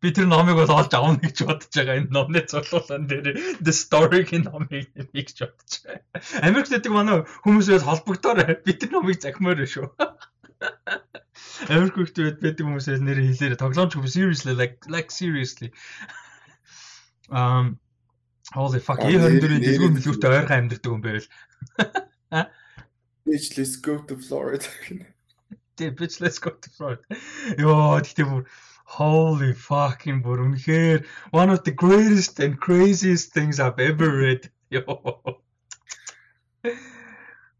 Би тэр номыг бол олж авах гэж бодож байгаа. Энэ номны цуглуулан дээр The Story-гийн номыг нэг гэж бодож байгаа. Америкт гэдэг манай хүмүүсээс холбогдоор би тэр номыг захимаар шүү. Америк хүмүүс байдаг хүмүүсээс нэр хэлээрэ тоглоомч хүмүүс seriously like like seriously. Um holy fuck A24-ийн дэлгүүр мэлгүүртэй ойрхон амьддаг юм байвал. Bitch let's go to Florida. Тэ bitch let's go to Florida. Йоо тэгтээ бүр holy fucking бүр үнэхээр one of the greatest and craziest things I've ever read. Йоо.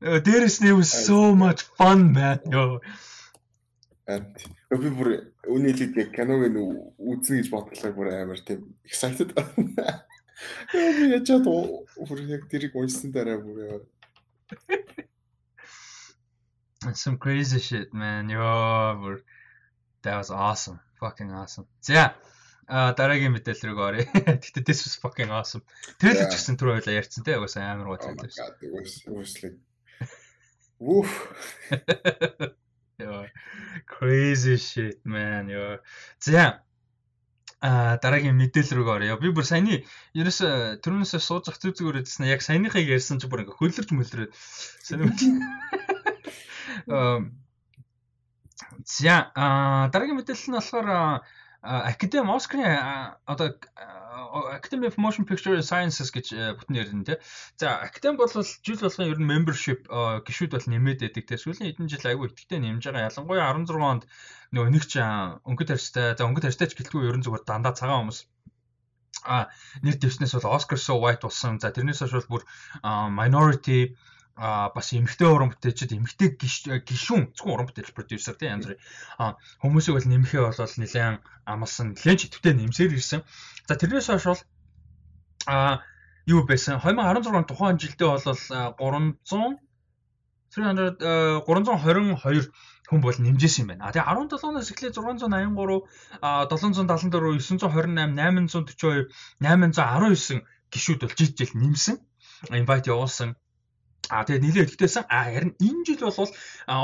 There's it was so much fun man. Йоо. And би бүр үний хэлээд киног нь үзнэ гэж бодлоо бүр амар тийм excited. Би ячаад бүр яг тэрийг уншсан дараа бүр Some crazy shit, man. Yo, that was awesome. Fucking awesome. За а дараагийн мэдээлэл рүү оръё. Гэтэ this was fucking awesome. Трейлер ч гэсэн түр хоёлаа ярьсан те угаасаа амар гоо трейлер. Угсаа. Woof. Yo, crazy shit, man. Yo. За А дараагийн мэдээлэл рүү орё. Би бүр саяны ерөөсө түрүүнээс сууж зах зүг зүгээр хэлсэн. Яг саяныхыг ярьсан чи бүр ингээ хөлөрж мөлрөө. Сайн үү? За а дараагийн мэдээлэл нь болохоор Academy Oscar-ын одоо Academy of Motion Picture Sciences гэж бүтэн ярина тий. За Academy бол жил болгон ер нь membership гişүүд бол нэмээд байдаг тий. Сүүлийн хэдэн жил айгүй ихтэй нэмж байгаа. Ялангуяа 16 онд нөгөө нэг ч өнгөт тарьстай за өнгөт тарьстай ч гэлтгүй ер нь зүгээр дандаа цагаан хүмүүс а нэр дэвснээс бол Oscar so white болсон. За тэрнээс хойш бол бүр minority а бас эмгтэй уран бүтээлчд эмгтэй гişүүн зөвхөн уран бүтээл продюсер тийм янз бүрийн хүмүүсийг бол нэмэхээ бол нэлээд амлсан нэлээд читвтэй нэмсээр ирсэн. За тэрнээс хойш бол а юу байсан 2016 тухайн жилдээ бол 300 300 322 хүн бол нэмжсэн юм байна. А тэгээ 17 оноос эхлээд 683 а 774 928 842 819 гişүүд бол жил жил нэмсэн. Invite явуулсан А тэгээд нилээ өгдөөсөн. А харин энэ жил бол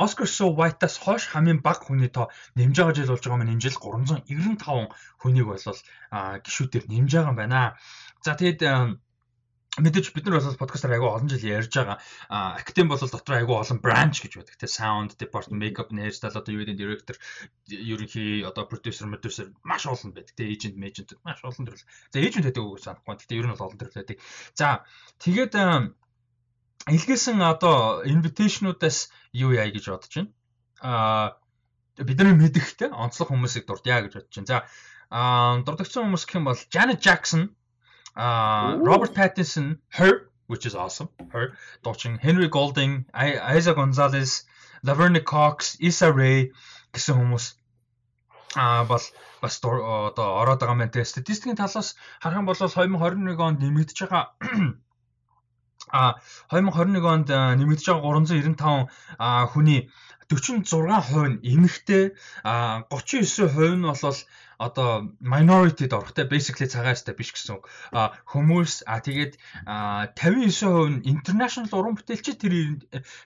Oscar So White-аас хойш хамгийн бага хүний тоо нэмж байгаа жил болж байгаа маань энэ жил 395 хүнийг бол гişүүдээр нэмж байгаа юм байна. За тэгээд мэдээж бид нар бол подкастаар айгүй олон жил ярьж байгаа. Academy бол дотор айгүй олон бранч гэж байдаг. Тэ sound department, makeup, hairstyle одоо юу гэдэг director, ерөнхий одоо producer, producer маш олон байдаг. Тэ agent, agent маш олон төрөл. За agent гэдэг үг санахгүй. Гэтэ ер нь бол олон төрөл байдаг. За тэгээд илгээсэн одоо инвитейшнуудаас юу яа гэж бодож байна. Аа бидний мэдихтэй онцлог хүмүүсийг дурдъя гэж бодож байна. За аа дурдагчсан хүмүүс гэх юм бол Janet Jackson, аа Robert Pattinson, Her which is awesome. Her дуучин Henry Golding, Isa Gonzalez, Laverne Cox, Issa Rae гэсэн хүмүүс а бол бас одоо ороод байгаа мэн тэ статистикийн талаас харах юм бол 2021 онд нэмэгдэж байгаа А 2021 онд нэмэгдэж байгаа 395 хүний 46% нь эмэгтэй, а 39% нь бол одоо minority-д орохтой basically цагаастай биш гэсэн үг. Хүмүүс а тэгээд 59% нь international уран бүтээлч тэр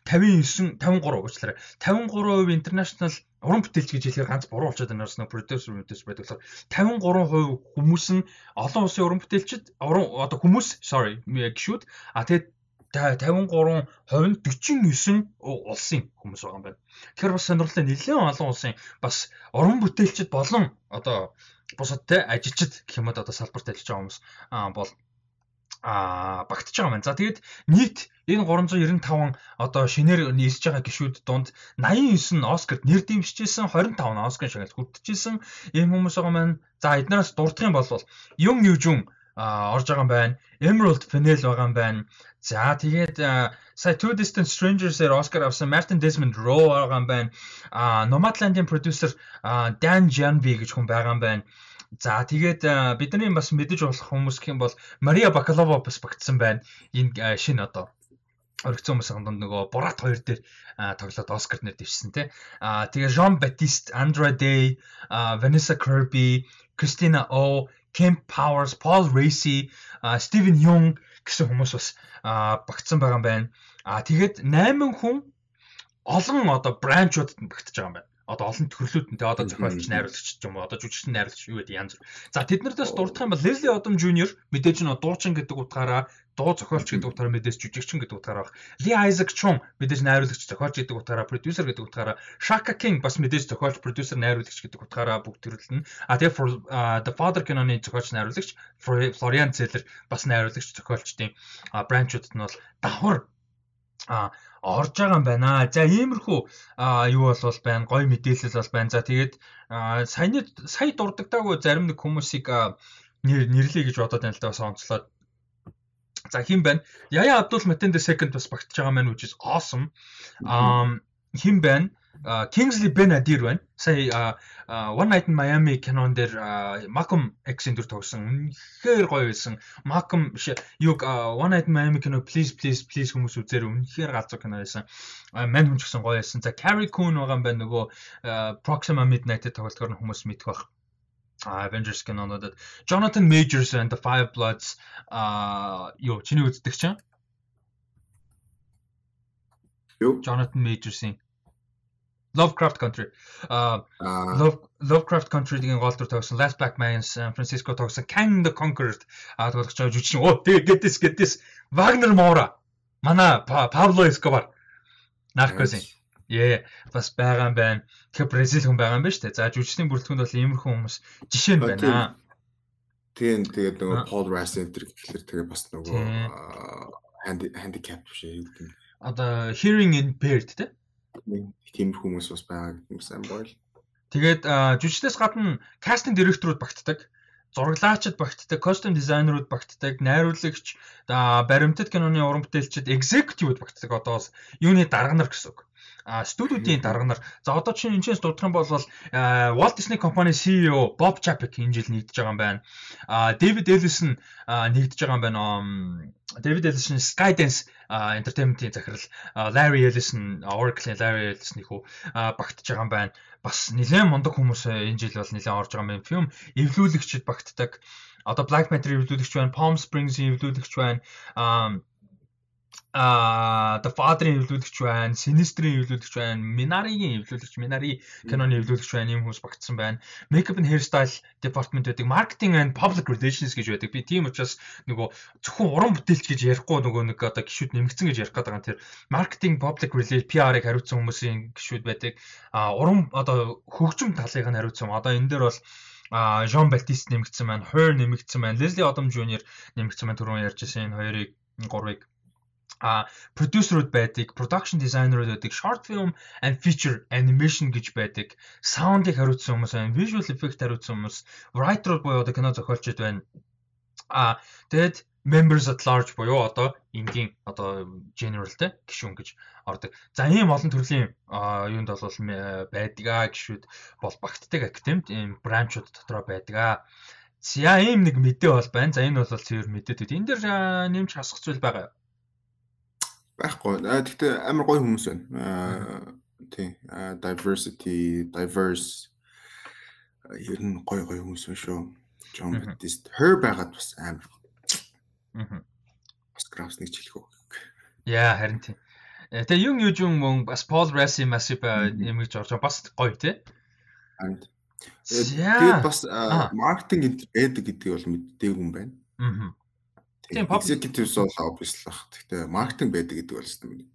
59 53 уучлаарай. 53% international уран бүтээлч гэж хэлэхээр ганц буруу болчиход байна гэсэн producer мэдээс байдаг болохоор 53% хүмүүс нь олон улсын уран бүтээлчд уран одоо хүмүүс sorry гişүүд а тэгээд 53% нь 49 улсын хүмүүс байгаа юм байна. Тэгэхээр бас сонирхолтой нэлээд олон улсын бас уран бүтээлчд болон одоо бусад те ажилчид гэх юм одоо салбарт ажиллаж байгаа хүмүүс бол а багтж байгаа маань. За тэгээд нийт энэ 395 одоо шинээр нэрж байгаа гişүүд дунд 89 нь Оскарт нэр дэмжижсэн, 25 нь Оскар шагнал хүртчихсэн ийм хүмүүс байгаа маань. За эднээс дурдах юм бол Юм Южун орж байгаа юм байна. Emerald Fennell байгаа юм байна. За тэгээд сая Two Distant Strangers-ээр Оскар авсан Martin Desmond Rowe байгаа юм байна. Nomadland-ийн продюсер Dan Janvi гэж хүн байгаа юм байна. За тэгээд бидний бас мэдэж болох хүмүүс гэх юм бол Мария Бакалова бас багтсан байна. Энэ шинэ одоо оригдсон хүмүүс хамт нөгөө Борат 2 дээр тоглоод Оскар нэр дэвшсэн тий. Аа тэгээ Jean Baptiste, Andra Day, Vanessa Kirby, Christina Oh Kemp Powers, Paul Racy, Steven Young гэсэн хүмүүс бас багтсан байгаа юм байна. А тэгээд 8 хүн олон одоо бранчуудад багтаж байгаа юм байна одоо олон төрлүүдэнтэй одоо зохиолч найруулагч юм уу одоо жүжигчин найруулагч юу гэдэг янз бүр. За тэднэрдээс дурдах юм бол Leslie Odom Jr. мэдээж нь дуучин гэдэг утгаараа дуу зохиолч гэдэг утгаараа мэдээж жүжигчин гэдэг утгаараа Lee Isaac Chung мэдээж найруулагч зохиолч гэдэг утгаараа продюсер гэдэг утгаараа Shaka King бас мэдээж зохиолч продюсер найруулагч гэдэг утгаараа бүгд төрөлдөн. А тэгээ The Father киноны зохиолч найруулагч Florian Zeller бас найруулагч зохиолчдын бранчуудад нь бол давхар а орж байгаа юм байна. За иймэрхүү юу бол байна. Гой мэдээлэл бол байна. За тэгээд саяны сая дурддагтаагүй зарим нэг хүмүүсийг нэрлэе гэж бодоод байна л да бас онцлоод. За хин байна. Яя Абдул Матен the second бас багтж байгаа маань which is awesome. Um хин байна. Kingsley Ben Adir байна. Сая One Night in Miami кинон дээр Malcolm X-ийн дүр тоглосон. Үнэхээр гоё байсан. Malcolm юг One Night in Miami кино please please please хүмүүс үзээр үнэхээр галзуу кино байсан. Мань хүн ч гэсэн гоё байсан. За Carrie Coon байгаа юм байна нөгөө Proxima Midnight-д тоглолтоор нь хүмүүс мэдэх байх. Avengers кинонуудад Jonathan Majors and the Five Bloods а юу чиний үздэг чинь? Юу? Jonathan Majors-ийн Lovecraft Country. Аа Lovecraft Country-гийн гол дүр тогсон Last Black Man San Francisco тогсон Kang the Conqueror аа тоглож байгаа жүжигчин. Оо тэгээ гэдээс гэдээс Wagner Moura. Манай Pablo Escobar. Narcos-ийн. Яа, бас байгаа юм байна. Тэгэхээр Бразил хүн байгаа юм байна шүү дээ. За жүжигчдийн бүрэлдэхүүнд бол иймэрхүү хүмүүс жишээ нь байна. Тийм тэгээд нөгөө Paul Rassin тэр гэхэлэр тэгээ бас нөгөө handicap биш нь. Одоо hearing impaired те. Тийм хүмүүс бас байгаа юм сайн бойл. Тэгээд жүжигчдээс гадна кастинг директорууд багтдаг зураглаачид багтдаг, костюм дизайнерууд багтдаг, найруулагч, баримтат киноны уран бүтээлчид, executive-ууд багтдаг. Одоо юуны дарга нар гэсэн үг а студиудын дарга нар за одоо чинь энэ ч дурдах юм бол Walt Disney компани CEO Bob Chapek энэ жил нэгдэж байгаа юм байна. А David Ellison нэгдэж байгаа юм байна. David Ellison Skydance Entertainment-ийн захирал Larry Ellison Oracle-ийн Larry Ellison-ийг багтж байгаа юм байна. Бас нэлээд мундаг хүмүүс энэ жил бол нэлээд орж байгаа юм. Фильм эвлүүлэгчд багтдаг. Одоо Black Panther эвлүүлэгч байна, Palm Springs-ийн эвлүүлэгч байна. а The Father-ийн эвлүүлэгч байна, Sinister-ийн эвлүүлэгч байна, Minari-гийн эвлүүлэгч, Minari киноны эвлүүлэгч байна, ийм хүмүүс багтсан байна. Makeup and hairstyle department байдаг, marketing and public relations гэж байдаг. Би тийм учраас нөгөө зөвхөн уран бүтээлч гэж ярихгүй нөгөө нэг одоо гişүүд нэмэгдсэн гэж ярих гээд байгаа. Тэр marketing, public relations, PR-ыг хариуцсан хүмүүсийн гişүүд байдаг. А уран одоо хөгжим талыг нь хариуцсан. Одоо энэ дээр бол а Жон Балтист нэмэгдсэн байна, Хойр нэмэгдсэн байна, Лесли Одом Жуниор нэмэгдсэн байна. Түрүүн ярьжсэн энэ хоёрыг гурвыг а продюсерүүд байдаг, production designer-ууд байдаг, short film and feature animation гэж байдаг, sound-ыг хариуцсан хүмүүс байна, visual effect хариуцсан хүмүүс, writer буюу одоо кино зохиолчд байна. А тэгэд members at large буюу одоо энгийн одоо general те гишүүн гэж ордог. За ийм олон төрлийн юунд бол байдаг аа гişүүд бол багтдаг академид ийм бранчууд дотроо байдаг аа. За ийм нэг мэдээ бол байна. За энэ бол цэвэр мэдээд. Энэ дээр нэмж хасах зүйл байгаа юу? Байхгүй. Тэгтээ амар гоё хүмүүс байна. Аа тий. Diversity, diverse ер нь гоё гоё хүмүүс байна шүү. John Baptist her байгаад бас амар. Аа. Бас Kraus нэг үү. Яа харин тий. Тэгээ юм юу юм мөн бас Paul Rassi Massive имиж орж бас гоё тий. Харин. Тэгээд бас маркетинг байдаг гэдгийг бол мэддэг юм байна. Аа. Тийм executives бол obviously баг. Гэхдээ маркетинг байдаг гэдэг бол юм.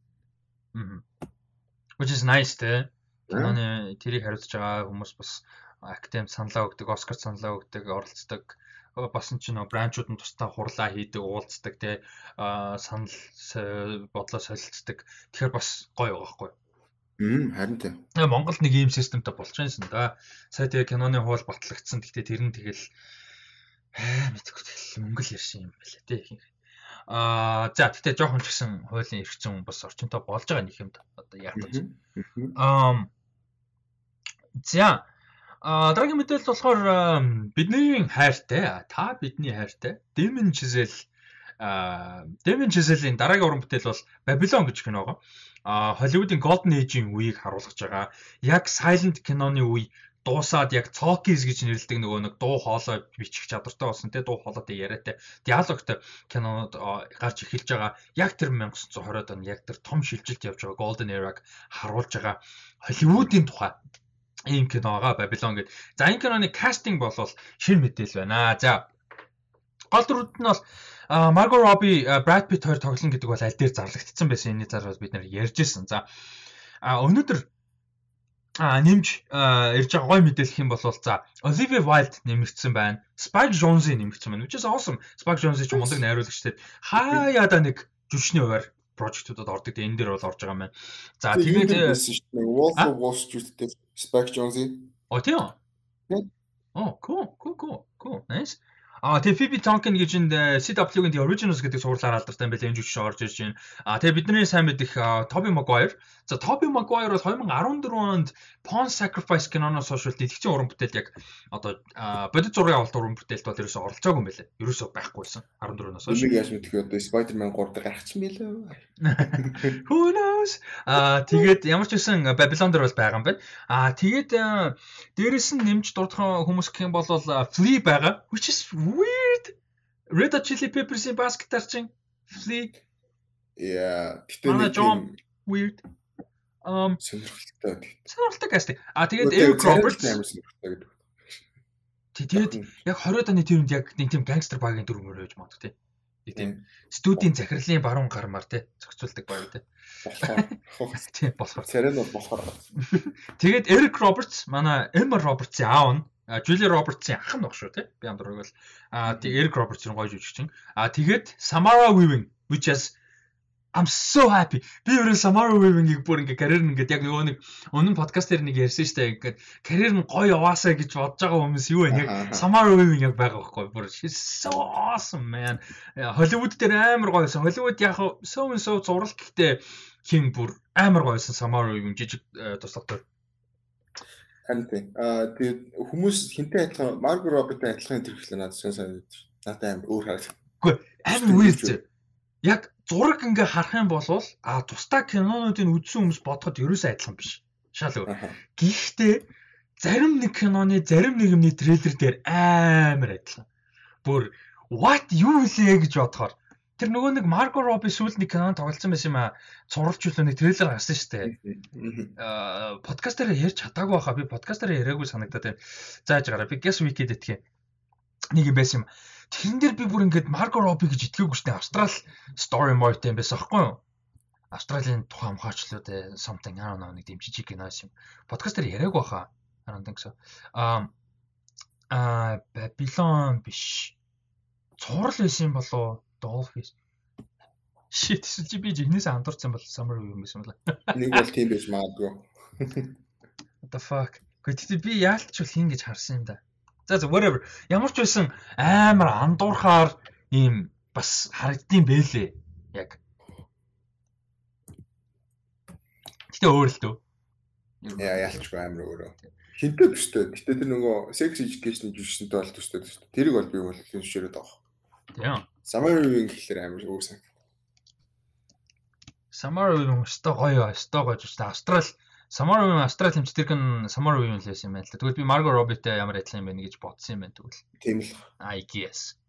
Аа. Which is nice те. Киноны тэрийг хариуцж байгаа хүмүүс бас актем саналаа өгдөг, Оскар саналаа өгдөг, оролцдог. Бас нь ч нөө бранчууд нь тусдаа хурлаа хийдэг, уулздаг те. Аа санал бодлоо солилцдог. Тэгэхээр бас гоё байгаа хгүй. Мм харин тийм. Монголд нэг ийм системтэй болж байгаа юм да. Сая тэгээ киноны хуул батлагдсан. Гэхдээ тэр нь тэгэл Аа мэдгүй тэгэл мөнгө л ярьсан юм байна те ихэнх. Аа за тэгтээ жоохон ч гэсэн хуулийн эрхцэн бас орчинтой болж байгаа нэг юмд одоо яатаж. Аа за А дараагийн мэдээлэл болохоор бидний хайртай та бидний хайртай Demon Chisel Demon Chisel-ийн дараагийн уран бүтээл бол Babylon гэж киного. А Hollywood-ийн Golden Age-ийн үеийг харуулж байгаа. Яг silent киноны үе дуусаад яг цокис гэж нэрлэдэг нөгөө нэг дуу хоолой бичих чадвартай болсон тий дуу хоолойтой яриатай диалогтой кинонод гарч эхэлж байгаа яг тэр 1920-ад он яг тэр том шилжилт явж байгаа Golden Era-г харуулж байгаа Холливуудын тухай ийм киноога Babylon гэдэг. За энэ киноны кастинг бол шин мэдээл байна. За гол дүрүүд нь бол Margot Robbie, Brad Pitt хоёр тоглоно гэдэг бол аль дээр зарлагдсан байсан. Энэний дараа бид нэр ярьж ирсэн. За өнөөдөр нэмж ирж байгаа гой мэдээлэх юм бол за Olivia Wilde нэмэгдсэн байна. Spike Jonze нэмэгдсэн байна. Which is awesome. Spike Jonze ч мундаг найруулагчтэй. Хаяа да нэг жүжигчний хуваар прожектуудад ордог. Энэ дээр бол орж байгаа юм байна. За тэгээд Wolf of Wall Street-тэй Spike Jonze. О тийм. Оо, cool, cool, cool, cool. Nice. Аа тэгээ Phoebe Tonkin гэж энд CW-гийн The Originals гэдэг сурлаар алдартай юм байна. Энэ жүжигч орж ирж байна. Аа тэгээ бидний сайн мэдих Tobey Maguire. За Tobey Maguire бол 2014 онд Pawn Sacrifice киноноос хойш дэлгэцийн уран бүтээл яг одоо бодит зургийн авалт уран бүтээлд бол ерөөсөй оролцоогүй юм байлаа. Ерөөсөй байхгүйсэн 14-оос хойш. Нэг яаж мэдэх вэ? Spider-Man 3 дээр гарч юм байлаа. Who knows? Аа тэгээд ямар ч үсэн Babylon дээр бол байгаа юм байна. Аа тэгээд дээрэс нь нэмж дурдах хүмүүс гэх юм бол Flea байгаа. Which is weird. Red Hot Chili Peppers-ийн бас гитарчин Flea. Yeah, гэтээ нэг weird. Um сонирхолтой. сонирхолтой кастинг. А тэгээд Eric Roberts амар сонирхолтой гэдэг. Тэгээд яг 20-д оны тэрүнд яг нэг тийм гангстер багийн дүр мөр байж магадгүй тий. Нэг тийм студийн захирлын баруун гармаар тий зохицуулдаг баг тий. Болохоор Тий болохоор. царай нь бол болохоор Тэгээд Eric Roberts манай Emma Roberts-ийн аав нь Julia Roberts-ийн ах нь баг шүү тий. Би амдраг бол а тий Eric Roberts нь гоё жүжигчин. А тэгээд Samara Weaving which is I'm so happy. Би өөрөө Samara Weaving-ийг бүр ингээ карьер нь ингээд яг нөгөө нэг өмнө подкаст дээр нэг ярьсан дээ. Ингээд карьер нь гоё яваасаа гэж бодож байгаа хүмүүс юу вэ? Яг Samara Weaving яг байгаа байхгүй. Бүр she's so awesome man. Холливуд дээр амар гоёсэн. Холливуд яг so and so зураг гэхдээ хин бүр амар гоёсэн Samara Weaving жижиг э, туслагтай. харин тийм. Аа тэгээд хүмүүс хинтээ адилхан Марго Роберттэй адилхан ихлэ надад сонь санагдаж. Надад амар өөр харагдав. Амар weird. Яг зураг ингээ харах юм бол а тусдаа кинонуудыг үзсэн хүмүүс бодоход ерөөсөө адилхан биш. Шал өөр. Гэхдээ зарим нэг киноны зарим нэгний трейлер дээр амар адилхан. Бүр what юу вэ гэж бодохоор тэр нөгөө нэг Марго Робби сүүлд нэг кинонд тоглолцсон байсан юм а. Цуралж үлээ нэг трейлер гарсан шүү дээ. Аа подкастаар ярьж чадаагүй байхаа би подкастаар яриаггүй санагдаад байна. Зааж гараа би Guess Wiki дэтгий. Нэг юм байсан юм. Тэрэн дээр би бүр ингээд Марго Робби гэж итгээггүй шүү дээ. Австрал story mode юм байсан аахгүй юу? Австралийн тухайн хамгаачлууд э, something I don't know нэг жижиг кино байсан юм. Яриаггүй байхаа. I don't think so. Аа а Babylon биш. Цуврал байсан болоо Dolphins. Shit, чи би жигнэсээ андуурсан бол Summer юм байсан бол. Нэг бол тийм байж магадгүй. What the fuck. Гэхдээ би яалтч бол хин гэж харсан юм да. За whatever. Ямар ч байсан амар андуурхаар ийм бас харагдсан бэлээ. Яг. Гэтэ өөр л дөө. Яа ялчгүй амар өөрөө. Хинтээ төстэй. Гэтэ тэр нөгөө sex education жүжигчэнтэй бол төстэй төстэй. Тэрийг бол би бол хиншээрээд байгаа. Тийм. Summer Wing гэхэлэр амар өөр сан. Summer Wing өстой гоё өстой гоё ч Австрал Summer Wing Австрал хэмж тэр гэн Wing л байсан юм байна л да. Тэгвэл би Margot Robbie-тэй ямар адилхан юм бэ гэж бодсон юм байна тэгвэл. Тийм л. I guess.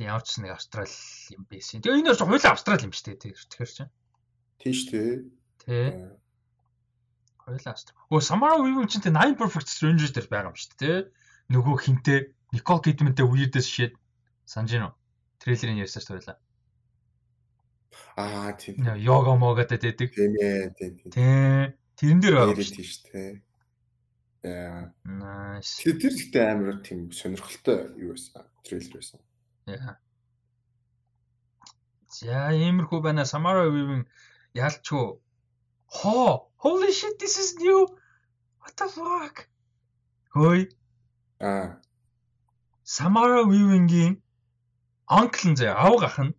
Тэг ямар ч нэг Австрал юм байсан. Тэгээ энэ ч хоёулаа Австрал юм шүү дээ. Тэгэхээр чинь. Тийм шүү дээ. Тэ. Хоёулаа Австрал. Өө Weaving чинь тэ Nine Perfect Strangers дээр байгаа юм шүү дээ. Нөгөө хинтээ Nicole Kidman-тэй weirdest shit санаж гинөө. Трейлерын ярьсан шүү дээ. Аа тийм. Йога могатай дэдэг. Тийм ээ, тийм тийм. Тэ. Тэрэн дээр байгаа Тийм шүү дээ. Яа. Nice. Тэр ихтэй амар тийм сонирхолтой юу байсан. Трейлер байсан. Яа. За иймэрхүү байна. Samara Weaving ялчгүй. Хоо, holy shit this is new. What the fuck? Хөөе. Аа. Samara Weaving-ийн uncle нь заяа авга ах нь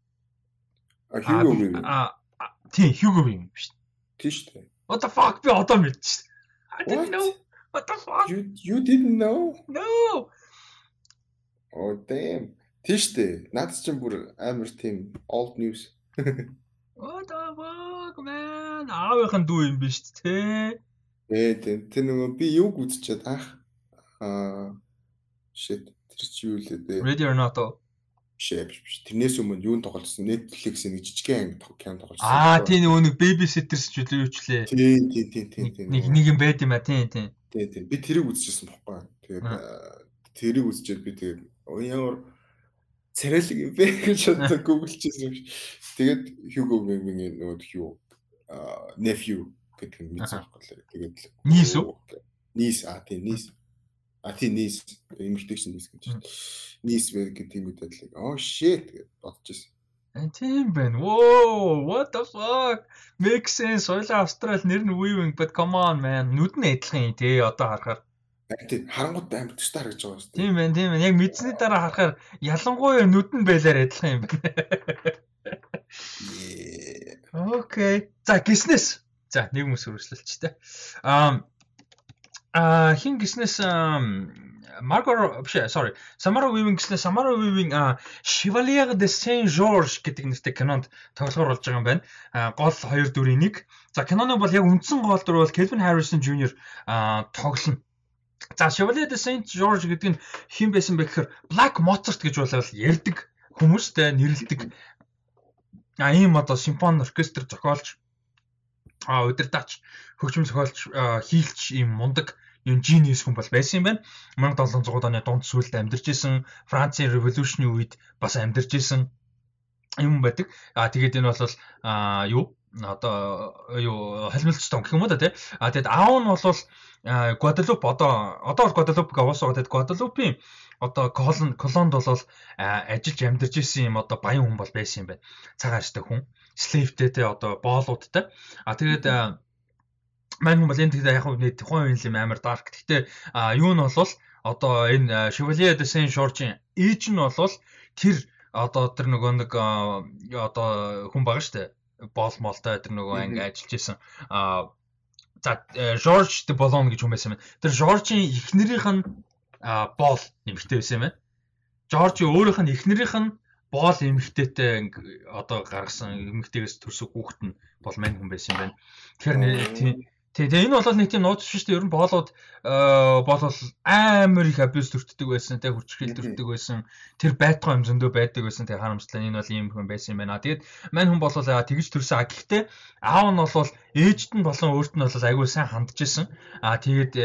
А Hugo Weaving. а а, тий Hugo Weaving биш. Тийм шүү дээ. What the fuck би одоо мэдчихсэн. I didn't know. What the fuck? You you didn't know? No. Oh damn. Тийм шүү дээ. Наад чинь бүр амар тийм old news. What the fuck man? Аавынхан дүү юм биш тий. Ээ тийм. Тэр нөгөө би юг үзчихэд ах аа shit тэр чи юу лээ дээ. Ready or not? Оо. Шээ биш биш. Тэрнээс өмнө юун тоглосон? Netflix-ийн нэг жижигхэн анги кино тоглосон. Аа тий нөгөө нэг babysitters ч үлээ юу ч лээ. Тийм тийм тийм тийм тийм. Нэг нэг юм байд юм а тий тий. Тийм тийм. Би тэрийг үзчихсэн бохгүй. Тэгээд Аа. аа, тэрийг үзчихэд би тэгээд "Оо, ямар царайлаг юм бэ гэж боддог гуглчихсан юм шиг. Тэгээд Hugo Weaving-ийн нөгөө юу аа nephew гэдэг нь мэдсэн байхгүй. Тэгээд Нийс үү? Нийс аа тийм нийс. А тийм нийс эмэгтэйч нийс гэж. Мм. Нийс вэ гэдэг юм үдэдлэг. Oh shit гэж бодчихсон. Э, Тийм байна. Whoa, what the fuck? Makes sense. Соёлын Австрал нэр нь Weaving but come on man. Нүд нь адилхан тий одоо харахаар. Аа, Тийм харангууд амар төстэй харагдаж байгаа шүү дээ. Тийм байна, тийм байна. Яг мэдсэний дараа харахаар ялангуяа нүд нь байлаар адилхан юм байна. Окей. За гиснэс. За нэг хүмүүс өрсөлдөлчтэй. Аа а хин гиснэс Марго биш sorry. Samara Weaving гиснэс Samara Weaving а Chevalier de Saint-Georges гэдэг нэртэй кинонд тоглохоор болж байгаа юм байна. Гол хоёр дүрийн нэг. За киноны бол яг үндсэн гол дүр бол Kelvin Harrison Jr. тоглоно. За Chevalier de Saint-Georges гэдэг нь хэн байсан бэ гэхээр Black Mozart гэж болоод ярьдаг хүмүүстэй нэрлдэг. А ийм одоо симфони оркестр зохиолч а удирдаач хөгжим зохиолч хийлч ийм мундаг юм genius хүн бол байсан юм байна. 1700 оны дунд сүүлд амьдарч исэн Францын революшны үед бас амьдарч исэн юм байдаг. А тэгээд энэ бол а юу одоо юу халимлцтай том гэх юм уу да тий. А тэгэд аав нь бол Гваделуп одоо одоо бол Гваделупг аваасаа тэгээд Гваделупийн одоо колон колонд бол ажиллаж амьдарч исэн юм одоо баян хүн бол байсан юм байна. Цагаарчтай хүн, слейвтэй те одоо боолуудтай. А тэгээд мань бол энэ тэгээд яг нэг тухайн үеийн юм амар дарк. Гэхдээ юу нь бол одоо энэ Chevalier de Saint-George-ийн ээж нь бол тэр одоо тэр нөгөө нэг одоо хүн байгаа штэ боол молтой тэр нөгөө анги ажиллаж исэн а за Жорж де Болон гэж хүн байсан байна. Тэр Жоржийн эхнэрийнх нь боол нэмэгтэй байсан юм байна. Жорж өөрийнх нь эхнэрийнх нь боол эмэгтэйтэй одоо гаргасан эмэгтэйгээс төрсөн хүүхэд нь бол мань хүн байсан юм байна. Тэгэхээр Тий, тэгээ энэ бол нэг тийм нууц шүү дээ. Ер нь боолууд боолол амар их абьюз төртдөг байсан, тэгээ хүчрхийл төртдөг байсан. Тэр байтгай юм зөндөө байдаг байсан. Тэгээ харамслаа энэ бол ийм хүн байсан юм байна. Тэгээд мань хүн болол тэгж төрсөн. А гэхдээ аав нь бол ээжд нь болон өөрт нь бол айгүй сайн хандж исэн. А тэгээд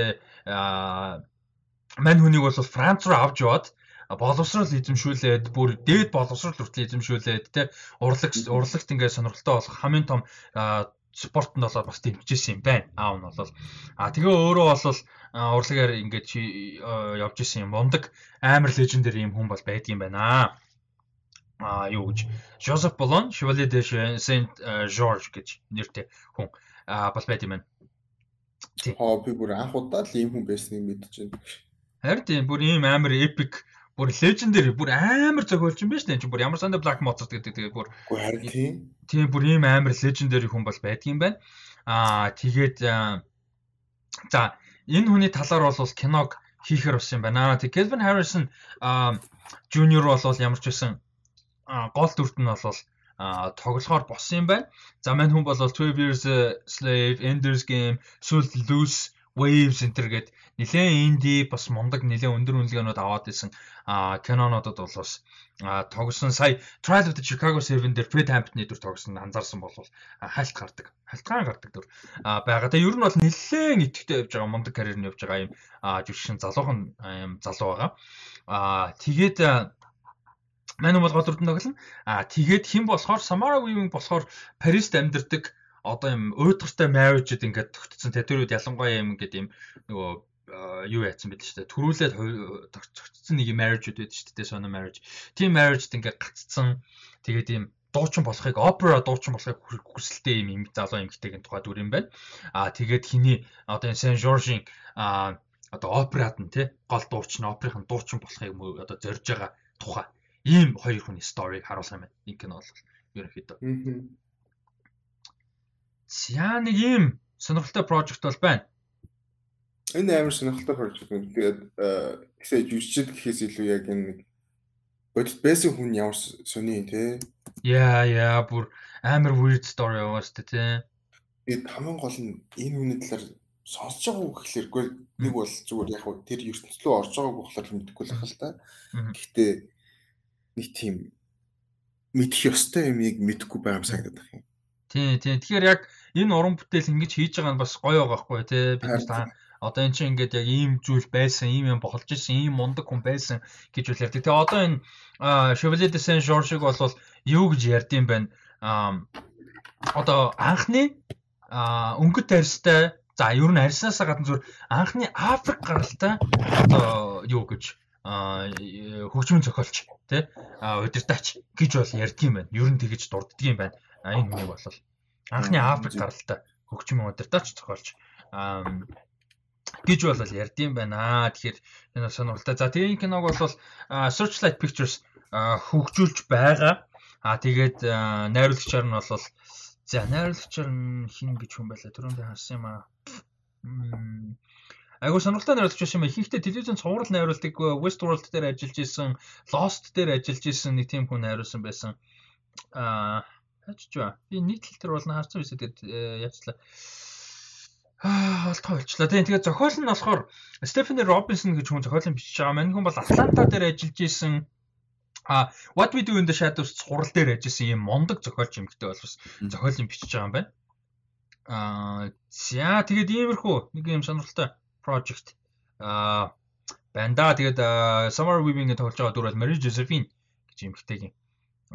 мань хүнийг бол Франц руу авч яваад боловсрол эзэмшүүлээд бүр дээд боловсрол хүртэл эзэмшүүлээд те урлагт урлагт ингээд сонирхолтой болох хамгийн том спортод болоод бас дэмжижсэн юм байна. Аав нь бол а тэгээ өөрөө бол урлагаар ингээд явж исэн юм. Мундаг амар лежендэр юм хүн бол байдгийн байна. А юу гэж Жозеф Болон Chevalier de Saint George гэж нэртэй хүн бол байд юм байна. Тийм. Аа би бүр анх удаа л ийм хүн байсныг мэдчихэв. Харин тийм бүр ийм амар epic бүр лежендэр бүр амар зохиолч юм байна шүү дээ. Чи бүр ямар сандаа Black Mozart гэдэг тэгээ бүр тийм. Тийм бүр ийм амар лежендэр хүн бол байдгийн байна. Аа тэгээд за энэ хүний талаар бол киног хийхэр бас юм байна. Тэг Kelvin Harrison Junior бол ямар ч байсан гол дүрт нь бол тоглохоор болсон юм байна. За мань хүн бол 12 Years Slave, Ender's Game, Sult Loose Энэ төр гээд нэлээд инди бас мундаг нэлээд өндөр үнэлгээнүүд аваад исэн кинонуудад бол бас тогсон сая Trial of the Chicago 7 дээр Fred Hampton-ы дүр тогсон анзаарсан бол хальт гардаг. Халтгаан гардаг дүр байгаа. Тэгээ ер нь бол нэлээд итгэвтэй явж байгаа мундаг карьер нь явж байгаа юм жүжигчин залуухан юм залуу байгаа. Тэгээд Мань бол гол дүрдэн тоглоно. А тэгээд хэн болохоор Samara Weaving болохоор Парист амьдардаг одоо юм уйдгартай marriage-д ингээд тогтцсон тэ тэр үед ялангуяа юм ингээд юм нөгөө юу яатсан байл шүү дээ. Төрүүлээд тогтцсон нэг marriage-уд байдаг шүү дээ. Соно marriage. Тийм marriage-д ингээд гаццсан. Тэгээд ийм дуучин болохыг опера дуучин болохыг хүсэлтэй юм юм залуу эмэгтэйгийн тухай дүр юм байна. Аа тэгээд хиний одоо Сен Жоржийн аа одоо операд нь тий гол дуучин оперын дуучин болохыг одоо зорж байгаа тухай ийм хоёр хүний сториг харуулсан юм байна. Энэ кино бол ерөнхийдөө. За нэг ийм сонирхолтой project бол байна. Энэ амар сонирхолтой project байна. Тэгээд гэсэн жүжигчд гэхээс илүү яг энэ нэг бодит байсан хүн ямар сони те. Яа яа бүр амар weird story яваа дээ те. Тэгээд хамгийн гол нь энэ хүний талаар сонсож байгаагүй гэхлээргүй нэг бол зүгээр яг тэр ертөнцийн рүү орж байгаагүй болохоор мэдэхгүй л ахал та. Гэхдээ нэг тийм мэдэх ёстой юмыг мэдэхгүй байгаа юм санагдаад байна юм. Тий, тий. Тэгэхээр яг энэ уран бүтээл ингэж хийж байгаа нь бас гоё байгаа хгүй тий. Бид та одоо эн чинь ингээд яг ийм зүйл байсан, ийм юм болж исэн, ийм мундаг хүн байсан гэж үл ярьдаг. Тэгээ одоо энэ Chevalier de Saint-Georges-ыг бол юу гэж ярьдсан бэ? Аа одоо анхны өнгөт арьстай за ер нь арьсаасаа гадна зүгээр анхны Африк гаралтай одоо юу гэж хөгжмөн зохиолч тий удирдаач гэж бол ярьдгийм байна. Ер нь тэгэж дурддгийм байна энэ хүний бол анхны Африк гаралтай хөгжим удирдаач зохиолч гэж бол ярьдсан байна. Тэгэхээр энэ сонирхолтой. За тэгээ киног бол Searchlight Pictures хөгжүүлж байгаа. Аа тэгээд найруулагчаар нь бол за найруулагчаар нь хин гэж хүн байлаа. Түрүүндээ харсан юм аа. Айгуу сонирхолтой найруулагч байсан юм. Ихэнхдээ телевизэн цуврал найруулдаг Westworld дээр ажиллаж исэн, Lost дээр ажиллаж исэн нэг тийм хүн найруулсан байсан. Аа Хачж ба. Би нэг тал дээр болно харсан байсан тэгээд яачлаа. Аа, олдгоо болчлаа. Тийм тэгээд зохиол нь болохоор Стефани Робинсон гэж хүн зохиолын бичиж байгаа. Мань хүн бол Атланта дээр ажиллаж исэн А What We Do in the Shadows цуврал дээр ажилласан юм мондөг зохиолч юмхтэй бол бас зохиолын бичиж байгаа юм байна. Аа за тэгээд иймэрхүү нэг юм сонирхолтой project аа байна да. Тэгээд Summer Weaving-ийн тоглож байгаа дүр бол Mary Josephine гэж эмэгтэйгийн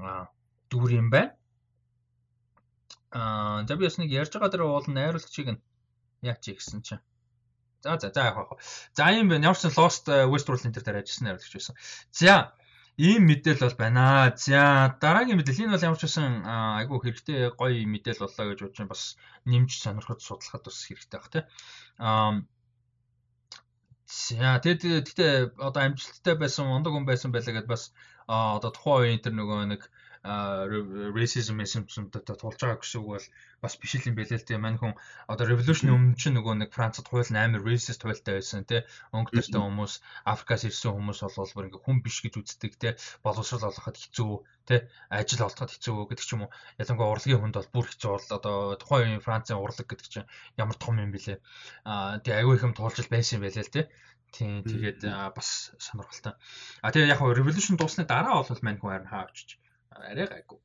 аа дүр юм байна. Аа за би бас нэг ярьж байгаа дээр уул найруулагчийг нь яач гэсэн чинь. За за за яах вэ? За юм байна. Ямар ч Lost Westworld энэ төр дээр ажилласан найруулагч байсан. За ийм мэдээл бол байна. За дараагийн мэдээл энэ бол ямар ч байсан айгүй хэрэгтэй гоё мэдээл боллоо гэж бодож бас нэмж сонирхож судлахад бас хэрэгтэй баг тий. Аа За тэгээд тэгтээ одоо амжилттай байсан ундаг хүн байсан байлаа гэдээ бас одоо тухайн үеийн тэр нөгөө нэг racism symptomтой тулж байгаа гэсэн үг бол бас биш юм байлээ л тийм мань хүн одоо revolution өмнө чинь нөгөө нэг Францад хууль амар racist хуультай байсан тий өнгөтэй хүмүүс Африкаас ирсэн хүмүүс бол бүр ингээ хүн биш гэж үздэг тий боловсрол олоход хэцүү тий ажил олоход хэцүү гэдэг ч юм уу. Ялангуяа урлагийн хүнд бол бүр хэцүү бол одоо тухайн үеийн Францын урлаг гэдэг чинь ямар том юм бэлээ. Аа тий аягүй их юм туулж байсан юм байлээ л тий Тийм тэгээд бас сонирхолтой. А тэгээ яг revolution дуусны дараа бол мань хүн харин хаа авчиж арай гайгүй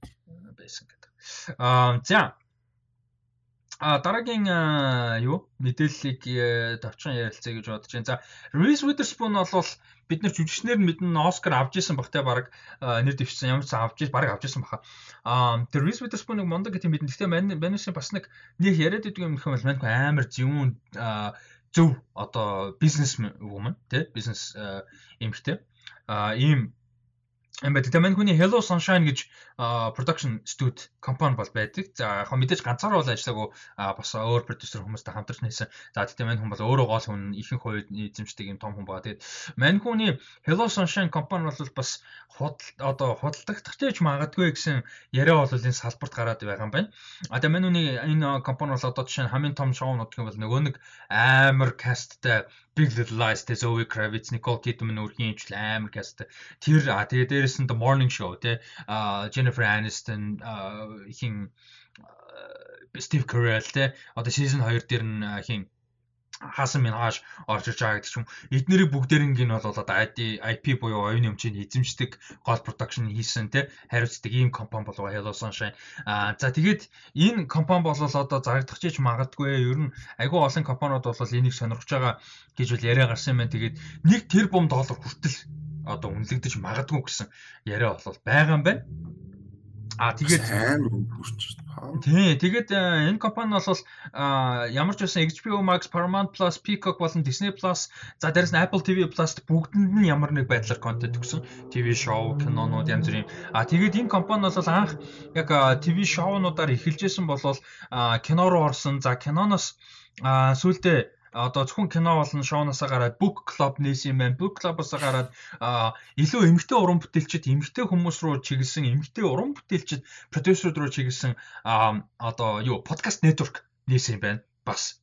байсан гэдэг. Аа за А дараагийн юу мэдээллийг товчхон ярилцъя гэж бодож байна. За Reese Witherspoon бол бид нар жүжигчнэр мэднэ Оскар авч исэн багтай баг нэр дэвшсэн ямар ч авч баг авч исэн баха. Аа тэр Reese Witherspoon-ыг мундаг гэдэг мэднэ. Гэхдээ манайсын бас нэг нэг яриад идэг юм хэвэл манайх амар зөвүүн зөв одоо бизнес woman тий бизнес эмэгтэй. Аа ийм юм байдаг. Тэгээ мань хүний Hello Sunshine гэж production studio компани бол байдаг. За яг мэдээж ганцаар бол ажиллаагүй бас өөр продюсер хүмүүстэй хамтарч нээсэн. За тэгтээ мань хүн бол өөрөө гол хүн ихэнх хувьд эзэмшдэг юм том хүн байгаа. Тэгээд мань хүний Hello Sunshine компани бол бас худал одоо худалдагдахч магадгүй гэсэн яриа бол энэ салбарт гараад байгаа юм байна. А тэгээ мань хүний энэ компани бол одоо жишээ нь хамгийн том шоунууд гэх юм бол нөгөө нэг амар касттай Big Little Lies Zoe Kravitz, Nicole Kidman үргийн имжил амар каст. Тэр а тэгээ нь The Morning Show тэ Jennifer Aniston хин Steve Carell тэ одоо season 2 дээр нь хин хаасан минь хааш орж иж байгаа гэдэг ч юм. Эднэрийг бүгдээринг нь бол одоо IP буюу оюуны өмчийг эзэмшдэг гол продакшн хийсэн тий хариуцдаг ийм компани болов Hello Sunshine. Аа за тэгээд энэ компани бол одоо зарагдах чиж магадгүй ер нь айгүй олон компаниуд бол энийг сонирхож байгаа гэж үл яриа гарсан юм байна. Тэгээд 1 тэрбум доллар хүртэл одоо үнэлэгдэж магадгүй гэсэн яриа бол байгаа юм байна. А тэгээд хүрч байна. Тий, тэгээд э, энэ компани бол ямар ч байсан HBO Max, Paramount Plus, Peacock болон Disney Plus, за дээрэс нь Apple TV Plus-т бүгдэнд нь ямар нэг байдлаар контент өгсөн. TV шоу, кинонууд янз бүрийн. А тэгээд энэ компани бол анх яг TV шоунуудаар эхэлжсэн болол кино руу орсон. За киноноос сүүлдээ одоо зөвхөн кино болон шоуноосоо гараад book club нээсэн юм байна. Book club-оос гараад илүү эмгтэй уран бүтээлчд эмгтэй хүмүүс руу чиглэсэн эмгтэй уран бүтээлчд продюсерууд руу чиглэсэн одоо юу подкаст network нээсэн юм байна. Бас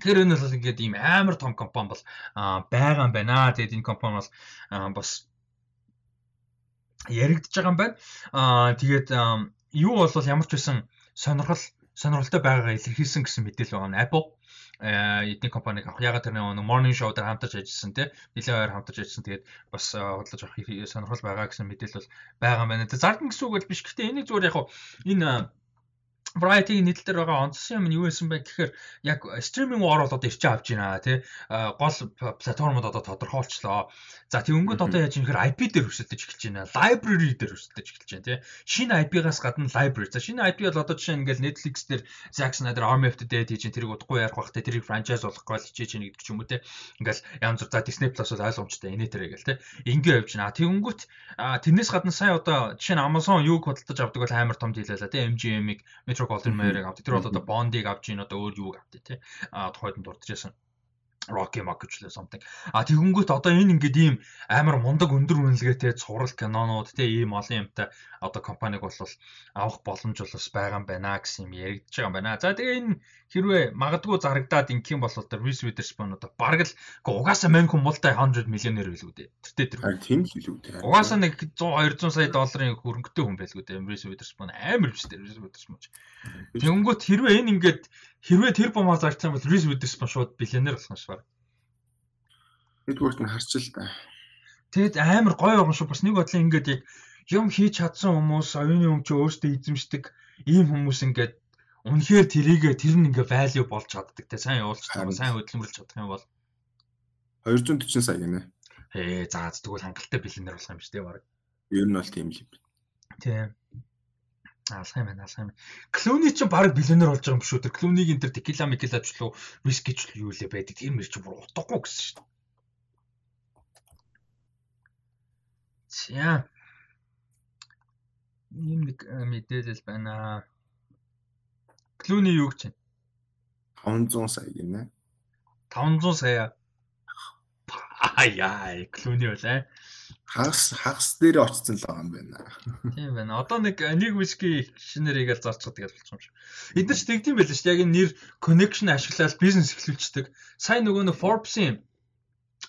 Тэгэхээр энэ бол ингээд ийм амар том компани бол байгаа юм байна. Тэгээд энэ компани бол бас яригдж байгаа юм байна. Аа тэгээд юу бол ямар ч байсан сонирхол сонирхолтой байгаагаа илэрхийлсэн гэсэн мэдээлэл байгаа нь Apple эдний компаниг авах. Ягаад тэр нэг morning show дээр хамтарч ажилласан тий. Нилээ хоёр хамтарч ажилласан. Тэгээд бас бодлож авах сонирхол байгаа гэсэн мэдээлэл байгаа юм байна. Зардан гэсэн үг бол биш. Гэхдээ энийг зүгээр яг энэ Variety-ийн нийтлэл дээр байгаа онцсон юм нь юу байсан бэ гэхээр яг стриминг war бол одоо ирчээ авч байна тий гол платформуд одоо тодорхойлчлоо. За тэгэнгүүт одоо яаж юм гэхээр IP дээр өрсөлдөж эхэлж байна. Library дээр өрсөлдөж эхэлж байна тий. Шинэ IP-гаас гадна library. За шинэ IP бол одоо жишээ нь ингээл Netflix дээр Zack Snyder Army of the Dead хийж тэрийг удахгүй ярих бах тий тэрийг franchise болгох гол хичээж байна гэдэг ч юм уу тий. Ингээл янз бүр за Disney Plus бол ойлгомжтой инээ тэрэ гэл тий. Ингээ явж байна. Тэгэнгүүт тэрнээс гадна сая одоо жишээ нь Amazon юуг худалдаж авдаг бол амар том дийлээ тий. MGM-ийг Golden Mayer-ыг авдаг. Тэр бол одоо Bond-ыг авч ийн одоо өөр юуг авдаг тий. А тухайд нь дурдчихсан. Rocky Mock гэж лээ something. А тэгэнгүүт одоо энэ ингээд ийм амар мундаг өндөр үнэлгээтэй цуврал кинонууд те ийм олон юмтай одоо компаниг бол авах боломж бол бас байгаа юм байна гэсэн юм яригдж байгаа юм байна. За тэгээ энэ хэрвээ магадгүй зарагдаад инх юм бол одоо Reese Witherspoon одоо бараг л угаасаа мань хүн мултай 100 миллионер байлгүй дээ. Тэр. Харин тийм л илүү дээ. Угаасаа нэг 100 200 сая долларын хөрөнгөтэй хүн байлгүй дээ. Reese Witherspoon амар биш дээ. Reese Witherspoon. Тэгэнгүүт хэрвээ энэ ингээд хэрвээ тэр бомоо зарцсан бол Reese Witherspoon шууд биллионер болох нь швар. Эдгээрт нь харч л да. Тэгэд амар гоё юм шүү. Бас нэг бодлоо ингээд яг юм хийж чадсан хүмүүс оюуны өмчөө өөртөө эзэмшдэг ийм хүмүүс ингээд Үнэхээр тэрийг тэр нь ингээ value болж чаддаг те сайн явуулчих юм сайн хөдөлмөрлж чадах юм бол 240 сая гинэ. Ээ за тэгвэл хангалттай биллионер болох юм шүү дээ баг. Ер нь бол тийм л юм. Тийм. Алах юм байна, алах юм. Клүни ч баг биллионер болж байгаа юм шүү. Тэр Клүнийг энэ тэр текила мекилач лу вискич лу юу лээ байдаг. Тэр мэр чи бүр утгагүй гэсэн шүү За. Ийм нэг мэдээлэл байна. Клүний юу гэж байна? 500 сая гинэ. 500 сая. Аяа, клүний бол аа. Хагас хагас дээр очсон л байгаа юм байна. Тийм байна. Одоо нэг нэг виски шинээр игээл зарцгаад гэж болчих юм шиг. Эдгээр ч тэгдэм байл шүү дээ. Яг энэ нэр connection ашиглаад бизнес эхлүүлчихдэг. Сайн нөгөө нэг Forbes-ийн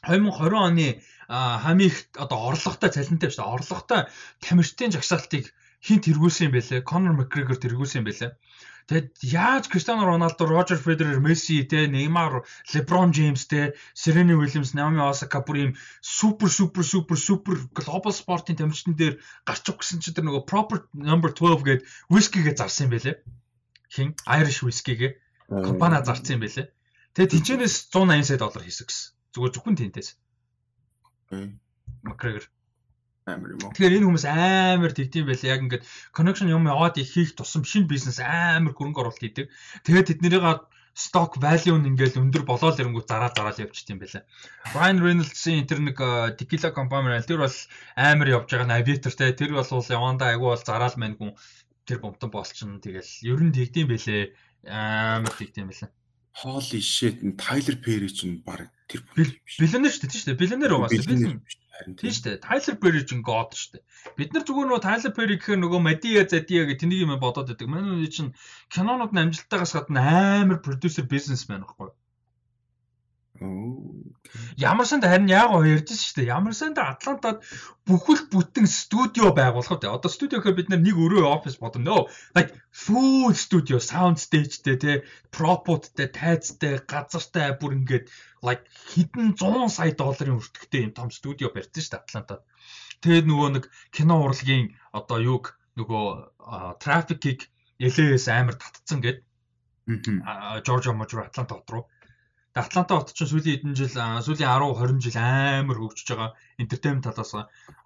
2020 оны хамгийн их одоо орлоготой цалинтай дээ. Орлоготой тамирчдын жагсаалтыг хин тэргүүлсэн юм бэлээ. Conor McGregor тэргүүлсэн юм бэлээ. Тэгэд яаж Криштиану Роналдо, Рожер Федерер, Месси, тэ Неймар, Леброн Джеймс, тэ Серена Уильямс, Наоми Осака бүр ийм супер супер супер супер глобал спортын тамирчдын дээр гарч уг гэсэн чинь тэр нөгөө proper number 12 гээд вискигээ зарсан юм байлээ. Хин Irish whisky-гээ компани зарсан юм байлээ. Тэгээ тэнцэнээс 180 сая доллар хийсэн гэсэн. Зүгээр зөвхөн тэнтээс. Макгрегор амар юм уу. Тэгэхээр энэ хүмүүс амар тэгдэм байлаа. Яг ингээд connection юм яваад хийх тусам шинэ бизнес амар хөрөнгө оруулалт хийдэг. Тэгээд тэднэрийг stock value нь ингээл өндөр болоод ирэнгүүт зараа зараад явчихсан юм байлаа. Ryan Reynolds-ийн тэр нэг tequila компани. Тэр бол амар явж байгаа нь aviator те. Тэр бол явандаа айгүй бол зараал мэн хүн тэр бомтон болчихно. Тэгэл ер нь тэгдэм байлээ. Амар тэгдэм байлаа. Holy shit. Tyler Perry чинь баг тэр биллионер шүү дээ тийм шүү дээ. Биллионер угаасаа харин тийм шүү дээ. Тайлер Перри ч гоод шүү дээ. Бид нар зүгээр нөгөө Тайлер Перри гэхээр нөгөө Мадия Задия гэх тэнийг юм бодоод байдаг. Манай үе чинь кинонууд нь амжилттайгаас гадна амар продюсер бизнесмен байхгүй юу? Ямар санд харин яг гоо ярьж шүү дээ. Ямар санд Атлантад бүхэл бүтэн студио байгуулахад одоо студио гэхээр бид нэг өрөө офис бодно. Like full studio, sound stageтэй те, propotтэй, тайцтай, газартай бүр ингээд like хэдэн 100 сая долларын өртөгтэй юм том студио барьсан шүү дээ Атлантад. Тэгээд нөгөө нэг кино урлагийн одоо юг нөгөө трафикийг LA-с амар татцсан гэд. Жоржиа Можор Атланта хот руу Атланта хот чинь сүүлийн хэдэн жил сүүлийн 10 20 жил амар хөгжиж байгаа entertainment талаас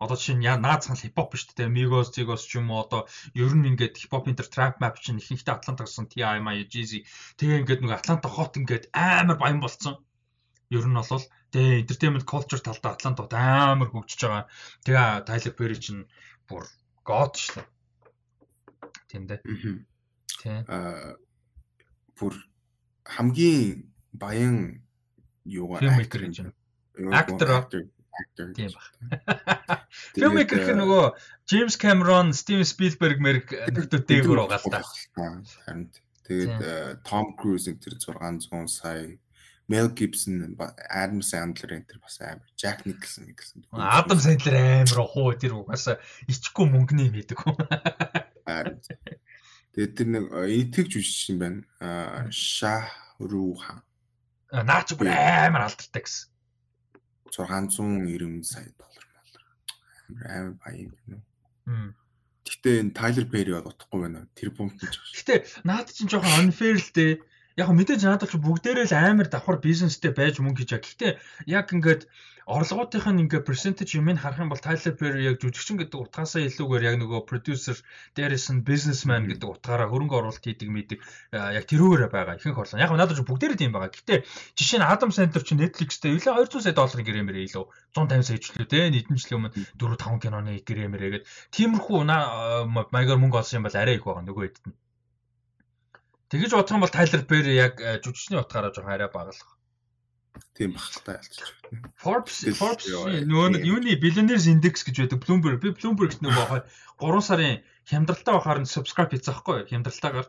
одоо жишээ нь наацхан хипхоп биш үү Migos Zigos ч юм уу одоо ер нь ингээд хипхоп интер trap map чинь ихэнхдээ Атланта гэсэн TI, Jeezy тэгээ ингээд нэг Атланта хот ингээд амар баян болцсон. Ер нь бол тэгээ entertainment culture талдаа Атланта хот амар хөгжиж байгаа. Тэгээ Tyler Perry чинь бүр god шлээ. Тийм дээ. Тийм. Аа бүр хамгийн баян юугаар актер байна. Актер актер тийм баг. Фильммейкер гэх нөгөө Джеймс Камерон, Стивен Спилберг мэрэг нөхдөд дээгүүр байгаа л та. Харин тэгээд Том Круз энэ тэр 600 сая. Мел Гибсон, Адам Сэндлер энэ тэр бас амар, Jack Nicholson гэсэн. Адам Сэндлер амар ухуу тэр угаасаа ичгүй мөнгөний мэддэг хүн. Тэгээд тэр нэг итгэж үжиж юм байна. Аа Шах Руухан наач бүр амар алдартай гэсэн. 690 сая доллар доллар. Амар баян юм. Гэхдээ энэ Тайлер Перри бол утахгүй байна. Тэр бомт гэж байна. Гэхдээ наад чинь жоохон unfair л дээ. Яг мэдээж надад ч бүгдээрээ л амар давхар бизнестэй байж мөнгө хийж байгаа. Гэхдээ яг ингээд орлогоотынх нь ингээ percentage юм харах юм бол Tyler Perry яг жүжигчин гэдэг утгаасаа илүүгээр яг нөгөө producer дээрээс нь businessman гэдэг утгаараа хөрөнгө оруулалт хийдэг мэдэг яг тэрүүгээр байгаа ихэнх орлого. Яг надад ч бүгдээрээ тийм байгаа. Гэтэ жишээ нь Adam Sandler чи Netflix-тэй өглөө 200 сая долларын гэрэмэрээ илүү 150 сая ч лөө те нийтэн жилийн өмнө 4 5 киноны гэрэмэрээгээд тиймэрхүү маягаар мөнгө олсон юм бол арай их байгаа нөгөө хэд нь. Тэгэж бодох юм бол Tyler Perry яг жүжигчний утгаараа жоохон арай багалах Тийм багталтай ялцчих байна. Forbes Forbes нөгөө юуны billionaires index гэж байдаг. Bloomberg би Bloomberg нөгөө 3 сарын хямдралтай байхаар нь subscribe хийсэн байхгүй хямдралтайгаар.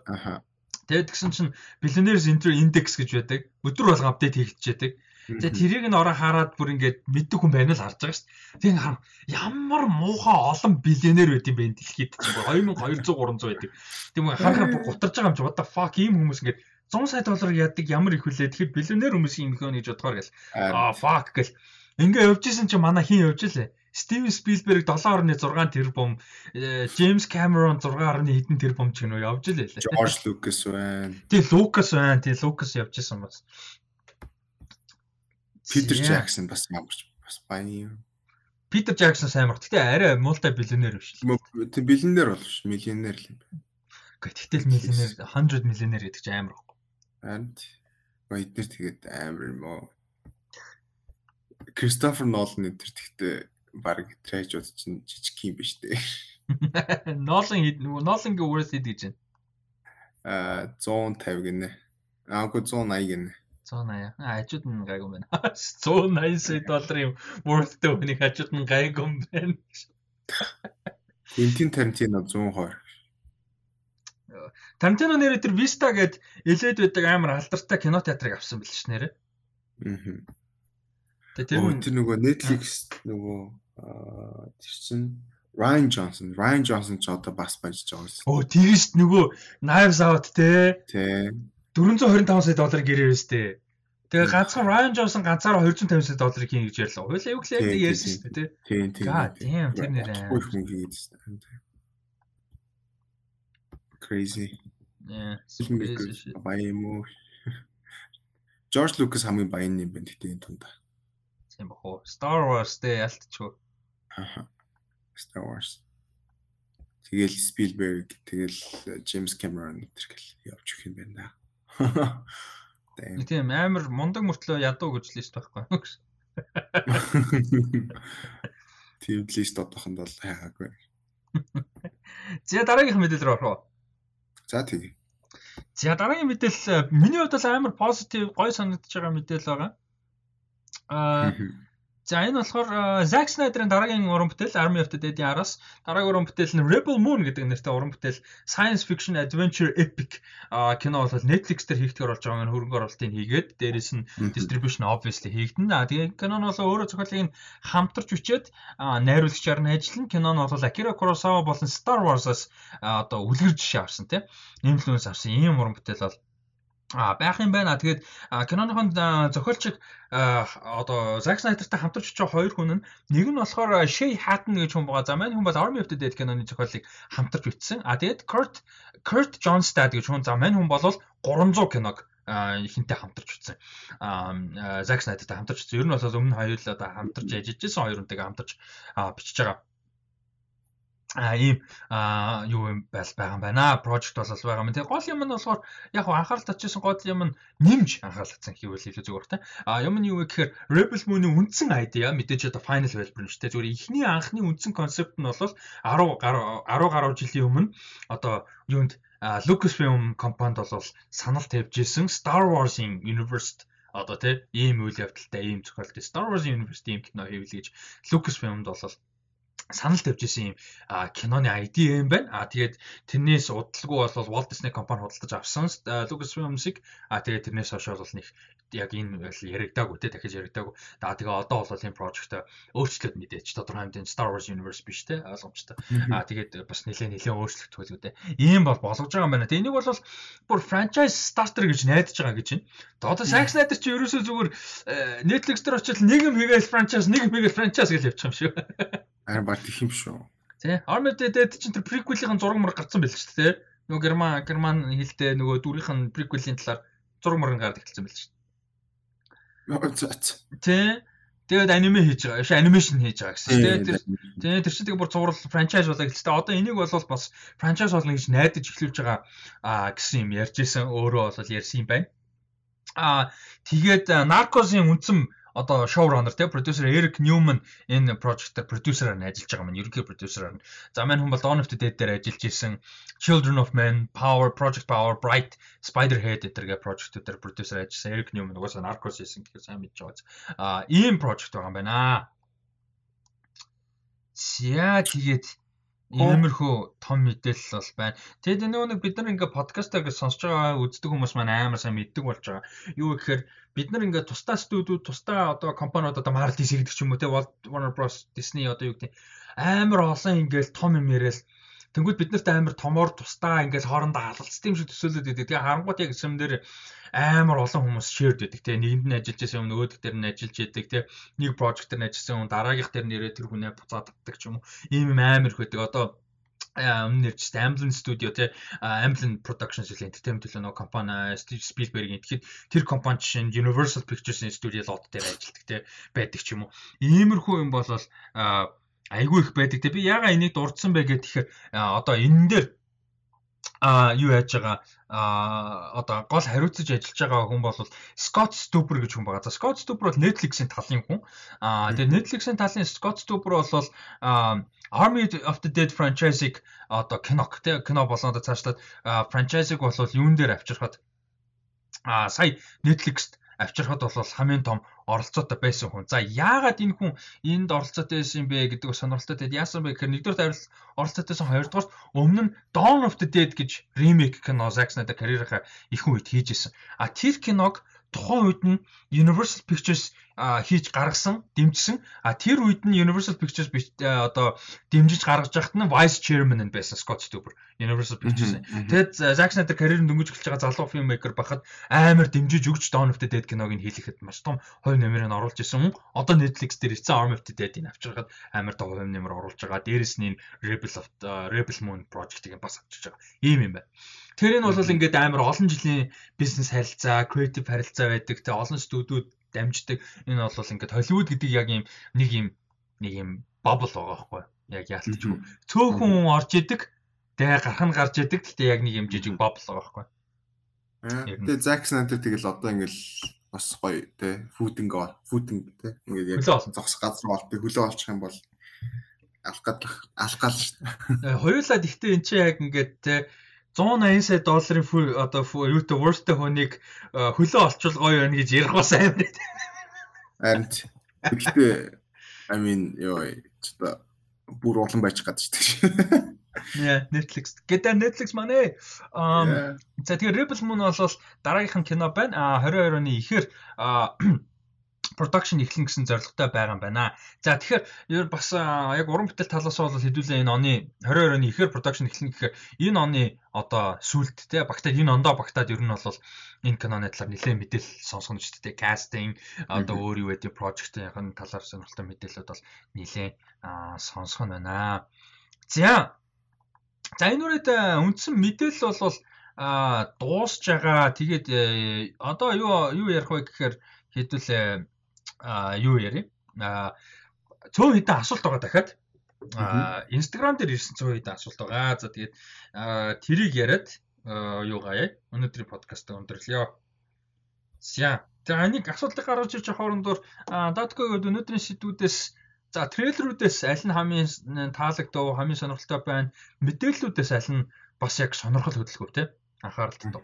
Тэгээд тэгсэн чинь billionaires index гэж байдаг. Өдөр болго апдейт хийгдчихэд. За тэрийг нь ороо хараад бүр ингээд мэддэг хүн байна л харж байгаа шүү дээ. Тэгээд хар ямар муухай олон биллионер байд юм бэ дэлхийд чинь 2200 300 байдаг. Тийм үү харахаар бүр гутарж байгаа юм чи what the fuck ийм хүмүүс ингээд 100 сая доллар яадаг ямар их хүлээ. Тэгэхээр биллионер хүмүүс юм хөө гэж бодохоор гэл. Аа fuck гэл. Ингээ явж исэн чи манай хин явж илээ. Стивен Спилберг 7.6 тэрбум, Джеймс Камерон 6.1 хэдэн тэрбум ч гэнэ явж байлаа. Жорж Лукас байна. Тий, Лукас байна. Тий, Лукас явж исэн бас. Питер Джексон бас ямарч бас баян. Питер Джексон сайн мар. Гэтэ арай мулти биллионер биш л. Тэг биллионер бол биш, миллионер л юм байна. Гэхдээ л миллионер 100 миллионер гэдэг чинь амар байхгүй. Харин баяднэр тэгээд амар юм уу. Кристофер Нолан энэ төр тэгтээ баг трайжууд чинь жижиг юм биш үү? Нолан Нолангийн үрээс гэж байна? Аа 150 гинэ. Аагүй 180 гинэ. 180. Аа хажууд нь гайгүй байна. 180 сая долларын worthтэй хүнийг хажууд нь гайгүй юм байна. Quentin Tarantino 120. Тарантино нэрээр тэр Vista гээд элээд байдаг амар алдартай кино театрыг авсан бэл ш нэрээ. Аа. Тэгээ тэр нөгөө Netflix нөгөө тэр чинь Ryan Johnson, Ryan Johnson ч одоо бас банжиж байгаа юм. Оо тэгэж нөгөө Knives Out те. Тий. 425 сая доллар гэрээрээс те. Тэгээ ганцхан Ryan Johnson ганцаараа 250 сая долларыг хийнэ гэж ярьлаа. Хойлоо юу гэхлээр ярьсан шүү дээ. Тий, тий. Тийм тэр нэрээ. Crazy. Yeah. Баян юм уу? George Lucas хамгийн баян юм байна гэдэг энэ тунд. Тийм баху. Star Wars дээ ялтчихв. Аа. Star Wars. Тэгэл Spielberg, тэгэл James Cameron гэл явж өгөх юм байна. Тийм амар мундаг мөртлөө ядуу гэж лист байхгүй. Тийм лист одоохонд бол хайгаагүй. За дараагийн мэдээлэл рүү орох уу? За тэгье. За дараагийн мэдээлэл миний хувьд бол амар позитив гой санагдаж байгаа мэдээлэл байгаа. Аа За энэ болохоор Zack Snyder-ын дараагийн уран бүтээл Army of the Dead-ийн араас дараагийн уран бүтээл нь Rebel Moon гэдэг нэртэй уран бүтээл science fiction adventure epic кино бол Netflix дээр хийгдгээр болж байгаа нь хөрөнгө оруулалтыг хийгээд дээрэс нь distribution obviously хийгдэн. А тэгээ кино нь бол өөрөө зохиолыг хамтарч бичээд найруулагчаар нь ажиллана. Кино нь бол Akira Kurosawa болон Star Wars-аас одоо үлгэр жишээ авсан тийм influence авсан ийм уран бүтээл бол а байх юм байна. Тэгээд киноныхон зохиолчид одоо Zack Snyder-тай хамтарч очиж хоёр хүн нь нэг нь болохоор Shay Hatton гэж хүн байгаа. За маань хүн бол Army of the Dead киноны зохиолыг хамтарч бичсэн. А тэгээд Kurt Kurt Johnstad гэж хүн за маань хүн бол 300 киног хинтэй хамтарч. Аа Zack Snyder-тай хамтарч утсан. Ер нь бол өмнө хоёулаа одоо хамтарч ажиллаж байсан хоёр хүнтэйгээ хамтарч бичиж байгаа а ийм юу юм байл байгаа юм байна. Project бол байгаа юм. Тэгээ гол юм нь болохоор яг анхаарал татчихсан гол юм нь нэмж анхаарал татсан гэвэл илүү зүгээр та. А юм нь юу вэ гэхээр Rebel Moon-ийн үндсэн idea мэдээж одоо final developer нь шүү дээ. Зүгээр ихний анхны үндсэн концепт нь бол 10 гаруй 10 гаруй жилийн өмнө одоо юунд Lucasfilm компанид бол санал тавьж исэн Star Wars-ийн universe одоо тий ийм үйл явдалтай ийм зохиолтой Star Wars-ийн universe ийм кино хийвэл гэж Lucasfilm-д бол санал тавьж исэн юм киноны ID юм байна. А тэгээд тэрнээс удалгүй бол Walt Disney компани худалдаж авсан Lucasfilm-ыг а тэгээд тэрнээс хойш бол нэг яг энэ яригдаагүй те дахиж яригдаагүй. За тэгээ одоо бол энэ project өөрчлөлт мэдээж тодорхой хэмжээнд Star Wars universe биш те ойлгомжтой. А тэгээд бас нэлээ нэлээ өөрчлөгдөх үү те. Ийм бол болгож байгаа юм байна. Тэгээ энийг бол бүр franchise starter гэж найдаж байгаа гэж байна. Одоо Zack Snyder чи ерөөсөө зүгээр э, Netflix дээр очил нэг юм хийгээл franchise, нэг юм хийгээл franchise гэж явчих юм шүү. Харин баг тийм шүү. Тэ. Armored Dead чинь тэр prequel-ийн зураг мөр гарсан байл шүү дээ. Нөгөө герман герман хэлтэй нөгөө дүрийнх нь prequel-ийн талаар зураг мөр гараад эхэлсэн байл шүү. Тэ. Тэгээд аниме хийж байгаа. Биш анимашн хийж байгаа гэсэн. Тэгээд тэр тэгээд тэр чинь бүр цуврал франчайз болоо гэлээ. Одоо энийг бол бас франчайз болно гэж найдаж эхлүүлж байгаа а гэсэн юм ярьж исэн. Өөрөө бол ярьсан юм байна. А тэгээд наркосын үндсэн одоо шоураннер те продюсер Эрик Ньюман энэ project-ээр продюсераар нь ажиллаж байгаа маань ерөнхий продюсераар нь. За маань хүн бол Dawn of the Dead дээр ажиллаж исэн Children of Men, Power, Project Power, Bright, Spiderhead гэтэргээ project-уудаар продюсер ажилласан Эрик Ньюман угаасаа Narcos хийсэн гэхээр сайн мэдж байгаа. А ийм project байгаа юм байна. За тэгээд Иймэрхүү том мэдээлэл бол байна. Тэгэд энэ нэг бид нар ингээ подкастаар гэж сонсож байгаа үздэг хүмүүс маань амар сайн мэддэг болж байгаа. Юу гэхээр бид нар ингээ тусдаа студиуд, тусдаа одоо компаниуд одоо Marvel DC гэдэг ч юм уу те Warner Bros, Disney одоо юу гэдэг амар олон ингээл том юм яриад Тэнгүүд бид нарт амар томоор тусдаа ингээл хоорондоо халалцсан юм шиг төсөөлөд идэв. Тэгээ харангуут яг эсэм дээр амар олон хүмүүс shared байдаг те. Нэгэнд нь ажиллаж байсан хүн нөгөөдг дээр нь ажиллаж яадаг те. Нэг project дээр нь ажилласан хүн дараагийнх дээр нэрээ тэр хүнээ буцаад татдаг ч юм уу. Ийм юм амар их байдаг. Одоо өмнө нэрчтэй Amblin Studio те. Amblin Productions гэх entertainment төлөө нөгөө компани Steve Spielberg-ийн тэгэхэд тэр компани жишээ нь Universal Pictures-ийн студио лот дээр ажилладаг те. Байдаг ч юм уу. Иймэрхүү юм бол айгүй их байдаг те би ягаа энийг дурдсан бэ гэхээр тэгэхээр одоо энэ дээр а юу яаж байгаа а одоо гол хариуцаж ажиллаж байгаа хүн бол Scott Stuber гэж хүн байгаа. За Scott Stuber бол Netflix-ийн талын хүн. А тэгээ Netflix-ийн талын Scott Stuber бол Army of the Dead franchise-ыг одоо кино те кино болоодо цаашлаад франчайзыг бол юун дээр авчирхад а сая Netflix-т авчирхад бол хамгийн том оролцоотой байсан хүн. За яагаад энэ хүн энд оролцоотой байсан юм бэ гэдэг сонирхолтой. Тэгэд яасан бэ гэхээр нэгдүгээр оролцоотойсэн хоёрдугаар өмнө нь Dawn of the Dead гэж ремейк кино Zack Snyder карьерийнхаа их үед хийжсэн. А тэр киног тухайн үед нь Universal Pictures хийж гаргасан, дэмжсэн. А тэр үед нь Universal Pictures одоо дэмжиж гаргаж байхад нь Vice Chairman нь байсан Scott Stuber Universal Pictures. Тэгэд Zack Snyder карьерын дөнгөж эхэлж байгаа залуу фильммейкер байхад амар дэмжиж өгч Dawn of the Dead киног нь хийлэхэд маш том хувь нь оруулж исэн. Одоо Netflix дээр ирсэн Army of the Dead-ийг авчирхад амар том хувь нэмэр оруулж байгаа. Дээрэс нь Rebel of Rebel Moon Project-ийг бас авчирч байгаа. Ийм юм байна. Тэр нь бол ингээд амар олон жилийн бизнес харилцаа, креатив харилцаа байдаг. Тэ олон студиуд дамждаг. Энэ бол ингээд Холливуд гэдэг яг юм нэг юм нэг юм бабл байгаа байхгүй яг яалтчгүй. Цөөхөн орж идэг, тэгээ гарах нь гарч идэг. Гэхдээ яг нэг юм жижиг бабл байгаа байхгүй. Тэгээ Zack Snyder тэгэл одоо ингээл бас гоё те фүүдинг фүүдинг те ингээд яг зогсох газар болтыг хөлөө олчих юм бол алах гал шүү дээ. Хоёулаа гэхдээ эн чинь яг ингээд те 180 сая долларын одоо юутай worst хүнийг хөлөө олчвол гоё байна гэж ярих бас амар. Харин гэхдээ I mean ёо ч та бүр улан байж гад шүү дээ. Yeah, Netflix. Гэдэг Netflix манай. Um за тэгээ Rebel Moon бол дараагийнх нь кино байна. А 22 оны ихэр production эхлэн гэсэн зорилготой байгаа юм байна. За тэгэхээр бас яг уран бүтээл талаас бол хэдүүлээ энэ оны 22 оны ихэр production эхлэн гэхээр энэ оны одоо сүлд те багтаад энэ ондоо багтаад ер нь бол энэ киноны талаар нэлээд мэдээлэл сонсгоно шүү дээ. Кастинг одоо өөр юу гэдэг project-ийн талаар сонирхолтой мэдээлэлүүд бол нэлээд сонсгоно байна. За. За энэ үрээд үндсэн мэдээлэл бол дуусж байгаа. Тэгээд э, одоо юу юу ярих вэ гэхээр хэдүүл а юу яри? А цөөн хэдэн асуулт байгаа дахиад. А инстаграм дээр ирсэн цөөн хэдэн асуулт байгаа. За тэгээд тэрийг яриад юу гаяа? Өнөөдрийн подкаст өндөрлөё. За тэгээд анийг асуултыг гаргаж ирж хоорондоор датко өнөөдрийн сэдвүүдээс за трейлерүүдээс аль нь хамгийн таалагдав, хамгийн сонирхолтой байна, мэдээллүүдээс аль нь бас яг сонирхол хөдөлгөв те? Анхааралтай дуу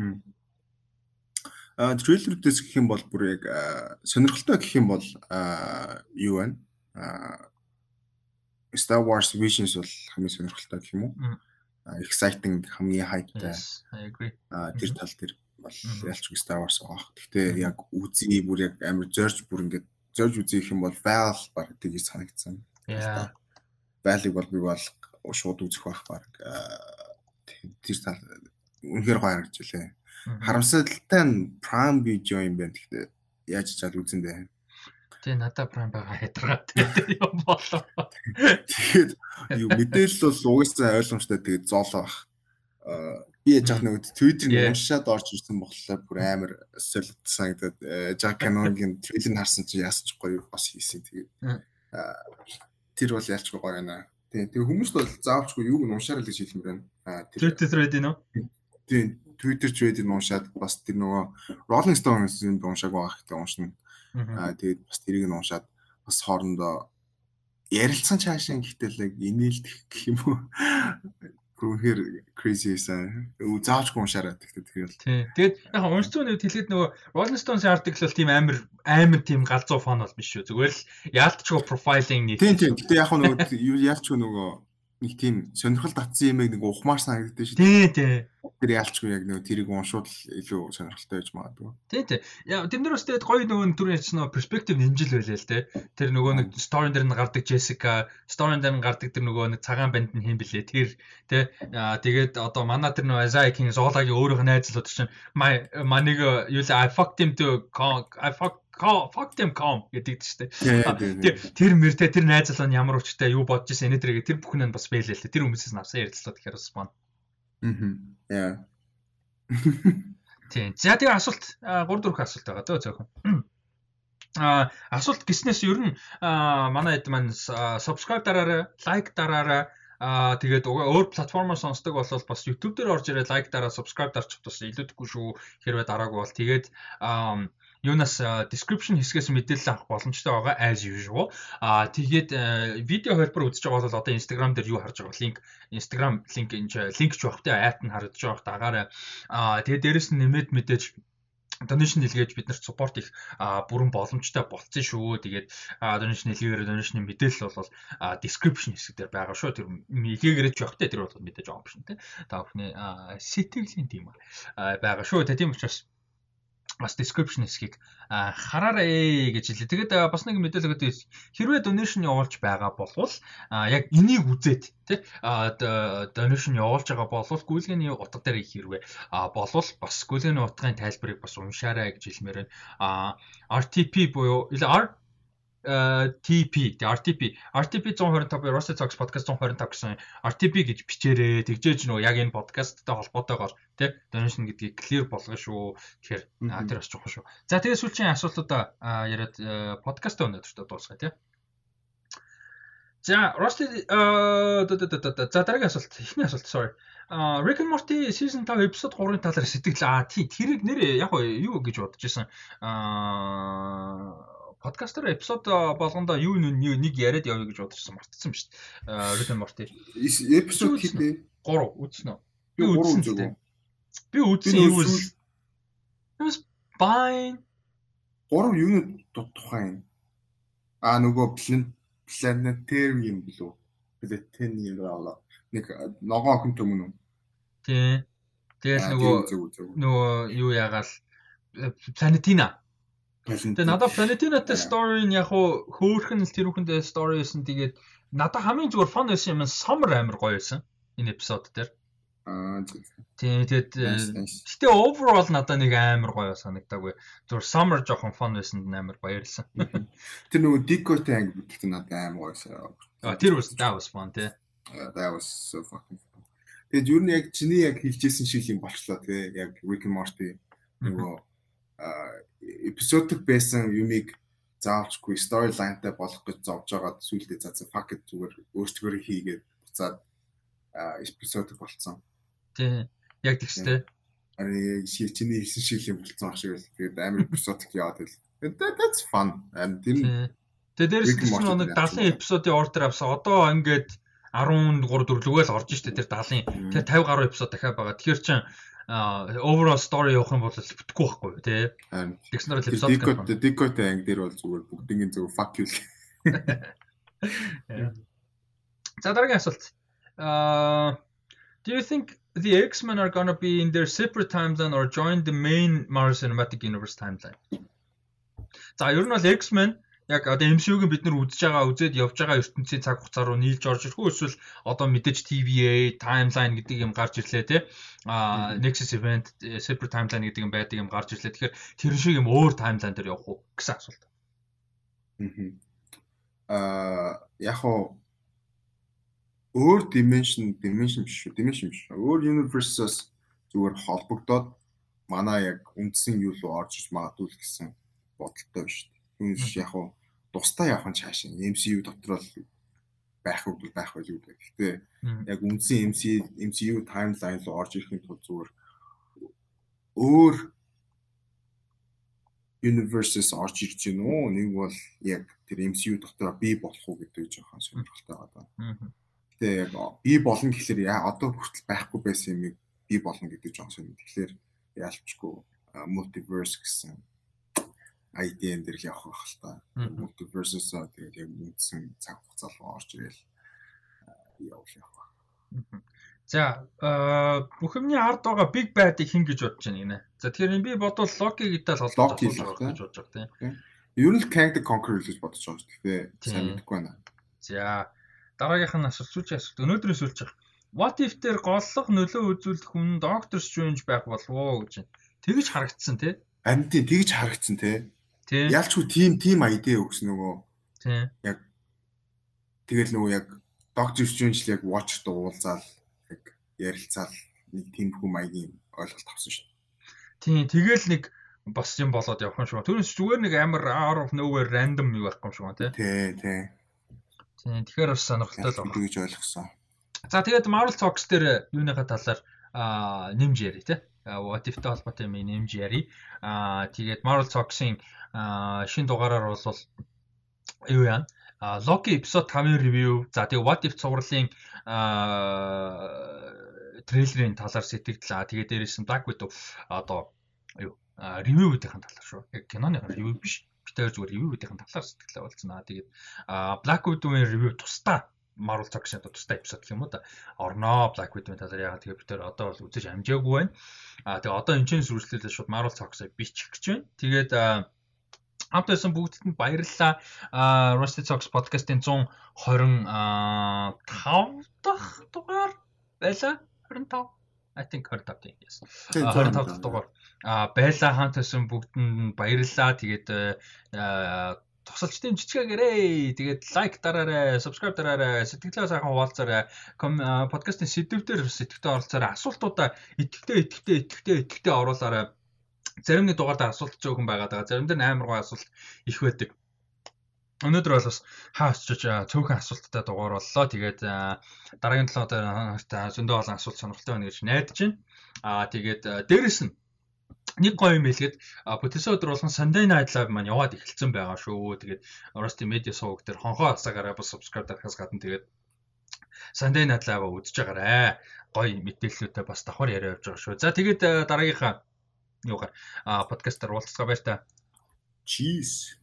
трейлерүүдээс гэх юм бол бүр яг сонирхолтой гэх юм бол юу байна? Star Wars Visions бол хамгийн сонирхолтой гэх юм уу? Exciting хамгийн хайптай. Agree. Тэр тал дээр бол ялчгүй Star Wars байгаа. Гэхдээ яг үзье бүр яг амар зорж бүр ингээд зорж үзье гэх юм бол Val баг тгий санагдсан. Yeah. Val-ыг бол би бол шууд үзэх байх баг. Тэр тал үнэхээр гоё харагдчихлээ. Харамсалтай нь Prime Video юм байна. Гэхдээ яаж чад үзэн дээ. Тэгээ надад Prime байгаа хэтэрхээ юм болоо. Тэгээд юу мэдээлэл бол угаасаа ойлгомжтой тэгээд зоолоо бах. Аа би яаж яах нэг Twitter-ийг уншаад орж ирсэн болохоор бүр амар солид санагдаад Jack Canon-гийн трейлер харсан чинь яасан ч гоё бас хийсэн тэгээд тэр бол ялчгүй гоё байна. Тэгээ хүмүүс бол заавчгүй юуг нь уншаар л гэж хэлмээр байна. Аа Twitter thread нөө. Тийм Twitter thread-ийг уншаад бас тэр нөгөө Rolling Stone-ын уншааг байгаа хэрэгтэй уншина. Аа тэгээд бас тэрийг нь уншаад бас хоорондоо ярилцсан цаашаа гэхдээ л инээлдэх гэх юм уу. Гүнхээр crazy сэн. Заавчгүй уншаарай гэхдээ тэгэл. Тий. Тэгээд яг уншсан үед хэлээд нөгөө Rolling Stone-ийн article бол тийм амар амар тийм галзуу фон бол биш шүү. Зүгээр л яалтчгүй profiling нийт. Тий, тий. Гэтэ яг нөгөө яалтчгүй нөгөө нэг тийм сонирхол татсан юмыг нэг ухмаар санагддаг шүү. Тий, тий. Тэр яалчгүй яг нөгөө тэрийг уншууд илүү сонирхолтой байж магадгүй. Тий, тий. Яа, тэр нэр өстэй гоё нөгөө түр ярьсан нөгөө перспектив нэмжил байлаа л те. Тэр нөгөө нэг сторин дээр нь гардаг Джессика, сторин дээр нь гардаг тэр нөгөө нэг цагаан банд нь хэм блэ. Тэр те. Тэгээд одоо манай тэр нөгөө King Zolaгийн өөрийнх нь найзлууд чинь маныг юу л I fucked him to I fucked fuck them com гэдэг чинь тийм тэр мэр те тэр найз залуу нь ямар учиртай юу бодож ирсэн энэдрэг тэр бүхэн нь бас бэлээ л тэр хүмүүсээс авсан ярилцлаа тэгэхээр бас бан. Аа. Яа. Тийм. За тэгээ асуулт 3 4 асуулт байгаа дөө зөөхөн. А асуулт гиснээс ер нь манай хэд маань subscribe дараарай, like дараарай. Аа тэгээд өөр платформоор сонсдог бол бас YouTube дээр орж ирээ лайк дараа subscribe дарчих тус илүүдэхгүй шүү. Хэрвээ дараагүй бол тэгээд юунаас description хэсгээс мэдээлэл авах боломжтой байгаа as usual. Аа тэгээд видео хэлбэр үзэж байгаа бол одоо Instagram дээр юу харж байгаа линк Instagram линк энэ линк ч багтай айт нь харагдаж байгаа дагаараа. Аа тэгээд дээрэс нь нэмээд мэдээж donation нэлгээж бид нарт support их бүрэн боломжтой болцсон шүү. Тэгээд donation нэлгээгээр donation мэдээлэл бол description хэсэг дээр байгаа шүү. Тэр нэлгээгээрч явахтай тэр бол мэдээж option тий. Та бүхний сэтгэлийн тийм байгаа шүү. Тийм учраас бас description хэсгийг хараарай гэж хэлээ. Тэгээд бас нэг мэдээлэл өгöd хэрвээ donation явуулж байгаа болвол яг энийг үзээд тий donation явуулж байгаа болвол гүйлгээний утга дээр хэрвээ болвол бас гүйлгээний утгын тайлбарыг бас уншаарай гэж хэлмээр байна. RTP буюу TP RTP RTP 125 Rusty Talks podcast 125 гэсэн RTP гэж бичээрэй. Тэгжээж нөө яг энэ подкасттай холбоотойгоор тий donation гэдгийг clear болгоно шүү. Тэгэхээр тэр бас чухал шүү. За тэгээ сүүлчийн асуултуудаа яриад подкаст өнөөдөртөө дуусгая тий. За Rusty за дараагийн асуулт эхний асуулт sorry. Rick and Morty season 5 episode 3-ын талаар сэтгэл аа тий тэрийг нэр яг юу гэж бодож исэн. Аа подкастер эпизод болгондоо юу нэг яриад явъя гэж бодчихсон мартсан шүү дээ. And Morty. Эпизод хийдэ. 3 үзсэн үү? Би үзсэн үү? Би үзсэн юу вэ? Was fine. 3 юуны тухайн. Аа нөгөө planetarium билүү? Planetarium нэг ногоон охин төмөн үү? Тий. Тэгэл нөгөө нөгөө юу ягаал Planetina Тэгээ надад Planetina-тай story нь яг хөөхөн л тэр бүхэндээ story байсан. Тэгээд надад хамгийн зүгээр fun байсан юм Summer амар гоё байсан. Энэ эпизод дээр. Аа тийм тэгээд гэтээ overall надад нэг амар гоё санагдаагүй. Зүгээр Summer жоохон fun байсан амар баярлсан. Тэр нөгөө Dico-тэй анги бүтэлт надад амар гоё байсан. Аа тэр was that was fun тий. That was so fucking fun. Тэгээд юу нэг яг чиний яг хэлжсэн шиг юм болчлоо тий. Яг Rick and Morty нөгөө эпизодик байсан юмыг заавчгүй storyline-тай болох гэж зовж байгаад сүйдээ за за fuck it зүгээр өөртөө хийгээд буцаад эпизодик болцсон. Тий. Яг тэгчтэй. Ари чиний хэлсэн шиг юм болцсон ах шиг л. Тэгээд амар эпизодик яваад л. That's fun. And тэр Тэгээд дээрээс нь нэг 70 эпизодын ордер авсан. Одоо ингээд 13 4 лүгээл орж штэ тэр 70. Тэр 50 гаруй эпизод дахиад байгаа. Тэгэхээр чин overall story явах юм бол бүтэхгүй байхгүй тий. Тэгснээр л эпизод Дикот Дикот анги дээр бол зүгээр бүгдийн зөв fuck you. За дараагийн асуулт. Uh do you think the X-Men are going to be in their separate timeline or join the main Marvel Cinematic Universe timeline? За ер нь бол X-Men яг одоо MCU-г бид нар үзэж байгаа үзээд явж байгаа ертөнцийн цаг хугацаа руу нийлж орж ирэх үү эсвэл одоо мэдээж TVA, timeline гэдэг юм гарч ирлээ те. А Nexus event, separate timeline гэдэг юм байдаг юм гарч ирлээ. Тэгэхээр тэр шиг юм өөр timeline дээр явах уу гэсэн асуулт. Аа яг хоо өөр dimension, dimension биш шүү, dimension биш. Өөр universe-ос зүгээр холбогдоод манай яг үндсэн юу руу орж иж магадгүй гэсэн бодолтой биш. Түүнээс яг хоо тусдаа явах нь цааш MCU дотор л байх уу байх байл үү. Гэхдээ яг үндсэн MC MCU таймлайн руу орж ирэхин тулд зүгээр өөр universes орж ирж гин үү? Нэг бол яг тэр MCU дотор би болох уу гэдэг жоохон сонирхолтой байгаа. Гэтэ яг би болно гэхэлэр яа одоо хүртэл байхгүй байсан юмыг би болно гэдэг жоохон сонирхол. Тэгэхээр яалчгүй multiverse гэсэн IDN дээр л явах байх л та. Multiverse-с тэгээд яг үндсэн цаг хугацаа руу орж ирэл явуул явах. За бүх юмний ард байгаа Big Bad-ыг хин гэж бодож байна гинэ. За тэгэхээр би бодвол Loki гэдээ л холбож байгаа гэж бодож байгаа тийм. Ер нь Kang the Conqueror гэж бодож байгаа шүү дээ. Сайн мэдэхгүй байна. За дараагийнх нь асуулт сүүчийн асуулт өнөөдрөөс сүүлж байгаа. What if дээр голлох нөлөө үзүүлэх хүн Doctor Strange байх болов уу гэж. Тэгэж харагдсан тий. Харин тий тэгэж харагдсан тий. Ялчгүй тим тим айдэ өгсөн нөгөө. Тий. Яг тэгэл нөгөө яг Doctor Strange л яг watch дуулзаал яг ярилцаал нэг тиймэрхүү маягийн ойлголт авсан шүү. Тийм тэгэл нэг бас юм болоод явах юм шиг. Түүнээс зүгээр нэг амар out of nowhere random юу байхгүй юм шиг тий. Тий, тий. Тийм тэгэхээр бас сонирхолтой л байна. гэж ойлгосон. За тэгээд Marvel Talks дээр юуныхаа талаар аа нэмж яри тий. What if-тэй холбоотой юм нэмж яри. Аа тэгээд Marvel Talks-ийн шинэ дугаараар бол юу яа? Loki episode 5-ын review. За тэгээ What if цувралын трейлерийн талаар сэтгэлдлээ. Тэгээ дээрээс нь Black Widow одоо юу ревю үүдийн талаар шүү. Яг киноны ревю биш. Битээр зүгээр ревю үүдийн талаар сэтгэлээ болцсон аа. Тэгээд Black Widow-ийн ревю тусдаа Marvel Talks-ын тусдаа эпизод гэх юм уу да. Орноо Black Widow-ийн талаар яагаад тэгээ бид тээр одоо бол үзэж амжаагүй байна. Аа тэгээ одоо энэ чинь сүрслэлээ шууд Marvel Talks-ыг бичих гэж байна. Тэгээд хамт байсан бүгдд нь баярлалаа. Аа Rusty Talks podcast-ийн 125 дахь дугаар байлаа. 25 I think 25 тийм yes. 25 дахь дугаар а байла хаант байсан бүгдэнд баярлалаа. Тэгээд тусалчдын жижигээрээ тэгээд лайк дараарай, subscribe дараарай, сэтгэлээ сайхан хуваалцаарай. Подкастын сэдвээр сэтгэвтэй оролцоорой. Асуултуудаа итгэвтэй, итгэвтэй, итгэвтэй, итгэвтэй оруулаарай. Зарим нэг дугаардаа асуулт зөөхөн байгаад байгаа. Зарим дээр амар гоо асуулт их байдаг. Өнөөдөр бол бас хаа очиж цөөхөн асуулттай дугаар боллоо. Тэгээд дараагийн 7 хоногт зөндөө олон асуулт сонирхолтой байна гэж найдаж байна. Аа тэгээд дээрэс нь нэг гоё юм хэлгээд бүтээсэн өдөр болгон Sunday Night Live маань яваад эхэлсэн байгаа шүү. Тэгээд Rusty Media сувг дээр хонхоо хасаагаараа бас subscribe дарахаас гадна тэгээд Sunday Night Live үзэж байгаарэ. Гоё мэдээллүүдээ бас давхар яриа явж байгаа шүү. За тэгээд дараагийнхаа юугаар подкастаар уулзгаа баяр та. Cheese